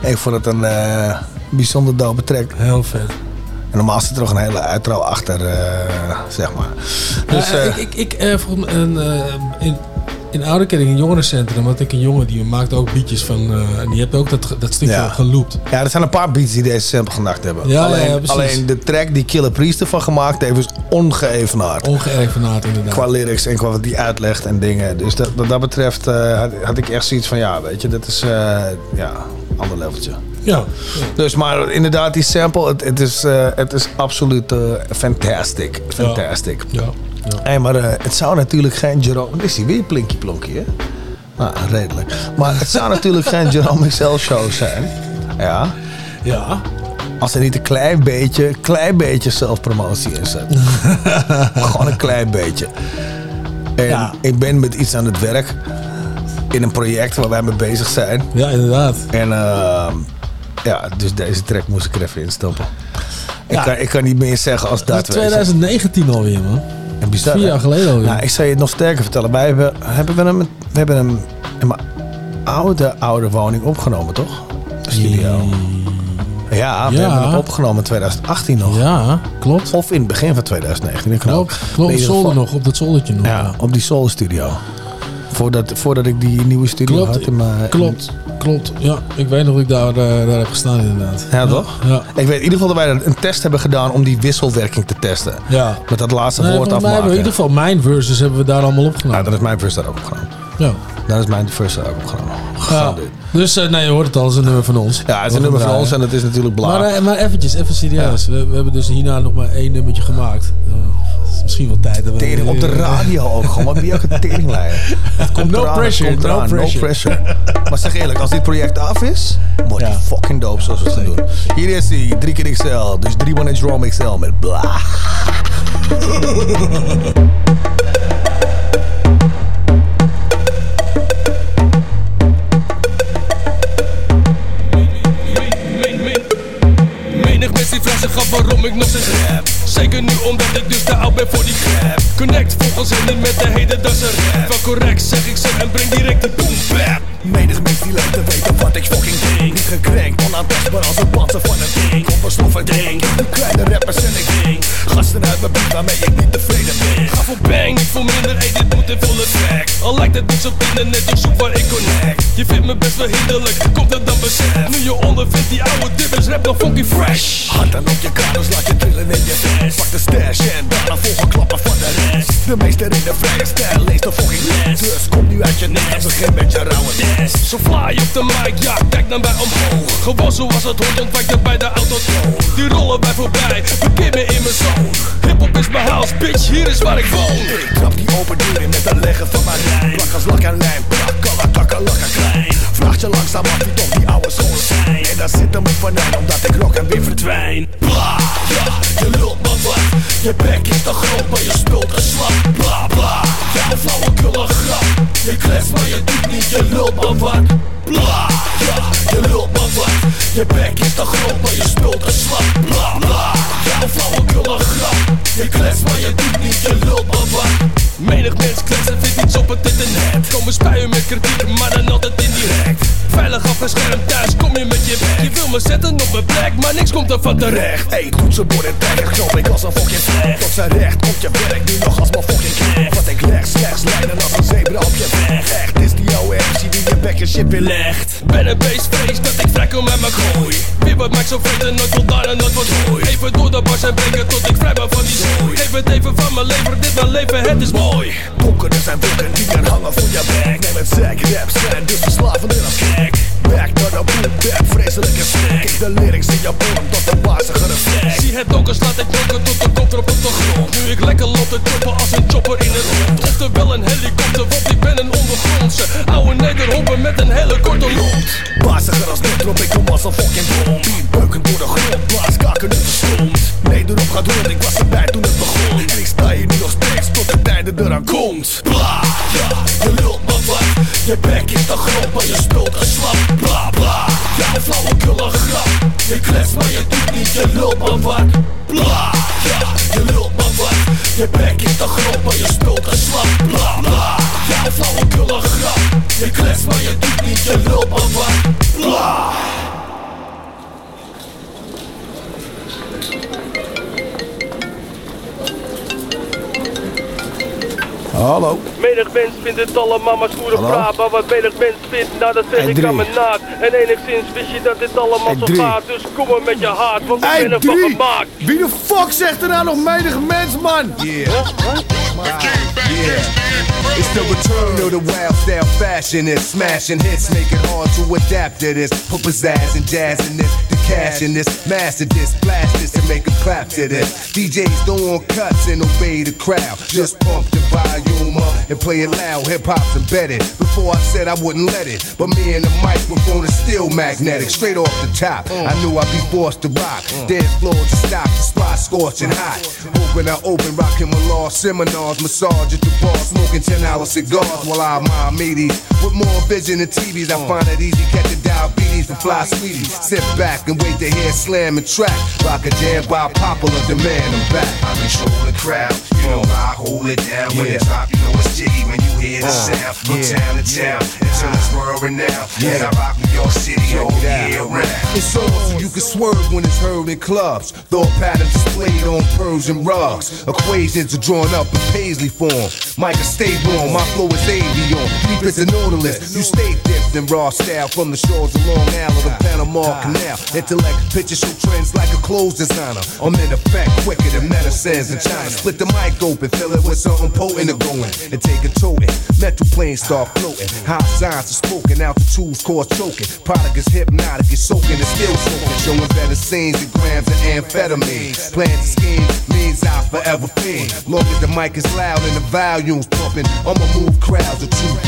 Ik vond het een eh, bijzonder dope track. Heel vet. En normaal zit er nog een hele uitrouw achter, eh, zeg maar. Dus, Ja, eh, ik, ik, ik volgens mij eh, in, in oude ken ik een jongerencentrum had ik een jongen die maakt ook beatjes van. eh, en die heeft ook dat, dat stukje Ja. geloopt. Ja, er zijn een paar beats die deze sample gemaakt hebben. Ja, alleen, ja, alleen de track die Killer Priest ervan gemaakt heeft is ongeëvenaard. Ongeëvenaard inderdaad. Qua lyrics en qua wat die uitlegt en dingen. Dus dat, wat dat betreft eh, had, had ik echt zoiets van ja, weet je, dat is eh ja, een ander leveltje. Ja. Dus maar inderdaad, die sample, het, het, is, het is absoluut fantastic. Fantastic. Ja. Hey, maar eh, het zou natuurlijk geen Jerome... Is hij weer Plinky Plonky, hè? Nou, redelijk. Maar het zou natuurlijk geen Jerome XL show zijn. Ja. Ja. Als er niet een klein beetje, klein beetje zelfpromotie in zit. Gewoon een klein beetje. En ik ben met iets aan het werk. In een project waar wij mee bezig zijn. Ja, inderdaad. En ehm, ja, dus deze track moest ik er even in stoppen. Ik, Ja. kan, ik kan niet meer zeggen als Dat dat. is 2019 alweer, man. Bizar, Vier jaar geleden alweer. Nou, ik zal je het nog sterker vertellen. Wij hebben, hebben we hem, we hebben hem in mijn oude, oude woning opgenomen, toch? Studio. Ja, we Ja. hebben hem opgenomen in 2018 nog. Ja, klopt. Of in het begin van 2019. Ik. Klopt, klopt. Ieder Zolder nog, op dat zoldertje nog. Ja, op die Soul Studio. Voordat, voordat ik die nieuwe studio Klopt, had in mijn... klopt, klopt. Ja, ik weet nog dat ik daar, eh, daar heb gestaan inderdaad. Ja, toch? Ja. Ik weet in ieder geval dat wij een test hebben gedaan om die wisselwerking te testen. Ja. Met dat laatste Nee, woord mij hebben afmaken. we in ieder geval mijn verses hebben we daar allemaal opgenomen. Ja, dan is mijn verse daar ook opgenomen. Ja. Dan is mijn verse daar ook opgenomen. Ja. Dus eh, nee, je hoort het al, het is een nummer van ons. Ja, het is een nummer van ons en het is natuurlijk Maar, belangrijk. eh, maar eventjes, even serieus. We, we hebben dus hierna nog maar één nummertje gemaakt. Eh, is misschien wel tijd. dat Tering op de radio ook gewoon. Wat ben je ook een teringleier? Het komt No eraan, pressure, komt no pressure. pressure. Maar zeg eerlijk, als dit project af is, wordt die fucking dope zoals we het gaan doen. Hier is hij, drie keer XL. Dus drie one inch ROM XL met bla. waarom ik nog steeds rap. Zeker nu omdat ik dus te oud ben voor die grap. Connect volgens hen met de hedendaagse rap. Wel correct zeg ik ze en breng direct de boom Menig mens die lijkt te weten wat ik fucking denk Niet gekrenkt, onaantastbaar als een panzer van een ding een sloffen ding, die kleine rappers en ik ding Gasten uit mijn buurt waarmee ik niet tevreden ben. Ga voor bang, niet voor minder, ey dit moet in volle track. Al lijkt het niks op internet, ik zoek waar ik connect. Je vindt me best wel hinderlijk, komt het dan besef. Nu je ondervindt die oude dibbers, rap nog funky fresh. Hand dan op je kaders, laat je trillen in je vest Pak de stash en daarna volgen klappen van de rest. De meester in de vrije stijl, lees de fucking les. Dus kom nu uit je nest en begin met je rauwe Zo fly op de mic, ja, kijk naar mij omhoog. Gewoon zoals het hoort, ontwijkt er bij de autotoon Die rollen wij voorbij, verkeer me in mijn zone Hip-hop is mijn house, bitch, hier is waar ik woon. Ik trap die open deur in met het leggen van mijn rijn Plak als lak en lijm, plak, takken, lakken klein. Vraag je langzaam af wie toch die oude scholen zijn. En daar zit hem op vanijn omdat ik rock en weer verdwijn. Bla, je lult maar wat? Je bek is te groot, maar je speelt een slag Bla, bla, ja, een flauwekulle grap. Je klets, maar je doet niet, je lult maar wat Bla, ja, je lult maar Je bek is te groot, maar je speelt een slag Bla, bla, ja, een flauwekulle grap Je klets, maar je doet niet, je lult maar Menig mens klets en vindt iets op het internet Komen spuien met kritiek, maar dan altijd indirect Veilig afgeschermd thuis, kom je met je weg Je wil me zetten op mijn plek, maar niks komt er van terecht Hey, toetsenbord en tijger knop ik als een fucking vleg Tot zijn recht komt je werk nu nog als mijn fucking knecht Wat ik leg, slechts lijnen als een zebra op je weg Echt is die oude MC die je bek en shit weer legt Ben een beest, vrees dat ik kom met mijn gooi Wie wat mij zo vreten, nooit voldaan en nooit wat hooi Even door de bars en breken tot ik vrij ben van die zooi Geef het even van mijn lever, dit mijn leven, het is mooi. Donkerder zijn wolken die gaan hangen voor je bek. Neem het sec, rap zijn dus verslavender als gek Back naar de boom, vreselijke snack de lyrics in je bodem tot een bazige reflex Zie het donker, slaat ik donker tot de erop op de grond. Nu ik lekker loop te choppen als een chopper in het rond. Oftewel een helikopter, want ik ben een ondergrondse. Oude nederhopper met een hele korte mond Baziger als drop ik hem als een fucking bom. Beuken door de grond, blaas kaken uit de stront Nederop gaat rond, ik was erbij toen het begon. En ik sta hier nu nog steeds tot het einde eraan komt. Bla, ja, je lult maar wat. Je bek is te groot, maar je speelt een slap. Bla, bla, ja, een flauwekulle grap. Je klets, maar je doet niet, je lult maar wat Bla, ja, je lult maar wat Je bek is te groot, maar je speelt een slap. Bla, bla, ja, een flauwekulle grap. Je klets, maar je doet niet, je lult maar wat Bla Hallo. Menig mens vindt het allemaal maar stoere Hallo? praat Maar wat menig mens vindt, nou dat zeg ik aan mijn naad En enigszins wist je dat dit allemaal zo gaat Dus kom maar met je haat, want ik ben ervan drie. gemaakt Wie de fuck zegt er nou nog menig mens, man? Yeah. Yeah. It's the return of the wild style fashion. smashing hits, make it hard to adapt to this. Put pizzazz and jazz in this, the cash in this, master this, blast this, and make a clap to this. DJs don't want cuts and obey the crowd. Just pump the volume up and play it loud. Hip hop's embedded. Before I said I wouldn't let it, but me and the microphone is still magnetic. Straight off the top, I knew I'd be forced to rock. Dance floors to stop, the spot scorching hot. Open, I open, rocking my law seminars, massage at the bar, smoking 10 hour cigars while I'm my meaties. With more vision than TVs, I find it easy catching diabetes for fly sweeties. Sit back and wait to hear slam and track. Rock a jam by popular demand. I'm back. I control the crowd. You know I hold it down when it drop. You know it's jiggy when you hear the Uh, sound. From yeah. town to town until it's world renowned. And I rock New York City all year round. It's on so you can swerve when it's heard in clubs. Thought patterns displayed on Persian rugs. Equations are drawn up in paisley form. Micah stable on, my flow is avion. Deep as a nautilus. You stay dipped in raw style from the shores of Long Island to Panama Canal. Intellect picture show trends like a clothes designer. I'm in effect quicker than medicines in China. Split the mic open, fill it with something potent to going and take a toting. Metal planes start floating. High signs are spoken, altitudes cause choking. Product is hypnotic, it's soaking, it's still soaking. Showing better scenes than grams of amphetamine. Plans and schemes means I forever fiend. Long as the mic is loud and the volume's pumping, I'ma move crowds of 2,000.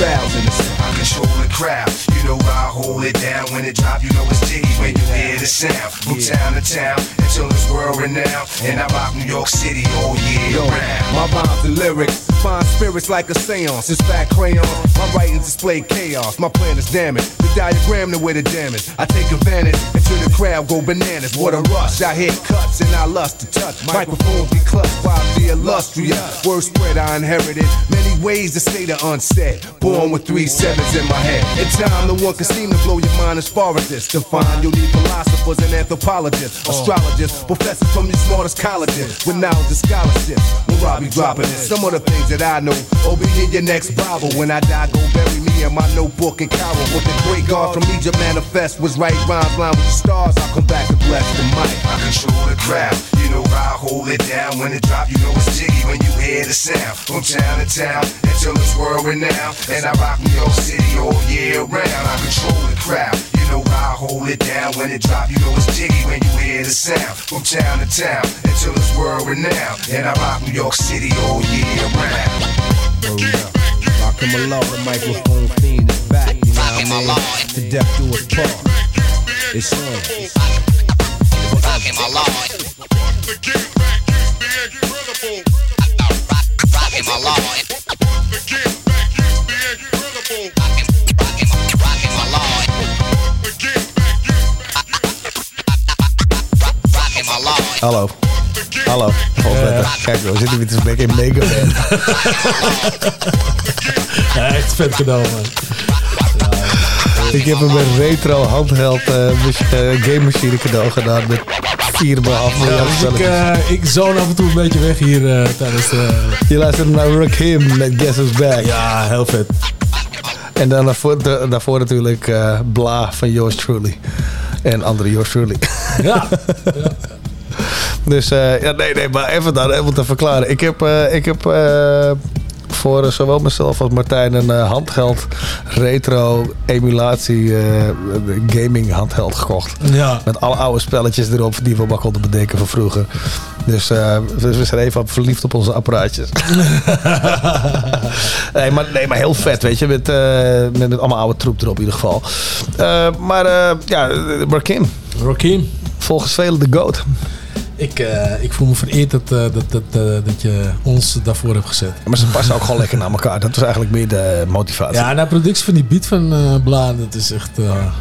I control the crowd, you know I hold it down. When it drop, you know it's jiggy when you hear the sound. From town to town until it's world renowned. And I rock New York City all year round. My rhymes and lyrics find spirits like a seance. It's fat crayon. My writings display chaos. My plan is damaged. The diagram the way the damage. I take advantage until the crowd go bananas. What a rush. I hit cuts and I lust to touch. Microphones be clutched by the illustrious. Word spread I inherited. Many ways to say the unsaid. Born with three sevens in my head. In time, no one can seem to blow your mind as far as this. Define you'll need philosophers and anthropologists, oh. astrologists, professors from your smartest colleges with knowledge and scholarships. When Robbie dropping some of the things that I know. Oh, be in your next Bible. When I die, go bury me in my notebook and Cairo. What the great God from Egypt manifest was right rhymes line with the stars. I'll come back and bless the mic. I control the crowd. You know I hold it down. When it drop, you know it's jiggy when you hear the sound. From town to town until it's world renowned. And I rock New York City all year round. I control the crowd. You know I hold it down. When it drop, you know it's jiggy when you hear the sound. From town to town until it's world renowned. And I rock New York City all year round. Oh, rock him alone, the microphone fiend is back, you know what I mean? To death do us part. It's on. Rockin' my lord. Rockin' my Hallo. Hallo. Opletten. Kijk, we zitten weer te spreken in Mega Man. Ja, echt vet gedaan, man. Ik heb hem een retro handheld eh, mach- eh, game machine cadeau gedaan met 4,5 miljard Ja, dus ik, eh, ik zoon af en toe een beetje weg hier eh, tijdens de... Je luistert naar Rakim met Guess Who's Back. Ja, heel vet. En dan daarvoor, daarvoor natuurlijk eh, Bla van Yours Truly. En andere Yours Truly. Ja. Dus eh, ja, nee, nee, maar even dan, even te verklaren. Ik heb, eh, ik heb eh, voor zowel mezelf als Martijn een handheld retro emulatie gaming handheld gekocht. Ja. Met alle oude spelletjes erop die we maar konden bedenken van vroeger. Dus we we zijn even verliefd op onze apparaatjes. nee, maar, nee, maar heel vet, weet je. Met, met, met allemaal oude troep erop in ieder geval. Maar ja, Rakim. Rakim. Volgens velen de GOAT. Ik, eh, ik voel me vereerd dat, eh, dat, dat, eh, dat je ons daarvoor hebt gezet. Maar ze passen ook gewoon lekker naar elkaar. Dat was eigenlijk meer de motivatie. Ja, nou, productie van die beat van eh Bla, dat is echt ja,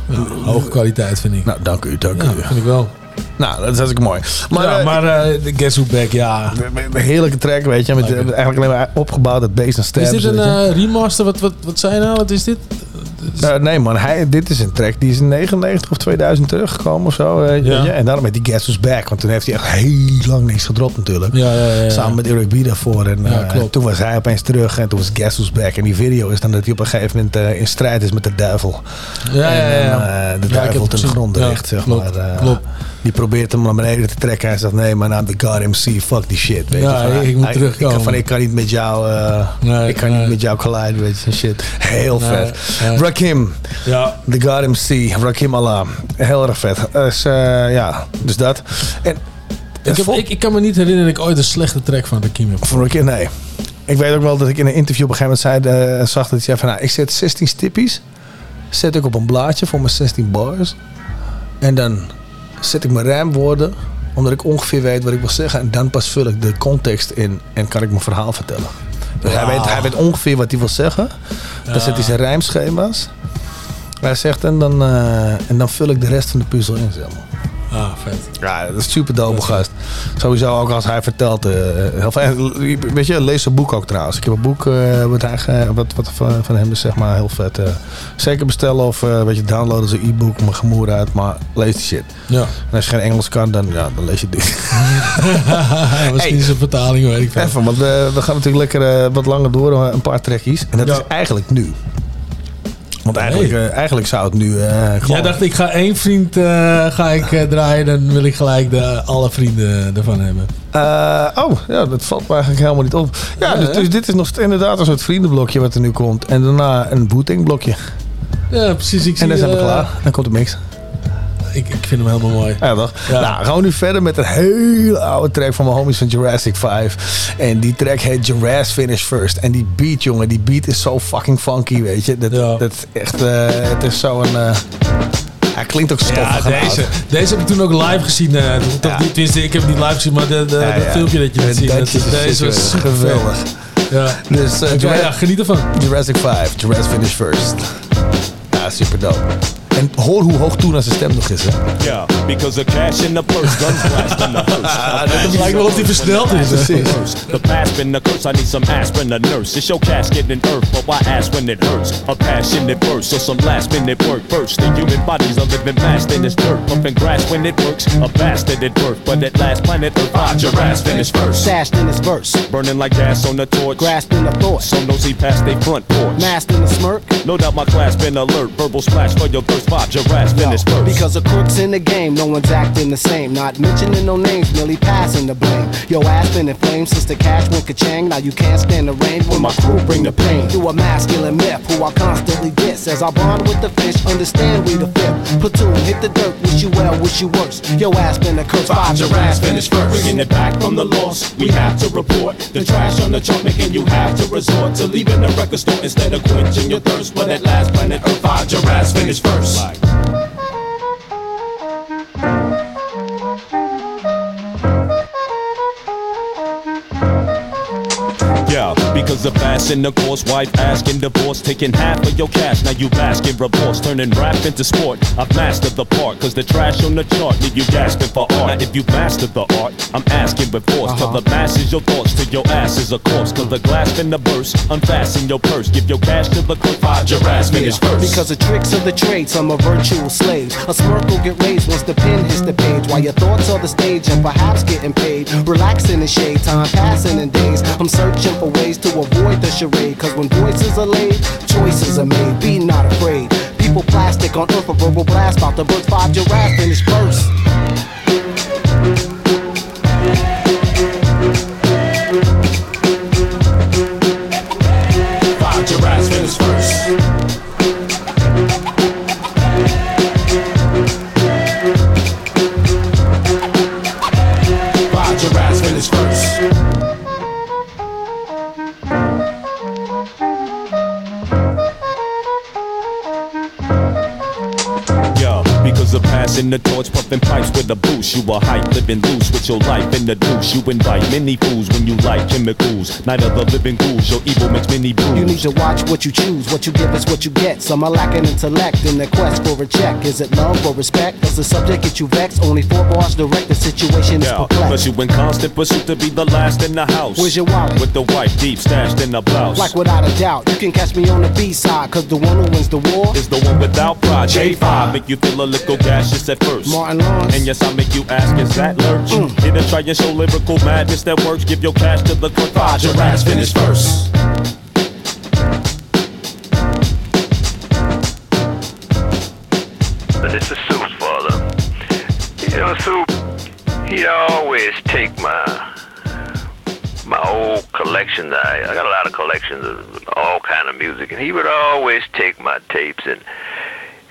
hoge kwaliteit, vind ik. Nou, dank u, dank Ja, u. vind ik wel. Nou, dat is hartstikke mooi. Maar, ja, maar de Guess Who Back, ja. een heerlijke track, weet je. Met, eigenlijk alleen maar opgebouwd uit bass en stabs. Is dit een remaster? Wat, wat, wat zei je nou? Wat is dit? Eh, nee man, hij, dit is een track die is in 99 of 2000 teruggekomen of zo. Ja. En daarom met die Guess Who's Back. Want toen heeft hij echt heel lang niks gedropt natuurlijk. Ja, ja. Samen met Eric B daarvoor. En Ja, klopt. toen was hij opeens terug en toen was Guess Who's Back. En die video is dan dat hij op een gegeven moment eh, in strijd is met de duivel. Ja, ja, ja, En ja. de Ja, ik heb duivel ten gronde richt, zeg klopt, maar. klopt. Die probeert hem naar beneden te trekken. Hij zegt, nee, mijn naam is God MC, fuck die shit. Weet Ja, je, van, ik moet hij- terugkomen. Ik, van, ik kan niet met jou, eh, Nee, ik kan nee. niet met jou collide, weet je, shit. Heel Nee, vet. Rakim, Ja. The God MC, Rakim Allah. Heel erg vet. Dus, eh, ja, dus dat. En, Ik, heb, ik, ik kan me niet herinneren dat ik ooit een slechte track van Rakim heb. voor Rakim, nee. Ik weet ook wel dat ik in een interview op een gegeven moment zei, eh, zag dat hij zei van, nou, ik zet 16 stippies, zet ik op een blaadje voor mijn 16 bars. En dan zet ik mijn rijmwoorden, omdat ik ongeveer weet wat ik wil zeggen. En dan pas vul ik de context in en kan ik mijn verhaal vertellen. Dus hij, weet, hij weet ongeveer wat hij wil zeggen. Dan Ja. zet hij zijn rijmschema's. Hij zegt, en dan, eh, en dan vul ik de rest van de puzzel in, zeg maar. Ah, vet. Ja, dat is super dope gast. Sowieso ook als hij vertelt. eh, heel fijn. Weet je, lees zijn boek ook trouwens. Ik heb een boek eh, wat, hij, wat, wat van, van hem is zeg maar heel vet. eh. zeker bestellen of weet je, downloaden zijn e-book, mijn gemoer uit. Maar lees die shit. Ja. En als je geen Engels kan, dan, ja, dan lees je dit. Misschien is een vertaling, weet ik veel. Even, want we, we gaan natuurlijk lekker wat langer door, een paar trekkies. En dat Ja. is eigenlijk nu. Want eigenlijk, eh, eigenlijk zou het nu eh gewoon... Jij dacht, ik ga één vriend eh, ga ik, draaien, dan wil ik gelijk de, alle vrienden ervan hebben. Oh, ja, dat valt me eigenlijk helemaal niet op. Ja, Ja, dus, dus dit is nog inderdaad een soort vriendenblokje wat er nu komt. En daarna een boeting blokje. Ja, precies. Ik En dan zijn we klaar. Dan komt de mix. Ik, ik vind hem helemaal mooi. Ja, toch? Ja. Nou, gaan we nu verder met een hele oude track van mijn homies van Jurassic 5. En die track heet Jurassic Finish First. En die beat, jongen, die beat is zo fucking funky, weet je. Dat, dat is echt, eh, het is zo'n... eh hij klinkt ook stoffig Ja, deze, deze heb ik toen ook live gezien. eh, niet, tenminste, ik heb het niet live gezien, maar de, de, Ja, dat filmpje dat je Ja, liet zien. dat Dat, is deze was geweldig. Ja. Dus Ja, ja, geniet ervan. Jurassic 5, Jurassic Finish First. Ja, super dope. En hoor hoe hoog toen zijn stem nog is, hè? Yeah, because of cash in the purse, guns blast in the hearse. Dat lijkt wel of hij versneld is. hè. The past been the curse, I need some aspirin, a nurse. It's your casket in earth, but why ask when it hurts? A passionate verse or some last minute work first. The human body's a living mass in this dirt. Pumping grass when it works, a bastard at birth. But at last planet Earth, ah, Jurass finish first. Sashed in his verse. Burning like gas on the torch. Grasping the thought. Some nosy past they front porch. Masked in the smirk. No doubt my class been alert. Verbal splash for your thirst spot. Finish first. Because of crooks in the game, no one's acting the same. Not mentioning no names, merely passing the blame. Yo ass been in flames since the cash went ka-chang. Now you can't stand the rain when my crew bring the pain. Through a masculine myth who I constantly diss. As I bond with the fish, understand we the fifth. Platoon, hit the dirt, wish you well, wish you worse. Yo ass been a curse, five your ass finish first. Bringing it back from the loss, we have to report the trash on the chart, making you have to resort to leaving the record store instead of quenching your thirst. But at last, planet Earth, find your ass finish first. Yeah, because of passing the course, wife asking divorce, taking half of your cash. Now you bask in remorse, turning rap into sport. I've mastered the part, cause the trash on the chart leave you gasping for art. Now if you mastered the art, I'm asking with force. Tell the uh-huh. masses your thoughts to your ass is a corpse. Cause the glass in the burst, unfasten your purse. Give your cash to the clerk, find your ass finish first. Because the tricks of the trades, I'm a virtual slave. A smirk will get raised once the pen hits the page. While your thoughts are the stage and perhaps getting paid. Relaxing in shade, time passing in days. I'm searching for ways to avoid the charade. Cause when voices are laid, choices are made. Be not afraid. People plastic on earth, a verbal blast about the birth five giraffe finish first. Passing the torch, puffing pipes with a boost. You a hype, living loose with your life in the douche. You invite many fools when you like chemicals. Night of the living ghouls, your evil makes many brews. You need to watch what you choose, what you give is what you get. Some are lacking intellect in their quest for a check. Is it love or respect? Does the subject get you vexed? Only four bars direct, the situation is Yeah, perplexed. cause you in constant pursuit to be the last in the house. Where's your wallet? With the wife deep stashed in the blouse. Like without a doubt, you can catch me on the B side, cause the one who wins the war is the one without pride. J5 make you feel a little gaseous at first. Martin Lawrence. And yes, I make you ask, is that lurch? Mm. Here to try and show lyrical madness that works. Give your cash to the clerk. Find your ass finish first. But this is Soup's father. You know, Soup, he'd always take my my old collection. I, I got a lot of collections of all kind of music, and he would always take my tapes and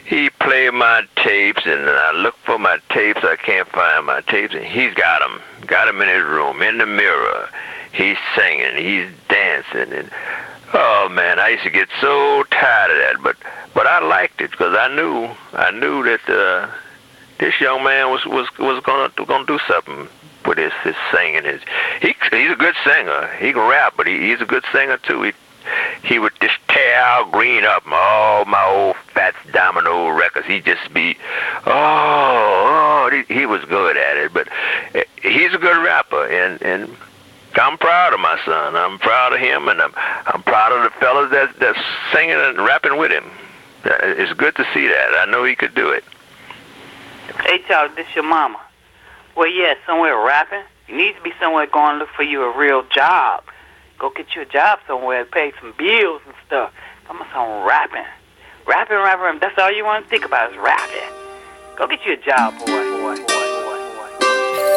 he play my tapes, and I look for my tapes. I can't find my tapes, and he's got them. Got them in his room, in the mirror. He's singing, he's dancing, and oh man, I used to get so tired of that. But but I liked it because I knew I knew that uh, this young man was was was gonna gonna do something with his his singing. His he he's a good singer. He can rap, but he, he's a good singer too. He he would just tear Al Green up, all my old Fats Domino records. He just be, oh, oh he, was good at it. But eh, he's a good rapper, and and I'm proud of my son. I'm proud of him, and I'm I'm proud of the fellas that that's singing and rapping with him. Uh, It's good to see that. I know he could do it. Hey, Charlie, this your mama. You at? Somewhere rapping? You need to be somewhere going look for you a real job. Go get you a job somewhere pay some bills and stuff. Come on, some rapping. Rapping, rapping, that's all you want to think about is rapping. Go get you a job, boy, boy, boy, boy, boy.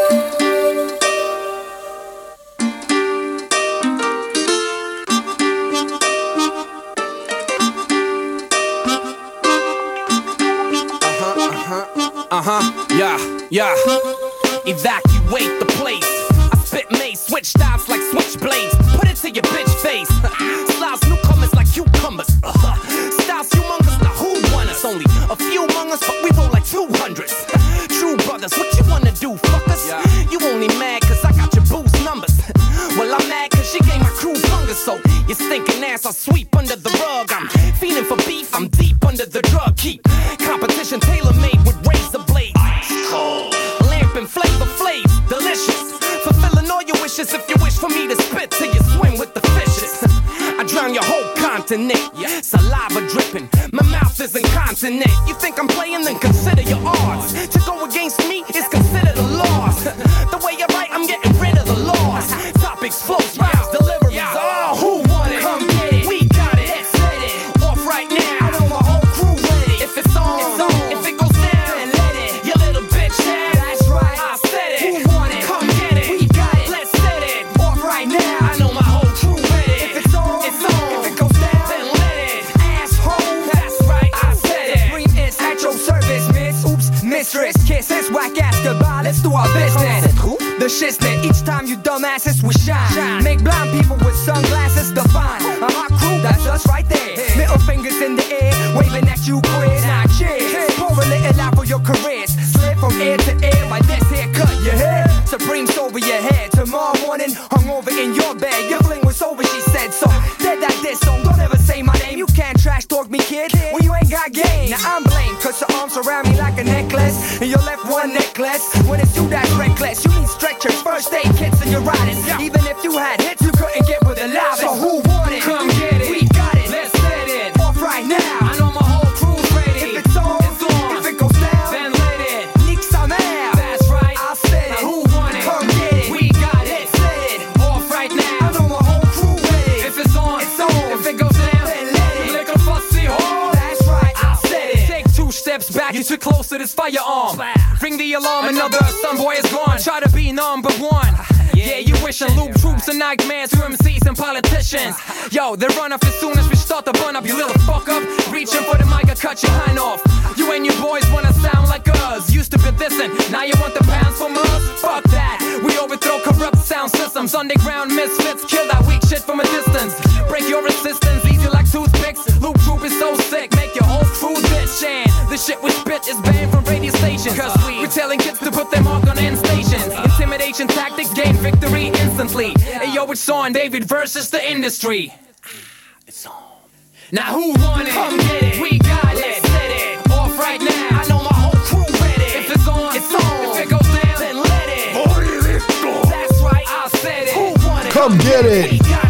Uh huh, yeah, yeah. Evacuate the place. I spit mace, switch styles like switchblades. Put it to your bitch face. Styles newcomers us? Only a few among us, but we roll like 200s. True brothers, what you wanna do, fuckers? You only mad cause I got your boost numbers. Well, I'm mad cause she gave my crew fungus, so your stinking ass I sweep under the rug. I'm feeling for beef, I'm deep under the drug keep. Competition tailor made with razor blades. Cold. Lamp and flavor flaves, delicious. Fulfilling all your wishes if you wish for me to spit till you swim with the fishes. I drown your whole continent. Saliva dripping, is incontinent. You think I'm playing, then consider your odds. To go against me is considered a loss. Let's our business. The shiznit. Each time you dumbasses we shine. Make blind people with sunglasses define. A hot crew, that's us right there. Middle fingers in the air, waving at you quiz. Now cheers. Pour a little out for your careers. Slip from ear to ear like this haircut. Your hair. Supreme's over your head. Tomorrow morning, hung over in your bed. Your fling was over, she said. So, dead that this song. Trash talk me, kid. Well, you ain't got game. Now I'm blamed, cause your arms around me like a necklace. And your left one necklace. When it's you that's reckless, you need stretchers, first aid kits, and your riders. Even if you had hits, close to this firearm. Ring the alarm, another son boy is gone. Try to be number one. Yeah, you wishing loop troops and nightmares to MCs and politicians. Yo, they run off as soon as we start to burn up, you little fuck up. Reaching for the mic, I cut your hand off. You and your boys wanna sound like us. Used to be this'n, now you want the pounds from us? Fuck that. We overthrow corrupt sound systems. Underground misfits, kill that weak shit from a distance. Break your resistance, easy like toothpicks. Loop is so sick, make your whole crew bitch. And the shit we spit is banned from radio stations. Cause we, we're telling kids to put their mark on end stations. Intimidation tactics gain victory instantly. Hey yo, it's on David versus the industry. It's on. Now who want it? Come get it. We got it. Set it. Off right now. I know my whole crew ready. If it's on, it's on. If it goes down, then let it. That's right. I said it. Who want it? Come get it.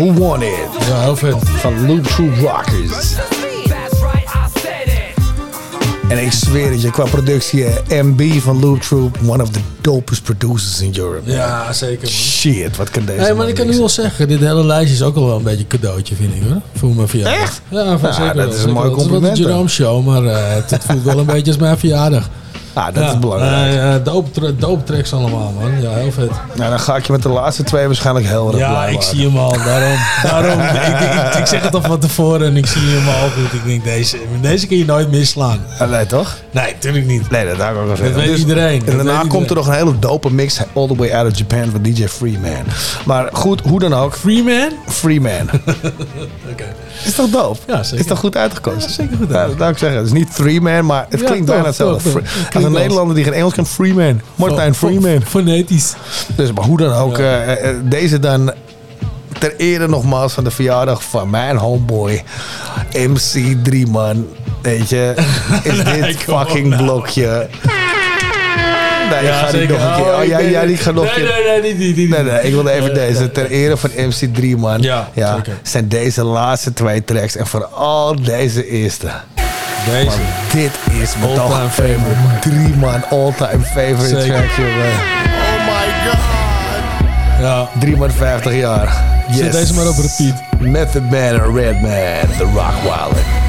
Who won it? Ja, heel vet. Van Loop True Rockers. En ik zweer het je, qua productie, eh, MB van Loop Troop, one of the dopest producers in Europe. Ja, zeker man. Shit, wat kan deze Hey, maar ik kan nu wel zeggen, dit hele lijstje is ook al wel een beetje een cadeautje, vind ik hoor. Voor mijn verjaardag. Echt? Ja, voor Ja, zeker dat wel, is een zeker mooi wel. Het compliment, is wel de. Jerome show, maar eh, het, het voelt wel een beetje als mijn verjaardag. Ja, dat is belangrijk. Ja, dope, tra- dope tracks allemaal man. Ja, heel vet. Nou, dan ga ik je met de laatste twee waarschijnlijk heel erg Ja, ik zie hem al. Daarom, daarom ik, ik, ik zeg het al van tevoren en ik zie hem al goed. Ik denk, deze, deze kun je nooit misslaan. Ah, nee, toch? Nee, natuurlijk niet. Nee, dat ik ook wel zeggen. weet iedereen. En Dat daarna komt er nog een hele dope mix, All the Way Out of Japan, van DJ Freeman. Maar goed, hoe dan ook. Freeman? Freeman. Oké. Is toch dope? Ja, zeker. Is toch goed uitgekozen? Ja, zeker goed Ja, dat zou ik zeggen. Het is niet Three Man, maar het klinkt bijna hetzelfde. Als een Nederlander die geen Engels kan, Freeman. Martijn Freeman. Fonetisch. Dus, maar hoe dan ook, eh, eh, deze dan ter ere nogmaals van de verjaardag van mijn homeboy MC3 man. Weet je, is Nee, dit fucking nou. blokje. Nee, Ja, ik ga nog een keer. Oh, Oh, nog Nee, keer. nee, nee, niet Nee, nee, ik wilde even deze. Ter ere van MC3 man. Ja, zeker. Zijn deze laatste twee tracks. En vooral deze eerste. Deze. Dit is mijn All-time favorite. Drie man, all-time favorite Zeker. track, jongen. Oh my god. Ja. Drie man, 50 jaar. Zet deze maar op repeat. Method Man en Redman, The Rockwilder. Microphone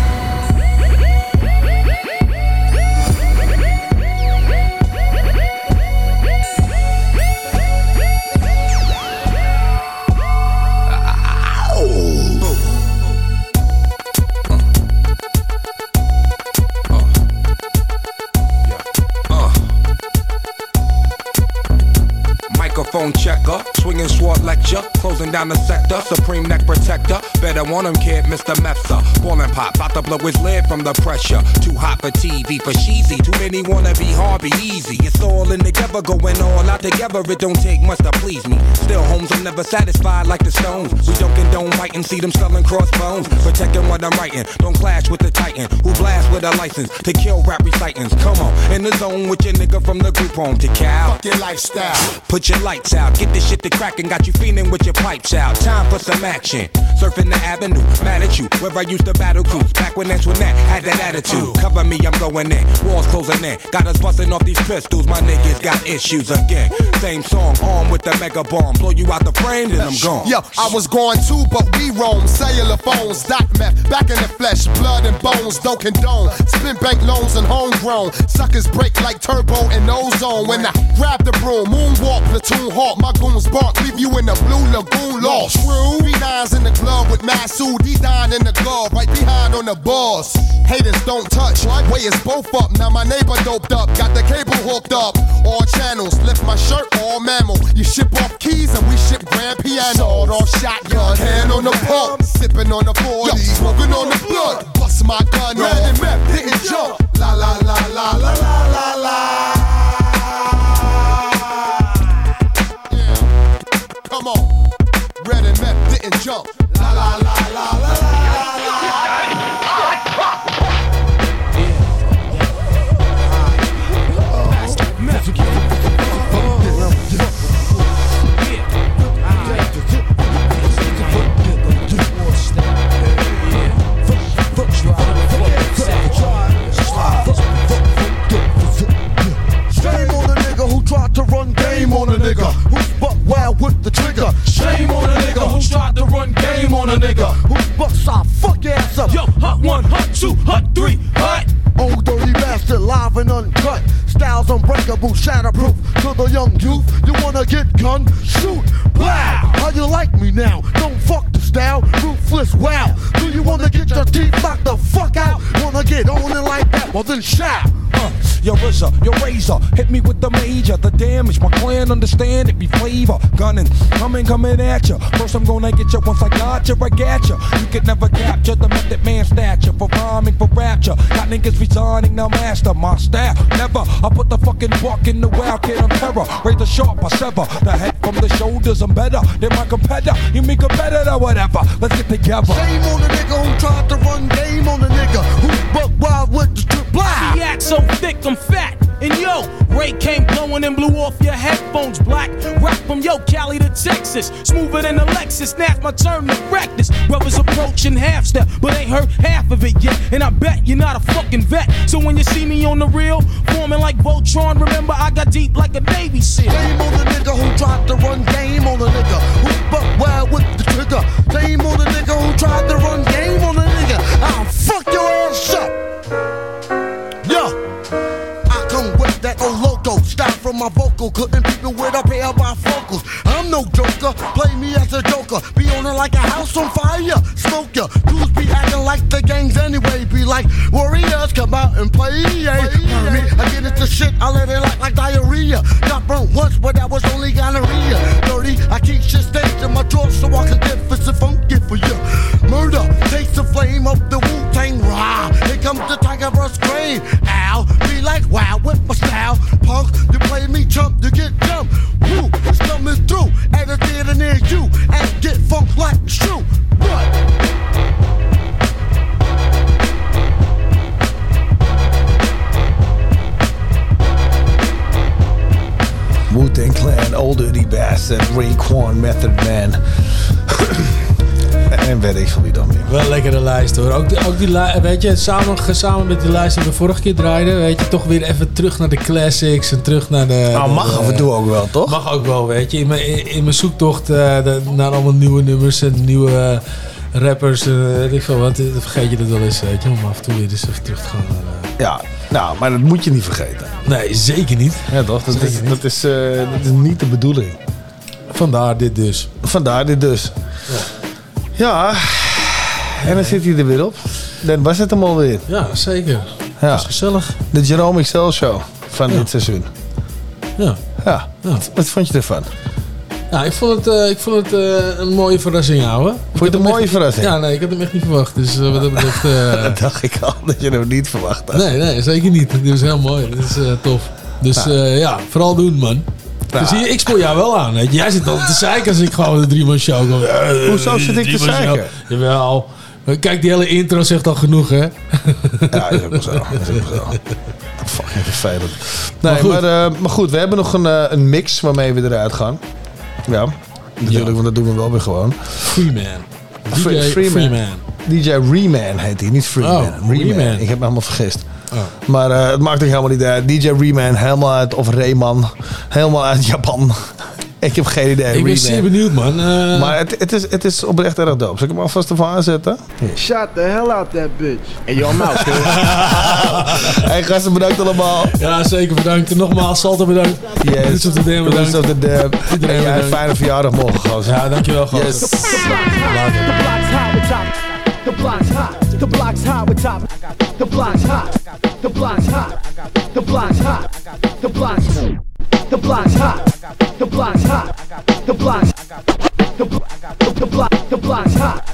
거? Swinging sword lecture, closing down the sector, supreme neck protector. Better want him, kid, Mr. Mepsa. Ballin' pop, about to blow his lid from the pressure. Too hot for TV, for cheesy. Too many wanna be hard, be easy. It's all in together, going all out together. It don't take much to please me. Still, homes, I'm never satisfied like the Stones. We don't condone fighting, see them selling crossbones. Protecting what I'm writing, don't clash with the Titan who blast with a license to kill rap recitants. Come on, in the zone with your nigga from the group home to Cal. Fuck your lifestyle. Put your lights out, get this shit to crackin', got you feeling with your pipes out. Time for some action. Surfing the avenue, mad at you, where I used to battle cruise. Back when Antoinette had that attitude. Cover me, I'm going in. Walls closing in. Got us busting off these pistols, my niggas got issues again. Same song, armed with the mega bomb. Blow you out the frame, then I'm gone. Yo, I was going too, but we roam. Cellular phones, dot meth, back in the flesh, blood and bones, don't condone. Spin bank loans and homegrown. Suckers break like turbo and ozone. When I grab the broom, moonwalk, platoon hawk, my goons bark, leave you in the blue lagoon lost. True. B9's in the club with Masu, D9 in the glove, right behind on the boss. Haters don't touch, way is both up. Now my neighbor doped up, got the cable hooked up. All channels, lift my shirt, all mammal. You ship off keys and we ship grand piano. Sawed off shotgun, hand on the pump, sipping on the 40, smoking on the blood. Bust my gun, red and meth, didn't jump. La la la la la la la la. Come on, red and meth didn't jump. La la la la la la with the trigger. Shame on a nigga who tried to run game on a nigga Who buck our fuck ass up. Yo, hut one, hut two, hut three, hut. Old dirty bastard, live and uncut. Styles unbreakable, shatterproof. To the young youth, you wanna get gun? Shoot, blow. How you like me now? Don't fuck the style, ruthless. Wow. Do you wanna get your teeth knocked the fuck out? Wanna get on it like that? Well then shout. Uh, your RZA, your razor, hit me with the major. The damage, my clan understand it be flavor. Gunning, coming, coming at ya. First I'm gonna get ya. Once I got ya, I got ya. You could never capture the method man stature for rhyming, for rapture. Got niggas resigning, now master my style. Never, I put the fucking buck in the wild kid on terror. Raise the sharp, I sever the head from the shoulders. I'm better than my competitor. You make a better or whatever. Let's get together. Shame on the nigga who tried to run game on the nigga who buck wild with the trip blah. He act so thick, I'm fat. And yo, Ray came blowing and blew off your headphones black. Rap from yo, Cali to Texas. Smoother than a Lexus. Now's my turn to practice. Brothers approaching half step, but ain't heard half of it yet. And I bet you're not a fucking vet. So when you see me on the real, forming like Voltron, remember I got deep like a Navy SEAL. Shame on the nigga who tried to run game on the nigga who buck wild with the trigger. Shame on the nigga who tried to run game on the nigga. I'll fuck your ass up. Loco style from my vocal. Couldn't people with a pair of bifocals. I'm no joker, play me as a joker. Be on it like a house on fire. Smoke ya, dudes be acting like the gangs anyway. Be like warriors, come out and play. Yeah. Heard me, I get into shit, I let it like, like diarrhea. Got burnt once, but that was only gonorrhea. Dirty, I keep shit staged in my drawer so I can get fit and funky for you. Murder, taste the flame of the Wu Tang Rah. Here comes the tiger verse crane punk. You play me chump, you get dumb. Woo, it's coming through at a theater near you. And get funk like it's true. What? Wu Tang Clan, Old Dirty Bastard, Raekwon, Method Man. I'm very veel wie. Wel een lekkere lijst hoor. Ook, die- ook die weet je, samen, samen met die lijst die we vorige keer draaiden, weet je, toch weer even terug naar de classics en terug naar de. Nou, de- mag af en toe ook wel, toch? Mag ook wel, weet je. In mijn, in, mijn zoektocht eh, de- naar allemaal nieuwe nummers en nieuwe eh, rappers, eh, weet ik veel wat, dan vergeet je dat wel eens, weet je, om af en toe weer eens even terug te gaan naar. eh, Ja, nou, maar dat moet je niet vergeten. Nee, zeker niet. Ja, toch? Dat, is, niet. dat, is, dat is niet de bedoeling. Vandaar dit dus. Vandaar dit dus. Ja, en dan zit hij er weer op. Dan was het hem alweer. Ja, zeker. Ja. is gezellig. De Jerome XL Show van dit seizoen. Ja. Ja. Wat, wat vond je ervan? Ja, ik vond het, eh, ik vond het eh, een mooie verrassing, ouwe. Vond je het een mooie verrassing? Ja, nee, ik had hem echt niet verwacht. Dus eh, wat dat betreft... dat dacht ik al, dat je hem niet verwacht had. nee, nee, zeker niet. Dit was heel mooi. Dit is tof. Dus Ja. vooral doen, man. Dus hier, ik spoor jou wel aan. Jij zit al te zeiken als ik gewoon de drie-man show kom. Hoezo zit ik te zeiken? Jawel. Kijk, die hele intro zegt al genoeg, hè? Ja, is ook wel zo. Is ook wel zo. Fucking vervelend. Nee, Maar maar goed. maar goed we hebben nog een, eh, een mix waarmee we eruit gaan. Ja, natuurlijk, want dat doen we wel weer gewoon. Freeman. Free- DJ Freeman. Freeman. DJ Reman heet hij, niet Freeman. Oh, Reman. Reman. Ik heb me helemaal vergist. Oh. Maar eh, het maakt ook helemaal niet uit. DJ Reman, helemaal uit, of Rayman, helemaal uit Japan. Ik heb geen idee. Ik ben zeer benieuwd, man. Eh, Maar het, het, is, het is oprecht erg dope. Zal ik hem alvast ervan aanzetten? Shot the hell out that bitch. Hey, yo, I'm out, kid. hey gasten, bedankt allemaal. Ja, zeker bedankt. En nogmaals, Salto bedankt. Yes. Roots of the Dam bedankt. Roots of the Dam. Iedereen En jij, bedankt. fijne verjaardag morgen, gasten. Ja, dankjewel, gasten. Yes. The block's hot, the block's hot with top. The block's hot, the block's hot, the block's hot, the block's the block's hot, the block's hot, the block's the the block the block's hot,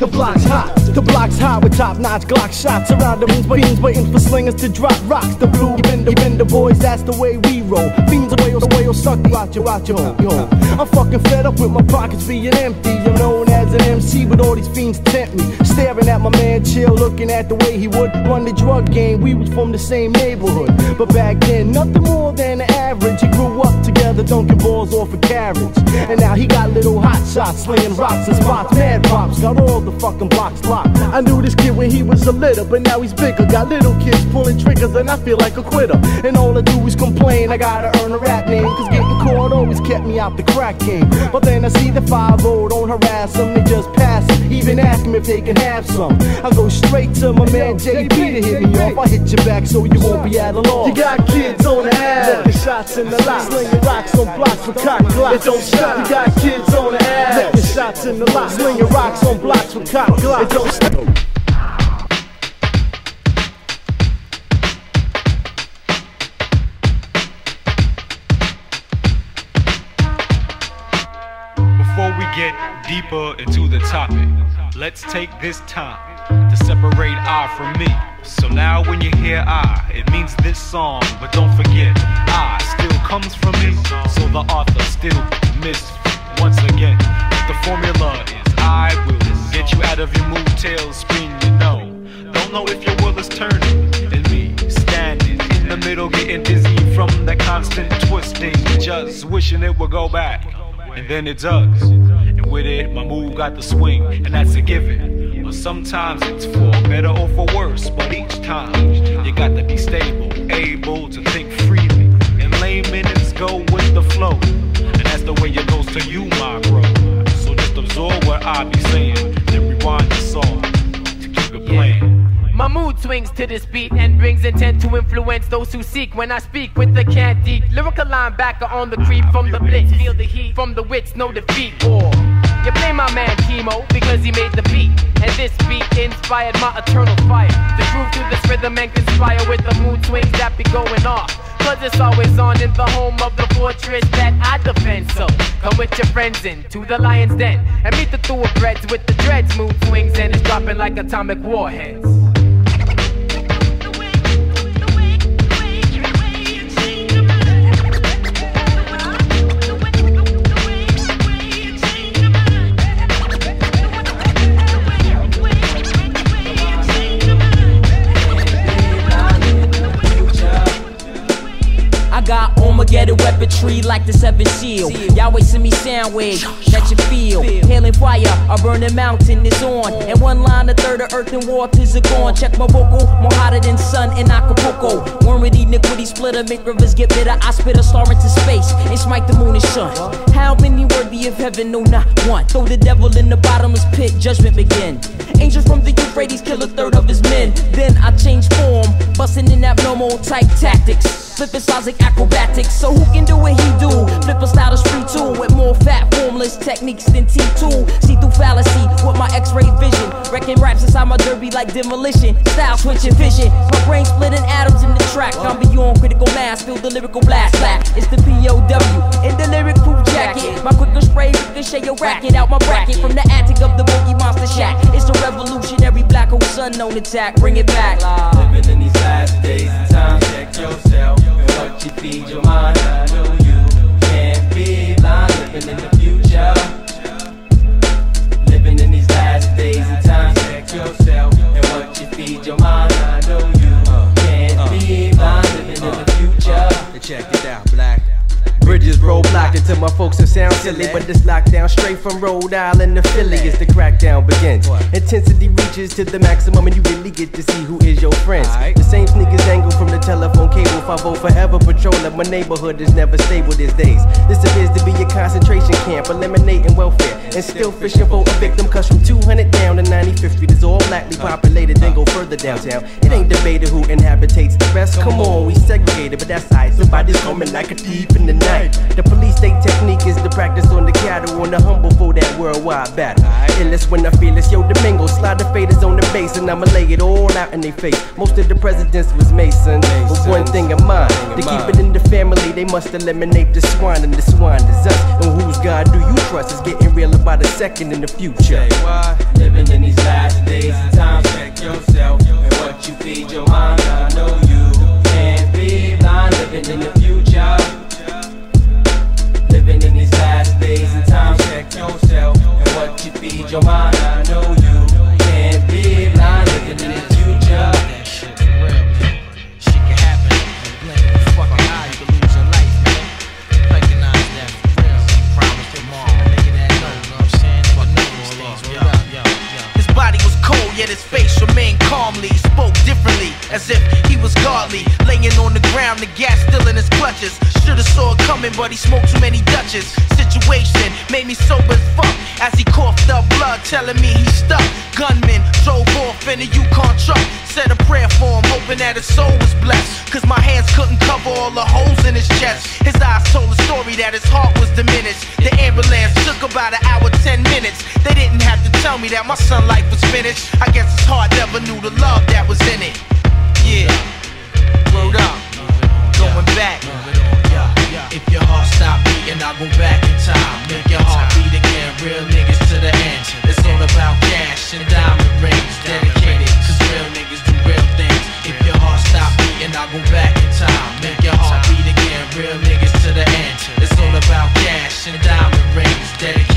the block's hot, the block's hot with top notch Glock shots around the rooms, beans waiting for slingers to drop rocks. The blue bend the bend the boys, that's the way we roll. Fiends away, the way you'll suck out your out your yo. I'm fucking fed up with my pockets being empty. I'm known as an MC, but all these fiends tempt me. Staring at my man chill, looking at the way he would run the drug game. We was from the same neighborhood, but back then nothing more than average. He grew up together, dunking balls off a carriage, and now he got little hot shots, slinging rocks and spots. Mad pops got all the fucking blocks locked. I knew this kid when he was a litter, but now he's bigger. Got little kids pulling triggers, and I feel like a quitter. And all I do is complain. I gotta earn a rap name, cause getting caught always kept me out the crack game. But then I see the 5 don't harass them, they just pass it. Even ask them if they can have some. I go straight to my man JP to hit me off. I hit you back so you won't be at a loss. You got kids on the ass, shots in the lot. Slinging rocks on blocks for cock glocks. It don't stop. You got kids on the ass, the shots in the lot. Slinging rocks on blocks for cock glocks. Don't stop. Before we get deeper into the topic, let's take this time to separate I from me. So now when you hear I, it means this song, but don't forget, I still comes from me, so the author still missed once again. The formula is I will get you out of your mood tailspin, you know. Don't know if your world is turning, and me standing in the middle, getting dizzy from the constant twisting, just wishing it would go back and then it does. And with it, my move got the swing, and that's a given. But sometimes it's for better or for worse, but each time you got to be stable, able to think freely. And layman's go with the flow, and that's the way goes to you, my bro. So just absorb what I be saying, then rewind the song to keep it playing. My mood swings to this beat and brings intent to influence those who seek when I speak with the cantique. Lyrical linebacker on the creep from the blitz. Feel the heat from the wits, no defeat. Or you blame my man Chemo because he made the beat. And this beat inspired my eternal fire. The truth to this rhythm and conspire with the mood swings that be going off. Cause it's always on in the home of the fortress that I defend. So come with your friends in to the lion's den and meet the two of thoroughbreds with the dreads. Mood swings and it's dropping like atomic warheads. Armageddon weaponry like the seven seal. Yahweh send me sound waves that you feel. Hailing fire, a burning mountain is on. And one line, a third of earth and waters are gone. Check my vocal, more hotter than sun in Acapulco. Worm with iniquity splitter, make rivers get bitter. I spit a star into space and smite the moon and sun. How many worthy of heaven? No, not one. Throw the devil in the bottomless pit, judgment begin. Angels from the Euphrates kill a third of his men. Then I change form, busting in abnormal type tactics. Flipping styles like acrobatics. So who can do what he do? Flipper style is free too, with more fat formless techniques than T2. See through fallacy with my X-ray vision. Wrecking raps inside my derby like demolition. Style switching vision. My brain splitting atoms in the track. I'm beyond critical mass, feel the lyrical blast. Black. It's the POW in the lyric proof jacket. My quicker spray ricochet your racket out my bracket from the attic of the boogie monster shack. It's the revolutionary black hole sun known attack. Bring it back. Living in these last days check yourself and what you feed your mind. I know you can't be blind. Living in the future. Living in these last days and time, check yourself and what you feed your mind. I know you uh, can't uh, be blind. Living in the uh, future. Check it out, black. Bridges roadblocked until my folks will sound silly. But this lockdown straight from Rhode Island to Philly as the crackdown begins. Intensity reaches to the maximum, and you really get to see who is your friends. The same sneakers angle from the telephone cable. 5 forever patrolling. My neighborhood is never stable these days. This appears to be a concentration camp, eliminating welfare and still fishing for a victim. Cause from 200 down to 95th Street is all blackly populated, then go further downtown. It ain't debated who inhabitates the best. Come on, we segregated, but that's alright. Somebody's coming like a thief in the night. The police state technique is the practice on the cattle on the humble for that worldwide battle. Illest when I feel it's yo Domingo. Slide the faders on the base and I'ma lay it all out in their face. Most of the presidents was Mason, but one thing in mind to keep it in the family, they must eliminate the swine, and the swine is us. And whose God do you trust? Is getting real about a second in the future. Living in these last days and time, check yourself and what you feed your mind. I know you can't be blind. Living in the future. Yourself and what you feed your mind. I know you can't be blind. Yet his face remained calmly. He spoke differently, as if he was godly. Laying on the ground, the gas still in his clutches. Should've saw it coming, but he smoked too many Dutches. Situation made me sober as fuck. As he coughed up blood, telling me he stuck. Gunman drove off in a Yukon truck. Said a prayer for him, hoping that his soul was blessed. Cause my hands couldn't cover all the holes in his chest. His eyes told a story that his heart was diminished. The ambulance took about an hour, ten minutes. They didn't have to tell me that my son life was finished. I guess his heart never knew the love that was in it. Yeah. Word up. Going back. If your heart stop beating, I'll go back in time. Make your heart beat again. Real niggas to the end. It's all about cash and diamond rings. Dedicated, cause real niggas do real things. If your heart stop beating, I'll go back in time. Make your heart beat again. Real niggas to the end. It's all about cash and diamond rings. Dedicated,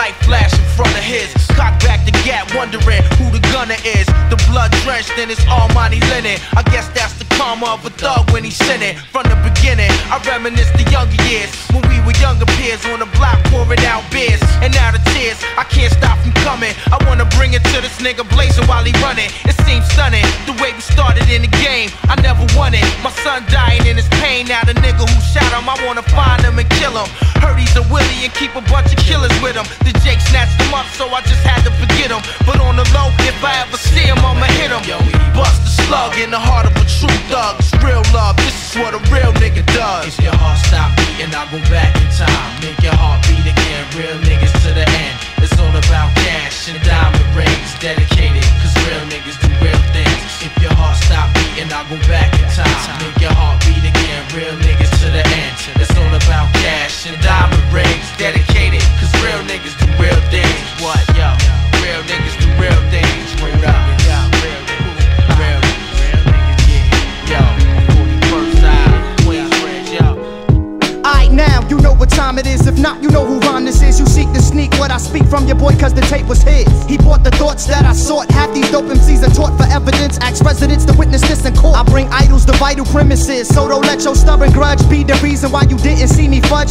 light flash in front of his. Cock back the gap, wondering who the gunner is. The blood drenched in his almighty linen. I guess that's the karma of a thug when he's sinning. From the beginning, I reminisce the younger years when we were younger peers on the block pouring out beers. And now the tears, I can't stop from coming. I wanna bring it to this nigga blazing while he running. It seems stunning the way we started in the game. I never won it. My son dying in his pain. Now the nigga who shot him, I wanna find him and kill him. Heard he's a willie and keep a bunch of killers with him. The Jake snatched him up, so I just had to forget him. But on the low, if I ever see him, I'ma hit him. Bust the slug in the heart of a true thug.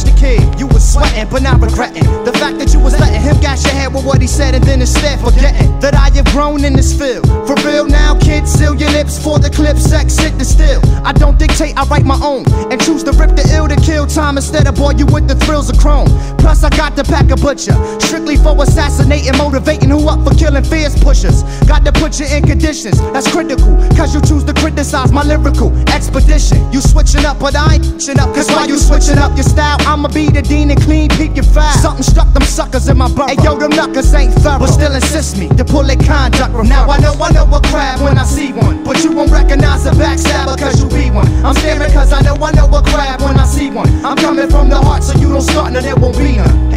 The kid. You was sweating, but not regretting. The fact that you was letting him gash your head with what he said and then instead forgetting that I have grown in this field. For real now, kids, seal your lips for the clip. Sex, sit the still. I don't dictate, I write my own. And choose to rip the ill to kill time instead of bore you with the thrills of chrome. Plus, I got to pack a butcher. Strictly for assassinating, motivating who up for killing fierce pushers. Got to put you in conditions that's critical. Cause you choose to criticize my lyrical expedition. You switching up, but I ain't switching up. Cause while you switching up your style, I'ma be the dean and clean, peep your file. Something struck them suckers in my borough. Hey yo, them knuckers ain't thorough. But still insist me to pull their conduct now. I know, I know a crab when I see one. But you won't recognize a backstabber cause you be one. I'm staring cause I know, I know a crab when I see one. I'm coming from the heart so you don't start and there won't be none.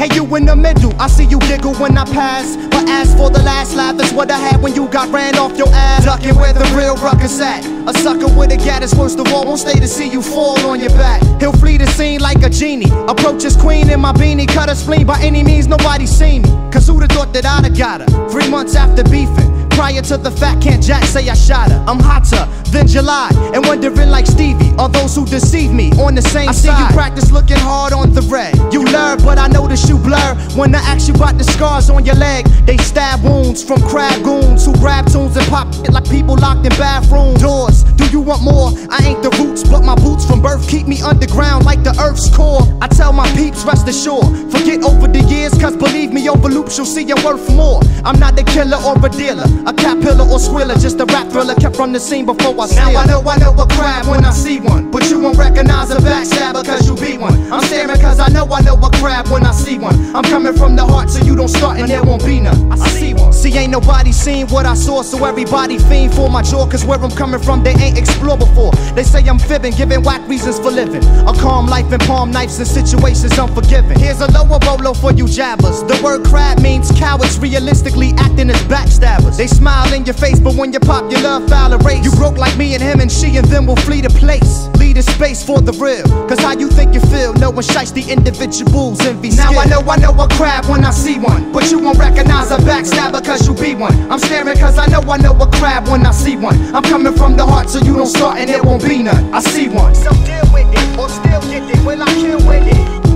Hey, you in the middle, I see you giggle when I pass. But as for the last laugh, that's what I had when you got ran off your ass. Ducking where the real ruckus at. A sucker with a gat is worst of all, won't stay to see you fall on your back. He'll flee the scene like a genie. Approach his queen in my beanie, cut her spleen by any means, nobody seen me. Cause who'da thought that I'd have got her? Three months after beefing. Prior to the fact, can't Jack say I shot her. I'm hotter than July, and wondering like Stevie. Are those who deceive me on the same side. I see you practice looking hard on the red. You learn, but I notice you blur. When I ask you about the scars on your leg, they stab wounds from crab goons who grab tunes and pop it like people locked in bathroom doors. Do you want more? I ain't the roots, but my boots from birth keep me underground like the earth's core. I tell my peeps, rest assured. Forget over the years, cause believe me, over loops you'll see your worth more. I'm not a killer or a dealer, a caterpillar or squiller, just a rap thriller kept from the scene before I see. Now I know I know a crab when I see one, but you won't recognize a backstabber cause you be one. I'm staring cause I know I know a crab when I see one. I'm coming from the heart so you don't start and there won't be none. I see one. See, ain't nobody seen what I saw, so everybody fiend for my jaw. Cause where I'm coming from, they ain't explored before. They say I'm fibbing, giving whack reasons for living. A calm life and palm knives and situations unforgiving. Here's a lower bolo for you jabbers. The word crab means cowards realistically acting as backstabbers. They smile in your face, but when you pop, your love foul erase. You broke like me and him, and she and them will flee the place. Lead a space for the real. Cause how you think you feel, no one shites the individuals envy. Now I know I know a crab when I see one. But you won't recognize a backstabber cause you be one. I'm staring cause I know I know a crab when I see one. I'm coming from the heart so you don't start and there won't be none. I see one. So deal with it or still get it. Will I kill with it?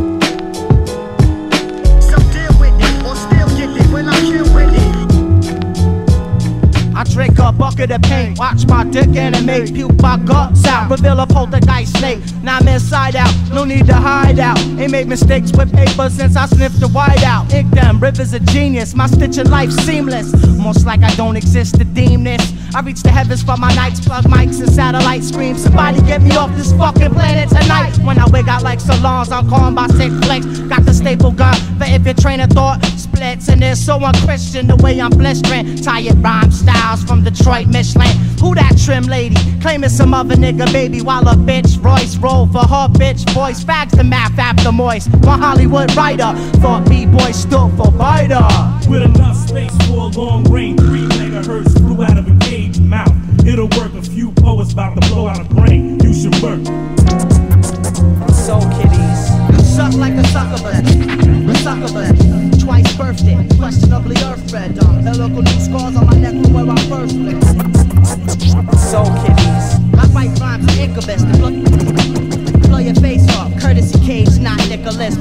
Drink a bucket of paint, watch my dick animate, puke my guts out, reveal a poltergeist snake. Now I'm inside out, no need to hide out. Ain't made mistakes with paper since I sniffed the white out. Ink them, rivers of genius, my stitching life seamless. Most like I don't exist to deem this. I reach the heavens for my nights, plug mics and satellite screams. Somebody get me off this fucking planet tonight. When I wake out like salons, I'm calling by sick flex. Got the staple gun But if your train of thought splits. And it's so unchristian the way I'm blistering. Tired rhyme styles from Detroit, Michelin. Who that trim lady? Claiming some other nigga baby while a bitch Royce roll for her bitch voice. Fags the math after moist. One Hollywood writer thought B-boy stood for fighter. With enough space for a long range, three megahertz flew out of a cage mouth. It'll work a few poets about to blow out a brain. You should work. So kitties, you suck like a succubus. A succubus. Twice birthday, questionably earthbred. Um, helical new scars on my neck from where I first lived. So kitties, I write rhymes with incubus to blow, blow your face off. Courtesy Cage, not Nicholas.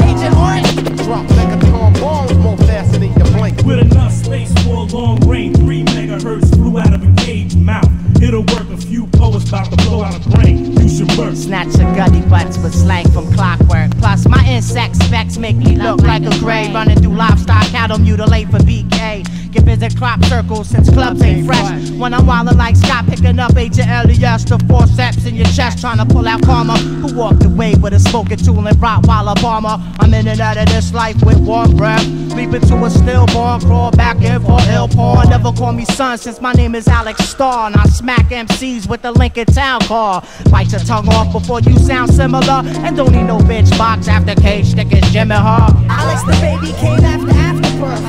Agent Orange. Drop megaton bombs more faster than your blink. With enough space for a long range, three megahertz flew out of a cage mouth. It'll work a few poets about to blow out a brain. Snatch your gutty butts with slang from clockwork. Plus, my insect specs make me look like a gray. Running through livestock, cattle mutilate for BK. Get busy crop circles since clubs ain't fresh. When I'm wildin' like Scott, picking up Agent Elias, the forceps in your chest, trying to pull out karma. Who walked away with a smoking tool and Rottweiler bomber? I'm in and out of this life with warm breath. Leaping to a stillborn, crawl back in for ill porn. Never call me son since my name is Alex Starr. And I smack MCs with the Lincoln Town car. Bite tongue off before you sound similar. And don't need no bitch box after cage sticking Jimmy Hart. Alex the baby came after afterbirth.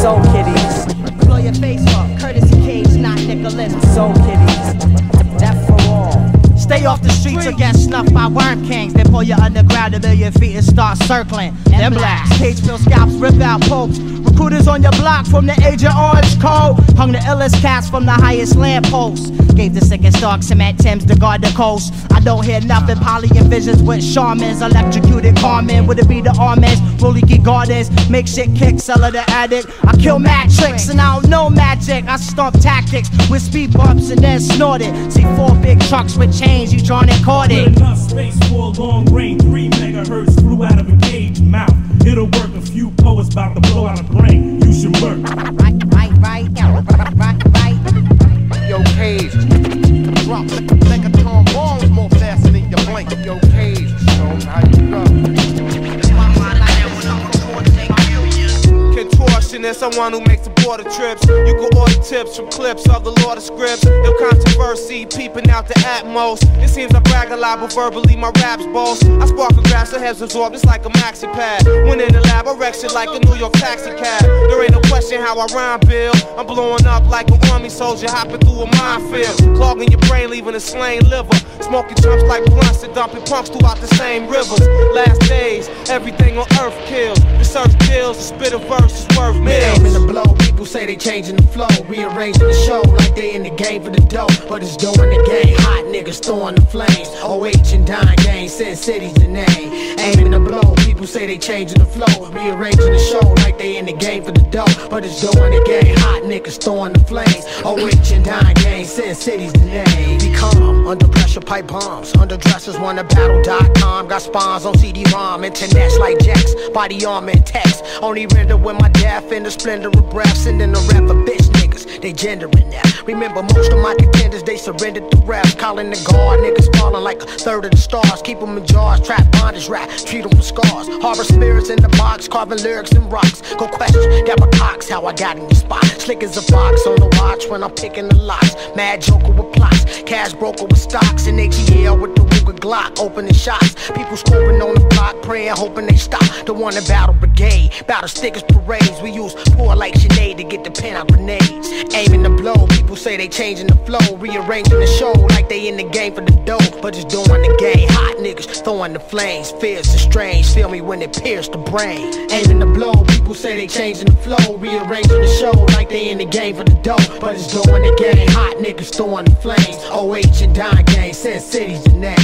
So kitties, blow your face off. Courtesy Cage, not Nicholas. So kitties, death for all. Stay off the streets or get snuffed by worm kings. They pull you underground a million feet and start circling. Them blast. Cage fill scalps, rip out popes. Recruiters on your block from the age of orange cold. Hung the illest cats from the highest lampposts. Gave the sickest dog cement Thames to guard the coast. I don't hear nothing. Poly visions with shamans. Electrocuted Carmen. Would it be the armors? Rolly key gardens. Make shit kick. sell Seller the addict. I kill mad tricks and I don't know magic. I stomp tactics with speed bumps and then snort it. See four big trucks with chains. You drawn and caught it. Enough space for a long range, three megahertz flew out of a cage mouth. It'll work a few poets about to blow out a brain. You should work. Right, right, right, right, right, right. Yo, Cage, drop megaton bombs more faster than your blink. Yo, Cage, show 'em how you go. Contortionist, someone who makes the border trips. You can order tips from clips of the Lord of Scripts. Ill controversy, peeping out the atmos. It seems I brag a lot, but verbally my raps boast. I spark a graph, so heads absorbed, it's like a maxi pad. When in the lab, I wreck shit like a New York taxi cab. There ain't no question how I rhyme, Bill. I'm blowing up like an army soldier hopping through a minefield. Clogging your brain, leaving a slain liver. Smoking chumps like blunts and dumping punks throughout the same rivers. Last days, everything on earth kills. Research kills, the spit of verse is worth Aim in the blow, people say they changing the flow, rearranging the show like they in the game for the dough, but it's doing the game. Hot niggas throwing the flames. OH and Dime Gang, Sin City's the name. Aiming the blow, people say they changing the flow, rearranging the show like they in the game for the dough, but it's doing the game. Hot niggas throwing the flames. OH and Dime Gang, Sin City's the name. Be calm, under pressure pipe bombs, underdressers wanna battle.com, got spawns on CD-ROM, internets like jacks, body armor and text. Only render when my death in the splendor of breath, sending a rap for bitch niggas, they gendering now. Remember most of my contenders, they surrendered to raps, calling the guard, niggas falling like a third of the stars, keep them in jars, trap bondage rap, treat them for scars. Harbor spirits in the box, carving lyrics and rocks. Go question, Deborah Cox, how I got in the spot. Slick as a fox on the watch when I'm picking the locks. Mad joker with plots, cash broker with stocks, and ATL with the Ruger Glock, opening shots. People scoping on the block, praying, hoping they stop. The one in battle brigade, battle stickers, parades. We use pour like Sinead to get the pen out grenades. Aiming to blow, people say they changing the flow, rearranging the show like they in the game for the dough, but just doing the game. Hot niggas throwing the flames, fierce and strange. Feel me when it pierced the brain. Aiming to blow, people say they changing the flow, rearranging the show like they in the game for the dough, but it's doing the game. Hot niggas throwing the flames. OH and Dime Gang, Sin City's the name.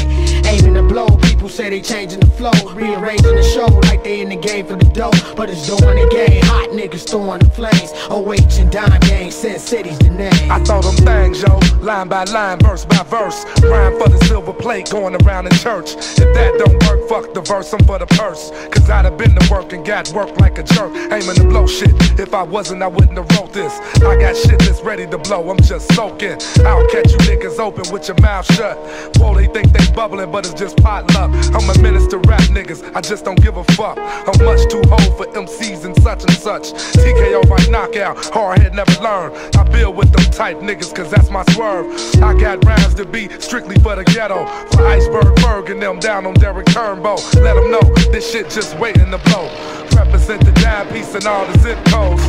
Aiming to blow, people say they changing the flow, rearranging the show like they in the game for the dough, but it's doing the game. Hot niggas throwing the flames. OH and Dime Gang, City's the name. I throw them things, yo, line by line, verse by verse. Rhyme for the silver plate going around in church. If that don't work, fuck the verse, I'm for the purse. Cause I'd have been to work and got work like a jerk. Aiming to blow shit. If I wasn't, I wouldn't have wrote this. I got shit that's ready to blow, I'm just soaking. I'll catch you niggas open with your mouth shut. Whoa, they think they bubbling, but it's just potluck. I'm a to rap niggas, I just don't give a fuck. I'm much too old for MCs and such and such. TKO right knockout, hard head never I build with them type niggas, cause that's my swerve. I got rhymes to be strictly for the ghetto. For Iceberg Berg and them down on Derek Turnbow. Let them know this shit just waiting to blow. Represent the dime piece and all the zip codes.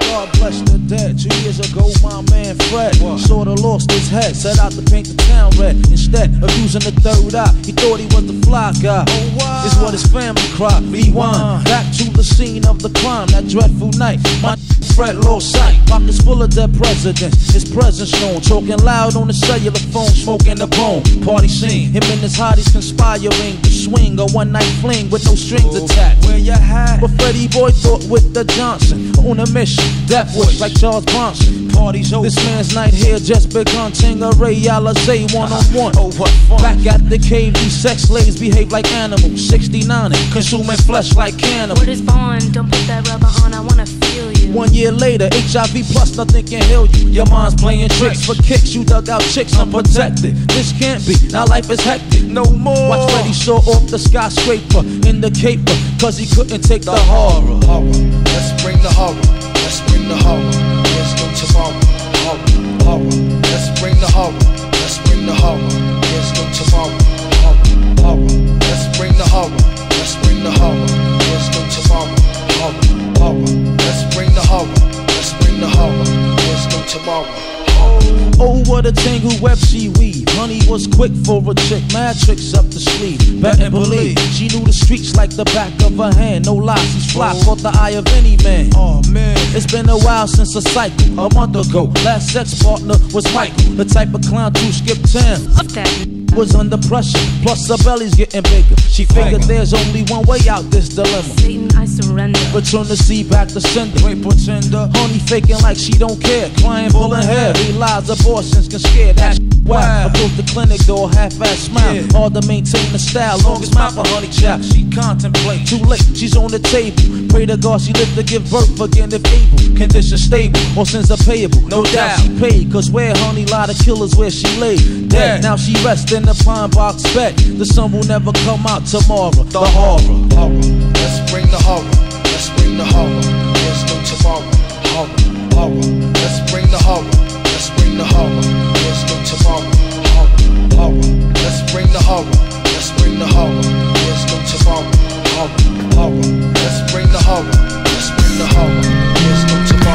God bless dead. Two years ago, my man Fred sorta lost his head. Set out to paint the town red. Instead of using the third eye, he thought he was the fly guy. Oh, Is what his family cried. Rewind back to the scene of the crime. That dreadful night. My Fred lost sight. Pockets full of dead presidents. His presence known. Talking loud on the cellular phone, smoking the bone. Party scene. Him and his hotties conspiring to swing a one night fling with no strings attached. Where you hat? But Freddie Boy thought with the Johnson on a mission. Death wish like Charles Bronson. Parties over. This man's night here just begun. Tanqueray Alizé one on one. Oh, uh, what fun. Back at the cave, these sex slaves behave like animals. 69 and consuming flesh like cannibals. What is bond? Don't put that rubber on, I wanna feel you. One year later, HIV plus nothing can heal you. Your mind's playing tricks for kicks. You dug out chicks unprotected. This can't be. Now life is hectic. No more. Watch Freddy saw off the skyscraper in the caper. Cause he couldn't take the, horror. horror. Let's bring the horror. Bring the horror. There's no tomorrow. Horror, horror. Let's bring the horror. Let's bring the horror. There's no tomorrow. Horror, horror. Let's bring the horror. Let's bring the horror. There's no tomorrow. Horror, horror. Let's bring the horror. Let's bring the horror. There's no tomorrow. Oh, what a tangle web she weave. Money was quick for a chick, mad tricks up the sleeve. Bet and believe she knew the streets like the back of her hand. No lies, she's fly, oh. caught the eye of any man. Oh man, it's been a while since a cycle. A month ago, last sex partner was Michael, the type of clown to skip town. Was under pressure, plus her belly's getting bigger. She figured there's only one way out this dilemma. Satan, I surrender. Return the seed back to sender. Great pretender. Honey faking like she don't care. Crying, pulling hair. Realize abortions can scare that shit wow. Approach the clinic door, half-ass smile. Hard to maintain the style. Longest mouth for honey child. She contemplate. Too late, she's on the table. Pray to God she live to give birth again if able. Condition stable, or sins are payable. No, doubt she paid. Cause where honey lie the killers where she lay. Dead. Now she rests in the pine box bed. The sun will never come out tomorrow. The horror. Horror. Let's bring the horror. Let's bring the horror. There's no tomorrow. Horror. Horror. Let's bring the horror. Let's bring the horror. There's no tomorrow. Horror. Horror. Let's bring the horror. Let's bring the horror. There's no tomorrow. Horror. Horror. Let's bring the horror. Let's bring the horror.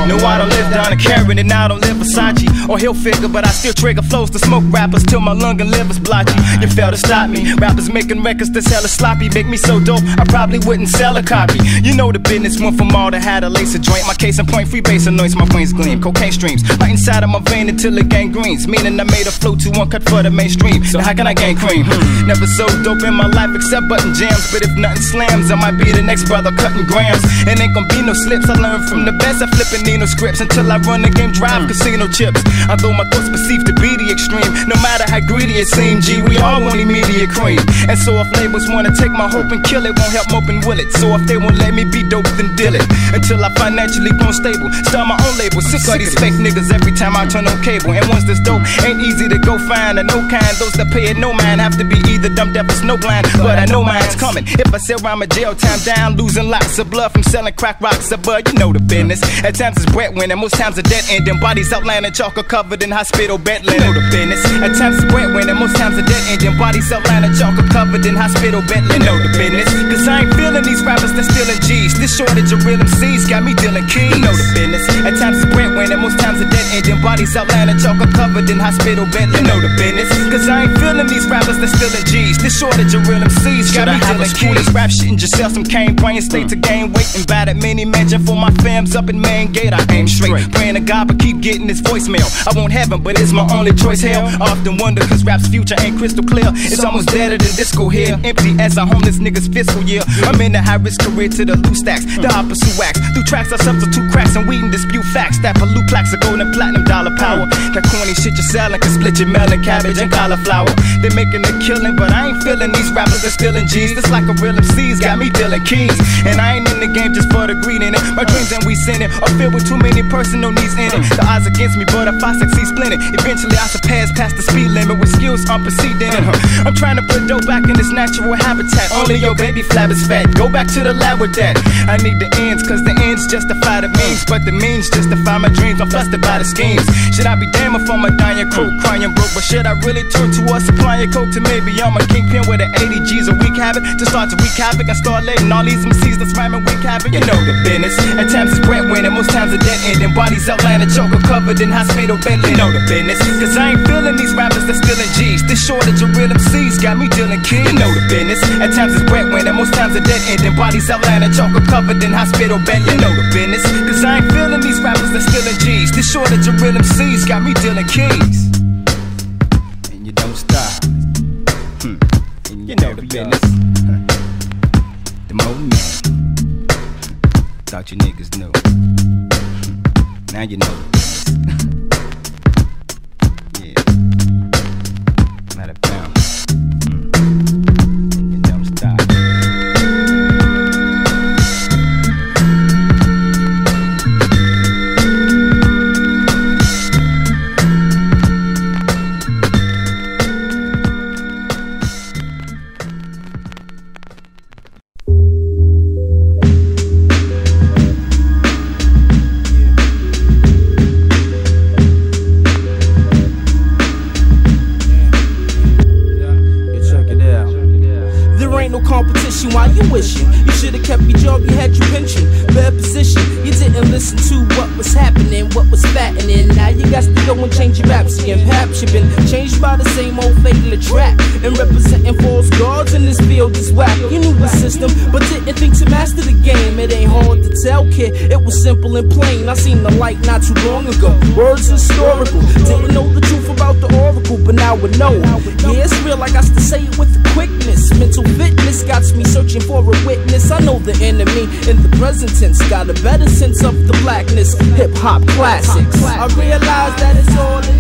No I don't live Donna Karan and I don't live Versace or Hilfiger, but I still trigger flows to smoke rappers till my lung and liver's blotchy. You fail to stop me. Rappers making records that's hella sloppy, make me so dope I probably wouldn't sell a copy. You know the business went from all that had a lace a joint. My case in point, free bass annoys my brains gleam. Cocaine streams right inside of my vein until it gangrenes, meaning I made a flow too uncut for the mainstream. So how can I gain cream? Never so dope in my life except button jams, but if nothing slams, I might be the next brother cutting grams. And ain't gonna be no slips. I learned from the best. I flipping Nino scripts until I run the game, drive casino chips. Although my thoughts perceived to be the extreme, no matter how greedy it seems, G, we all want immediate cream. And so if labels wanna take my hope and kill it, won't help mope and will it. So if they won't let me be dope, then deal it. Until I financially grown stable, start my own label. Sick of these fake niggas every time I turn on cable. And ones that's dope ain't easy to go find. And no kind, those that pay it no man have to be either dumb, deaf, or snowblind. But I know mine's coming. If I say I'm a jail time down, losing lots of blood from selling crack rocks, but you know the business. At times it's breadwinning, most times a dead ending. Bodies outlined in chalk covered in hospital bed. Know the business. At times it's breadwinning, most times a dead ending. Bodies outlined in chalk or covered in hospital bed. You know the business. Cause I ain't feeling these rappers that's stealing G's. This shortage of real MCs got me dealing keys. Know the business. At times it's breadwinning, most times a dead ending. Bodies outlined in chalk or covered in hospital bed. You know the business. Cause I ain't feeling these rappers that's stealing G's. This shortage of real MCs got me dealing keys. Rap shit and just sell some cane brain state to gain weight and bad at many mansion for my fams up in main I aim straight, praying to God, but keep getting this voicemail. I want heaven, but it's my only choice. Hell, often wonder cause rap's future ain't crystal clear. It's almost deader than disco here. Empty as a homeless nigga's fiscal year. I'm in a high risk career to the loose stacks. The mm. opposite wax. Through tracks, I substitute cracks and weed and dispute facts. That pollute plaques of gold and platinum dollar power. Mm. That corny shit you're selling can split your melon, cabbage, and cauliflower. They're making a killing, but I ain't feeling these rappers are stealing G's. Just like a real MC's got me dealing keys. And I ain't in the game just for the greed in it. My dreams and we sin it are filled with too many personal needs in it. The odds against me, but if I succeed splitting, eventually I surpass past the speed limit with skills unprecedented. Huh. I'm trying to put dope back in its natural habitat. Only your baby flab is fat. Go back to the lab with that. I need the ends, cause the ends justify the means. But the means justify my dreams. I'm flustered by the schemes. Should I be damned if I'm a dying crew, crying broke? But should I really turn to a supplying coke to maybe I'm a kingpin with an 80 G's a week habit? To start to wreak havoc, I start letting all these MCs that's rhyming weak habit. You know the business. At times it's breadwinning, most times end. And bodies outlined and choker covered in hospital bed. You know the business. Cause I ain't feeling these rappers that's stealing G's. This shortage of real MCs got me dealing keys. You know the business. At times it's breadwinning, most times a dead end. And bodies outlined and choker covered in hospital bed. You know the business. Cause I ain't feeling these rappers that's stealing G's. This shortage of real MCs got me dealing keys. And you don't stop. Hmm. And you know the business. The more man. Thought you niggas knew. Now you know hop classics. I realize that it's all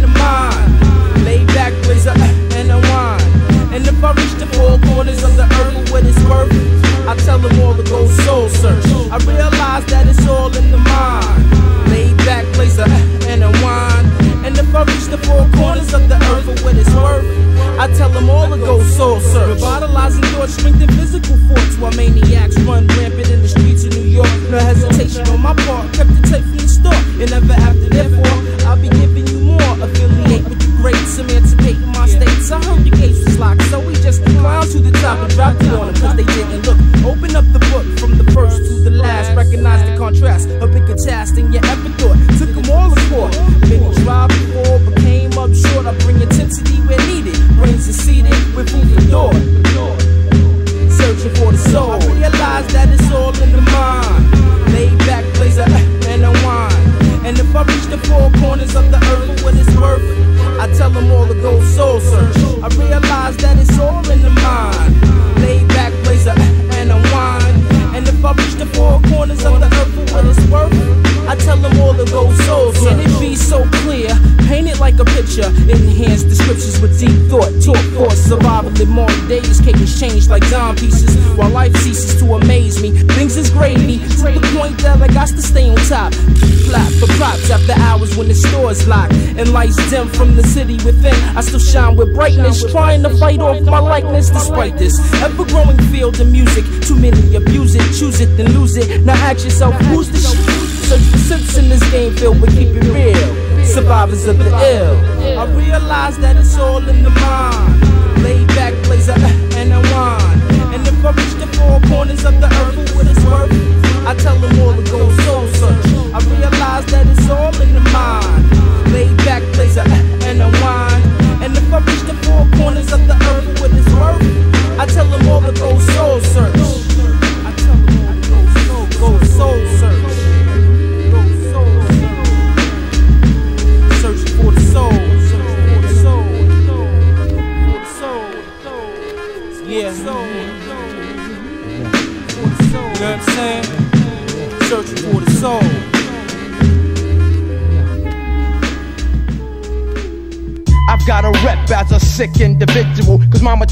ask yourself, who's the shit? Search for sense in this game filled with keep it real. Survivors of the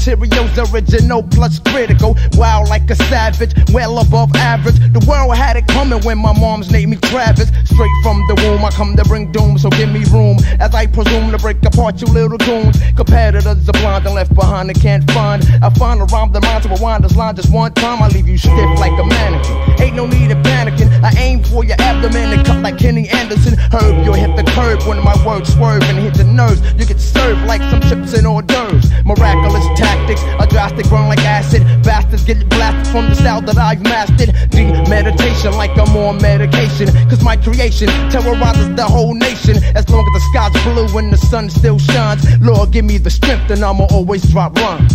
material's original plus critical. Wild like a savage, well above average. The world had it coming when my mom's named me Travis. Straight from the womb, I come to bring doom, so give me room. As I presume to break apart you little goons. Competitors are blind and left behind and can't find. I find a rhyme that to rewind this line just one time. I leave you stiff like a mannequin. Ain't no need of panicking. I aim for your abdomen and cut like Kenny Anderson. Herb, you'll hit the curb when my words swerve and hit the nerves. You get served like some chips and hors d'oeuvres. Miraculous drastic run like acid. Bastards get blasted from the style that I've mastered. Deep meditation like I'm on medication. Cause my creation terrorizes the whole nation. As long as the sky's blue and the sun still shines. Lord, give me the strength and I'ma always drop rhymes.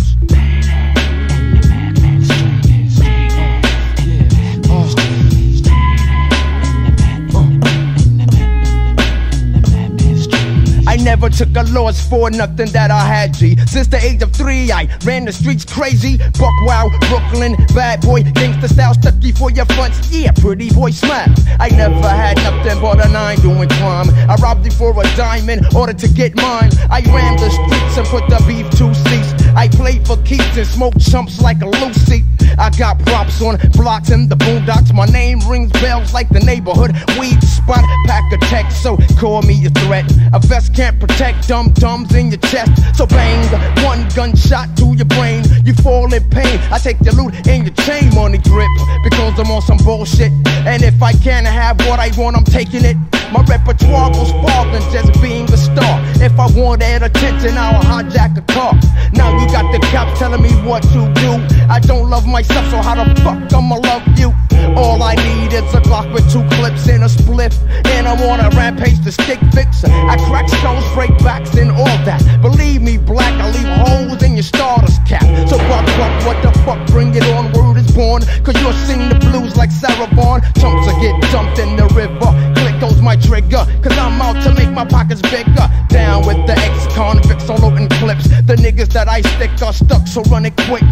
Never took a loss for nothing that I had, G. Since the age of three, I ran the streets crazy. Buck wild, Brooklyn, bad boy, gangsta style, stucky for your fronts. Yeah, pretty boy smile. I never had nothing but a nine doing crime. I robbed you for a dime in order to get mine. I ran the streets and put the beef to cease. I played for keeps and smoked chumps like a Lucy. I got props on blocks in the boondocks. My name rings bells like the neighborhood weed spot. Pack a text, so call me a threat. A vest can't protect dumb dumbs in your chest. So bang, one gunshot to your brain. You fall in pain. I take your loot and your chain money grip because I'm on some bullshit. And if I can't have what I want, I'm taking it. My repertoire goes far than just being a star. If I want that attention, I'll hijack a car. Now you got the cops telling me what to do. I don't love my myself, so how the fuck I'ma love you? All I need is a Glock with two clips and a spliff. And I'm on a rampage to stick fixer. I crack stones, break backs, and all that. Believe me, black, I leave holes in your starter's cap. So buck, buck, what the fuck? Bring it on, word is born. Cause you're singing the blues like Sarah Vaughan. Chumps are get dumped in the river. Click goes my trigger. Cause I'm out to make my pockets bigger. Down with the ex-convicts all loading clips. The niggas that I stick are stuck, so run it quick.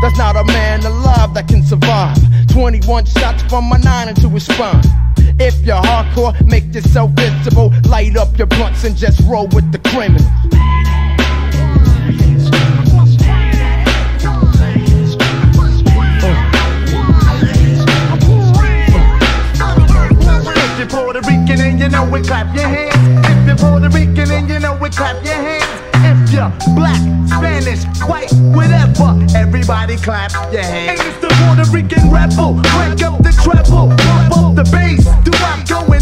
There's not a man alive that can survive. 21 shots from my 9 into his spine. If you're hardcore, make yourself visible. Light up your blunts and just roll with the criminals. Puerto Rican and you know it, clap your hands. If you're Puerto Rican and you know it, clap your hands. If you're black Spanish, white, whatever. Everybody clap your hands. And it's the Puerto Rican rebel. Crank up the treble, pump up the bass. Do I go in?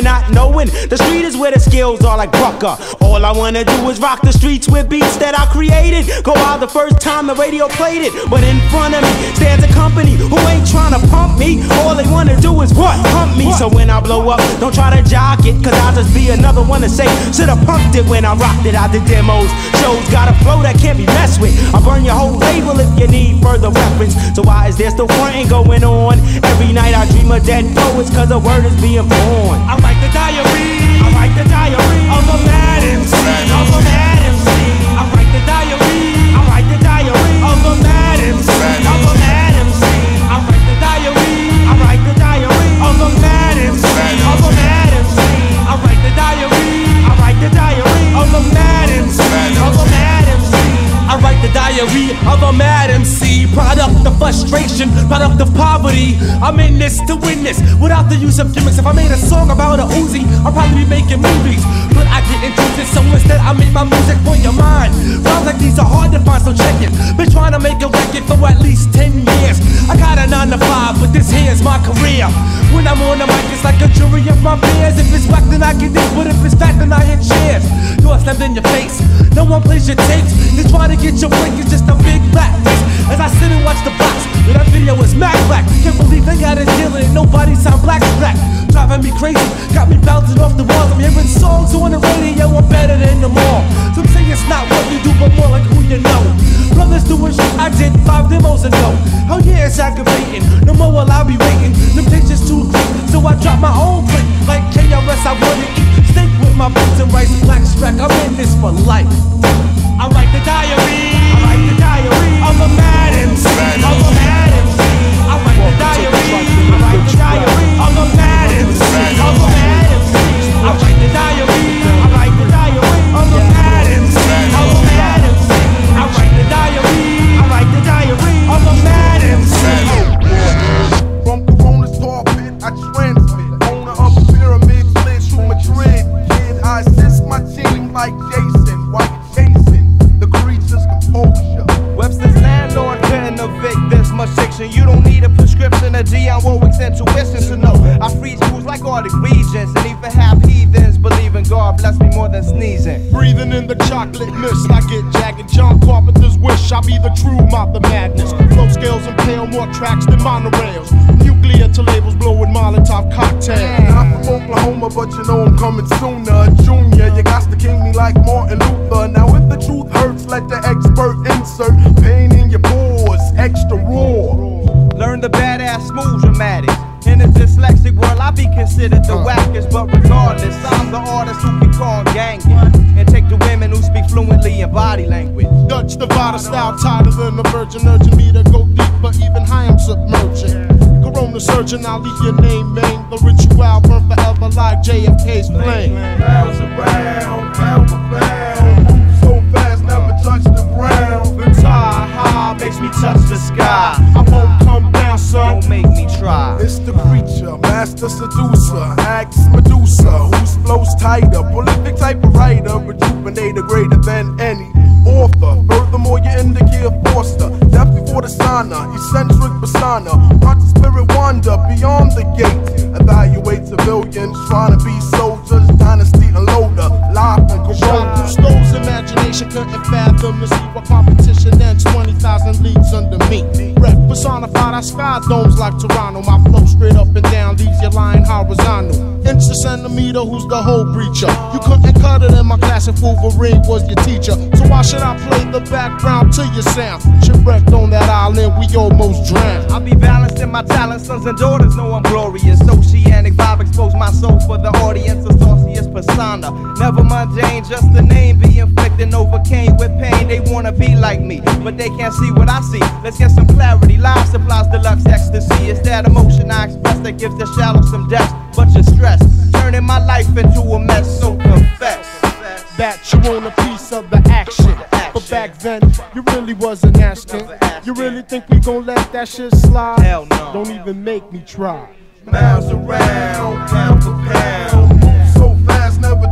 Hancock a sucker, not knowing the street is where the skills are like Brucker. All I wanna do is rock the streets with beats that I created. Go out the first time the radio played it. But in front of me stands a company who ain't trying to pump me. All they wanna do is what? Pump me. So when I blow up, don't try to jock it. Cause I'll just be another one to say, should've pumped it when I rocked it out the demos. Shows got a flow that can't be messed with. I'll burn your whole label if you need further reference. So why is there still fronting going on? Every night I dream of dead poets cause the word is being born. I write the diary. I write the diary of a mad MC. Of a mad MC. I write the diary. I write the diary of a mad MC. Of a the diary of a mad MC. Product of the frustration, product of the poverty. I'm in this to win this without the use of gimmicks. If I made a song about a Uzi, I'd probably be making movies. But I didn't do this, so instead I made my music for your mind. Rhymes like these are hard to find, so check it. Been trying to make a record for at least 10 years. I got a 9 to 5, but this here's my career. When I'm on the mic, it's like a jury of my peers. If it's whack, then I get this, but if it's fat, then I hit cheers. You're slammed in your face. No one plays your tapes. You try to get your break, it's just a big black face. As I sit and watch the box, that video is mad black. Can't believe they got it dealing and nobody sound black black. Driving me crazy, got me bouncing off the walls. I'm hearing songs on the radio, I'm better than them all. Some say it's not what you do, but more like who you know. Brothers doing shit I did five demos ago. Oh yeah, it's aggravating. No more will I be waiting. Them pictures too quick, so I drop my own plate. Like KRS, I wanna eat with my boots and rice, black strack. I'm in this for life. I write the diary. I write the diary of a mad MC. Of a mad MC. I write the diary. I write the diary of a mad MC. Of a mad MC. I write the diary. I write the diary of a mad MC. Insert pain in your pores, extra raw. Learn the badass smooth dramatics. In a dyslexic world, I be considered the wackest, but regardless, I'm the artist who can call gangin' and take the women who speak fluently in body language. Dutch Divider style, tighter than the virgin, urging me to go deeper, even high I'm submerging. Corona surgeon, I'll leave your name, main. The ritual burn forever like JFK's flame. Bounce around, pound for pound. Makes me touch the sky. I won't come down, son. Don't make me try. It's the creature, master seducer, acts Medusa, whose flows tighter, prolific type of writer, rejuvenator greater than any author. Furthermore, you indicate Forster, death before the sauna, eccentric persona, watch the spirit wander beyond the gate. Evaluate civilians trying to be unloader, live from Corona. Cousteau's imagination couldn't fathom to see what competition and 20,000 leagues under me. Rep personified, I sky domes like Toronto. My flow straight up and down leaves you lying horizontal. Inch a centimeter, who's the whole breacher? You couldn't cut it in my class if Wolverine was your teacher. So why should I play the background to your sound? Shipwrecked on that island, we almost drowned. I be balancing my talents, sons and daughters know I'm glorious. Oceanic vibe expose my soul for the audience, a sauciest persona. Never mundane, just the name be inflicting overcame with pain. They wanna be like me, but they can't see what I see. Let's get some clarity. Live supplies deluxe ecstasy. It's that emotion I express that gives the shallow some depth. Bunch of stress, turning my life into a mess. So confess that you want a piece of the action. But back then, you really wasn't asking. You really think we gon' let that shit slide? Hell no. Don't even make me try. Miles around, pound for pound.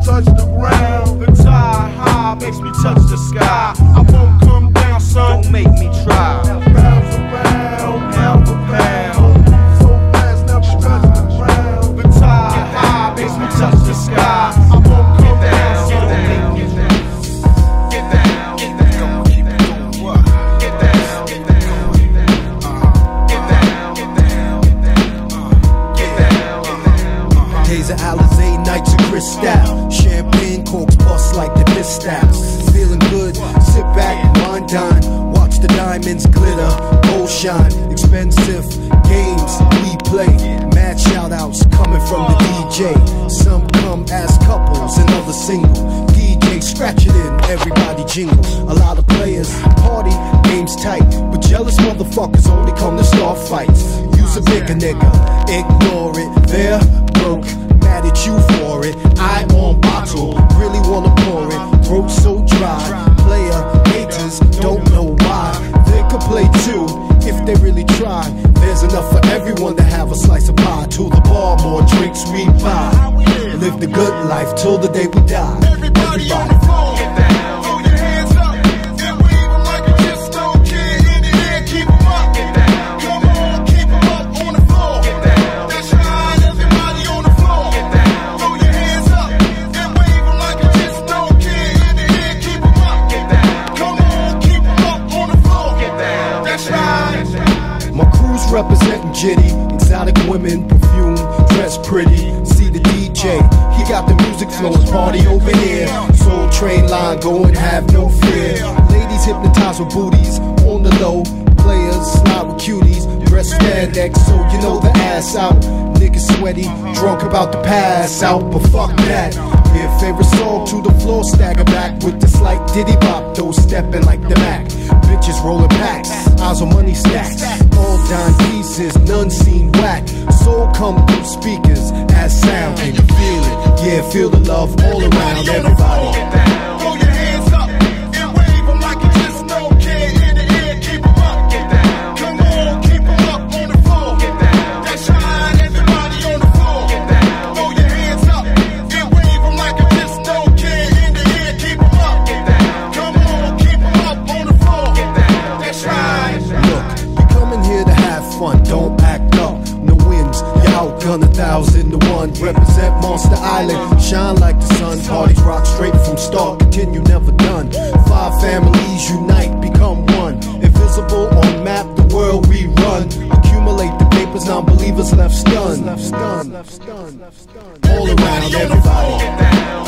Touch the ground. The tie high makes me touch the sky. I won't come down, son. Don't make me try. Miles around, pound for pound. Move so fast, never touch the ground. The tie high makes me touch the sky. I won't come down, son. Don't make me try. Get down, get down. Come on, keep it going. What? Get down, get down. Get down, get down. Uh, get down. Days of Alizé, nights of Cristal. Pistols. Feeling good, sit back, wine dine. Watch the diamonds glitter, gold shine. Expensive games we play. Mad shout outs coming from the DJ. Some come as couples and others single. DJ scratch it in, everybody jingle. A lot of players party, games tight. But jealous motherfuckers only come to start fights. Use a bigger nigga, ignore it. They're broke, mad at you for it. I on bottle, really wanna pour it. Throat so dry, player haters don't know why. They could play too if they really try. There's enough for everyone to have a slice of pie. To the bar, more drinks we buy. Live the good life till the day we die. Everybody on the floor. Jitty, exotic women, perfume, dress pretty. See the DJ, he got the music flowing, party over here. Soul train line, go and have no fear. Ladies hypnotized with booties on the low. Players slide with cuties, dress spandex, so you know the ass out. Niggas sweaty, drunk about to pass out, but fuck that. Your favorite song to the floor, stagger back with the slight diddy bop, those stepping like the Mac. Bitches rolling packs, eyes on money stacks. Dime pieces, none seen whack. Soul come through speakers as sound. Can you feel it? Yeah, feel the love all around everybody. Throw your one. Represent Monster Island, shine like the sun. Parties rock straight from start, continue never done. Five families unite, become one. Invisible on map, the world we run. Accumulate the papers, non-believers left stunned. All around everybody.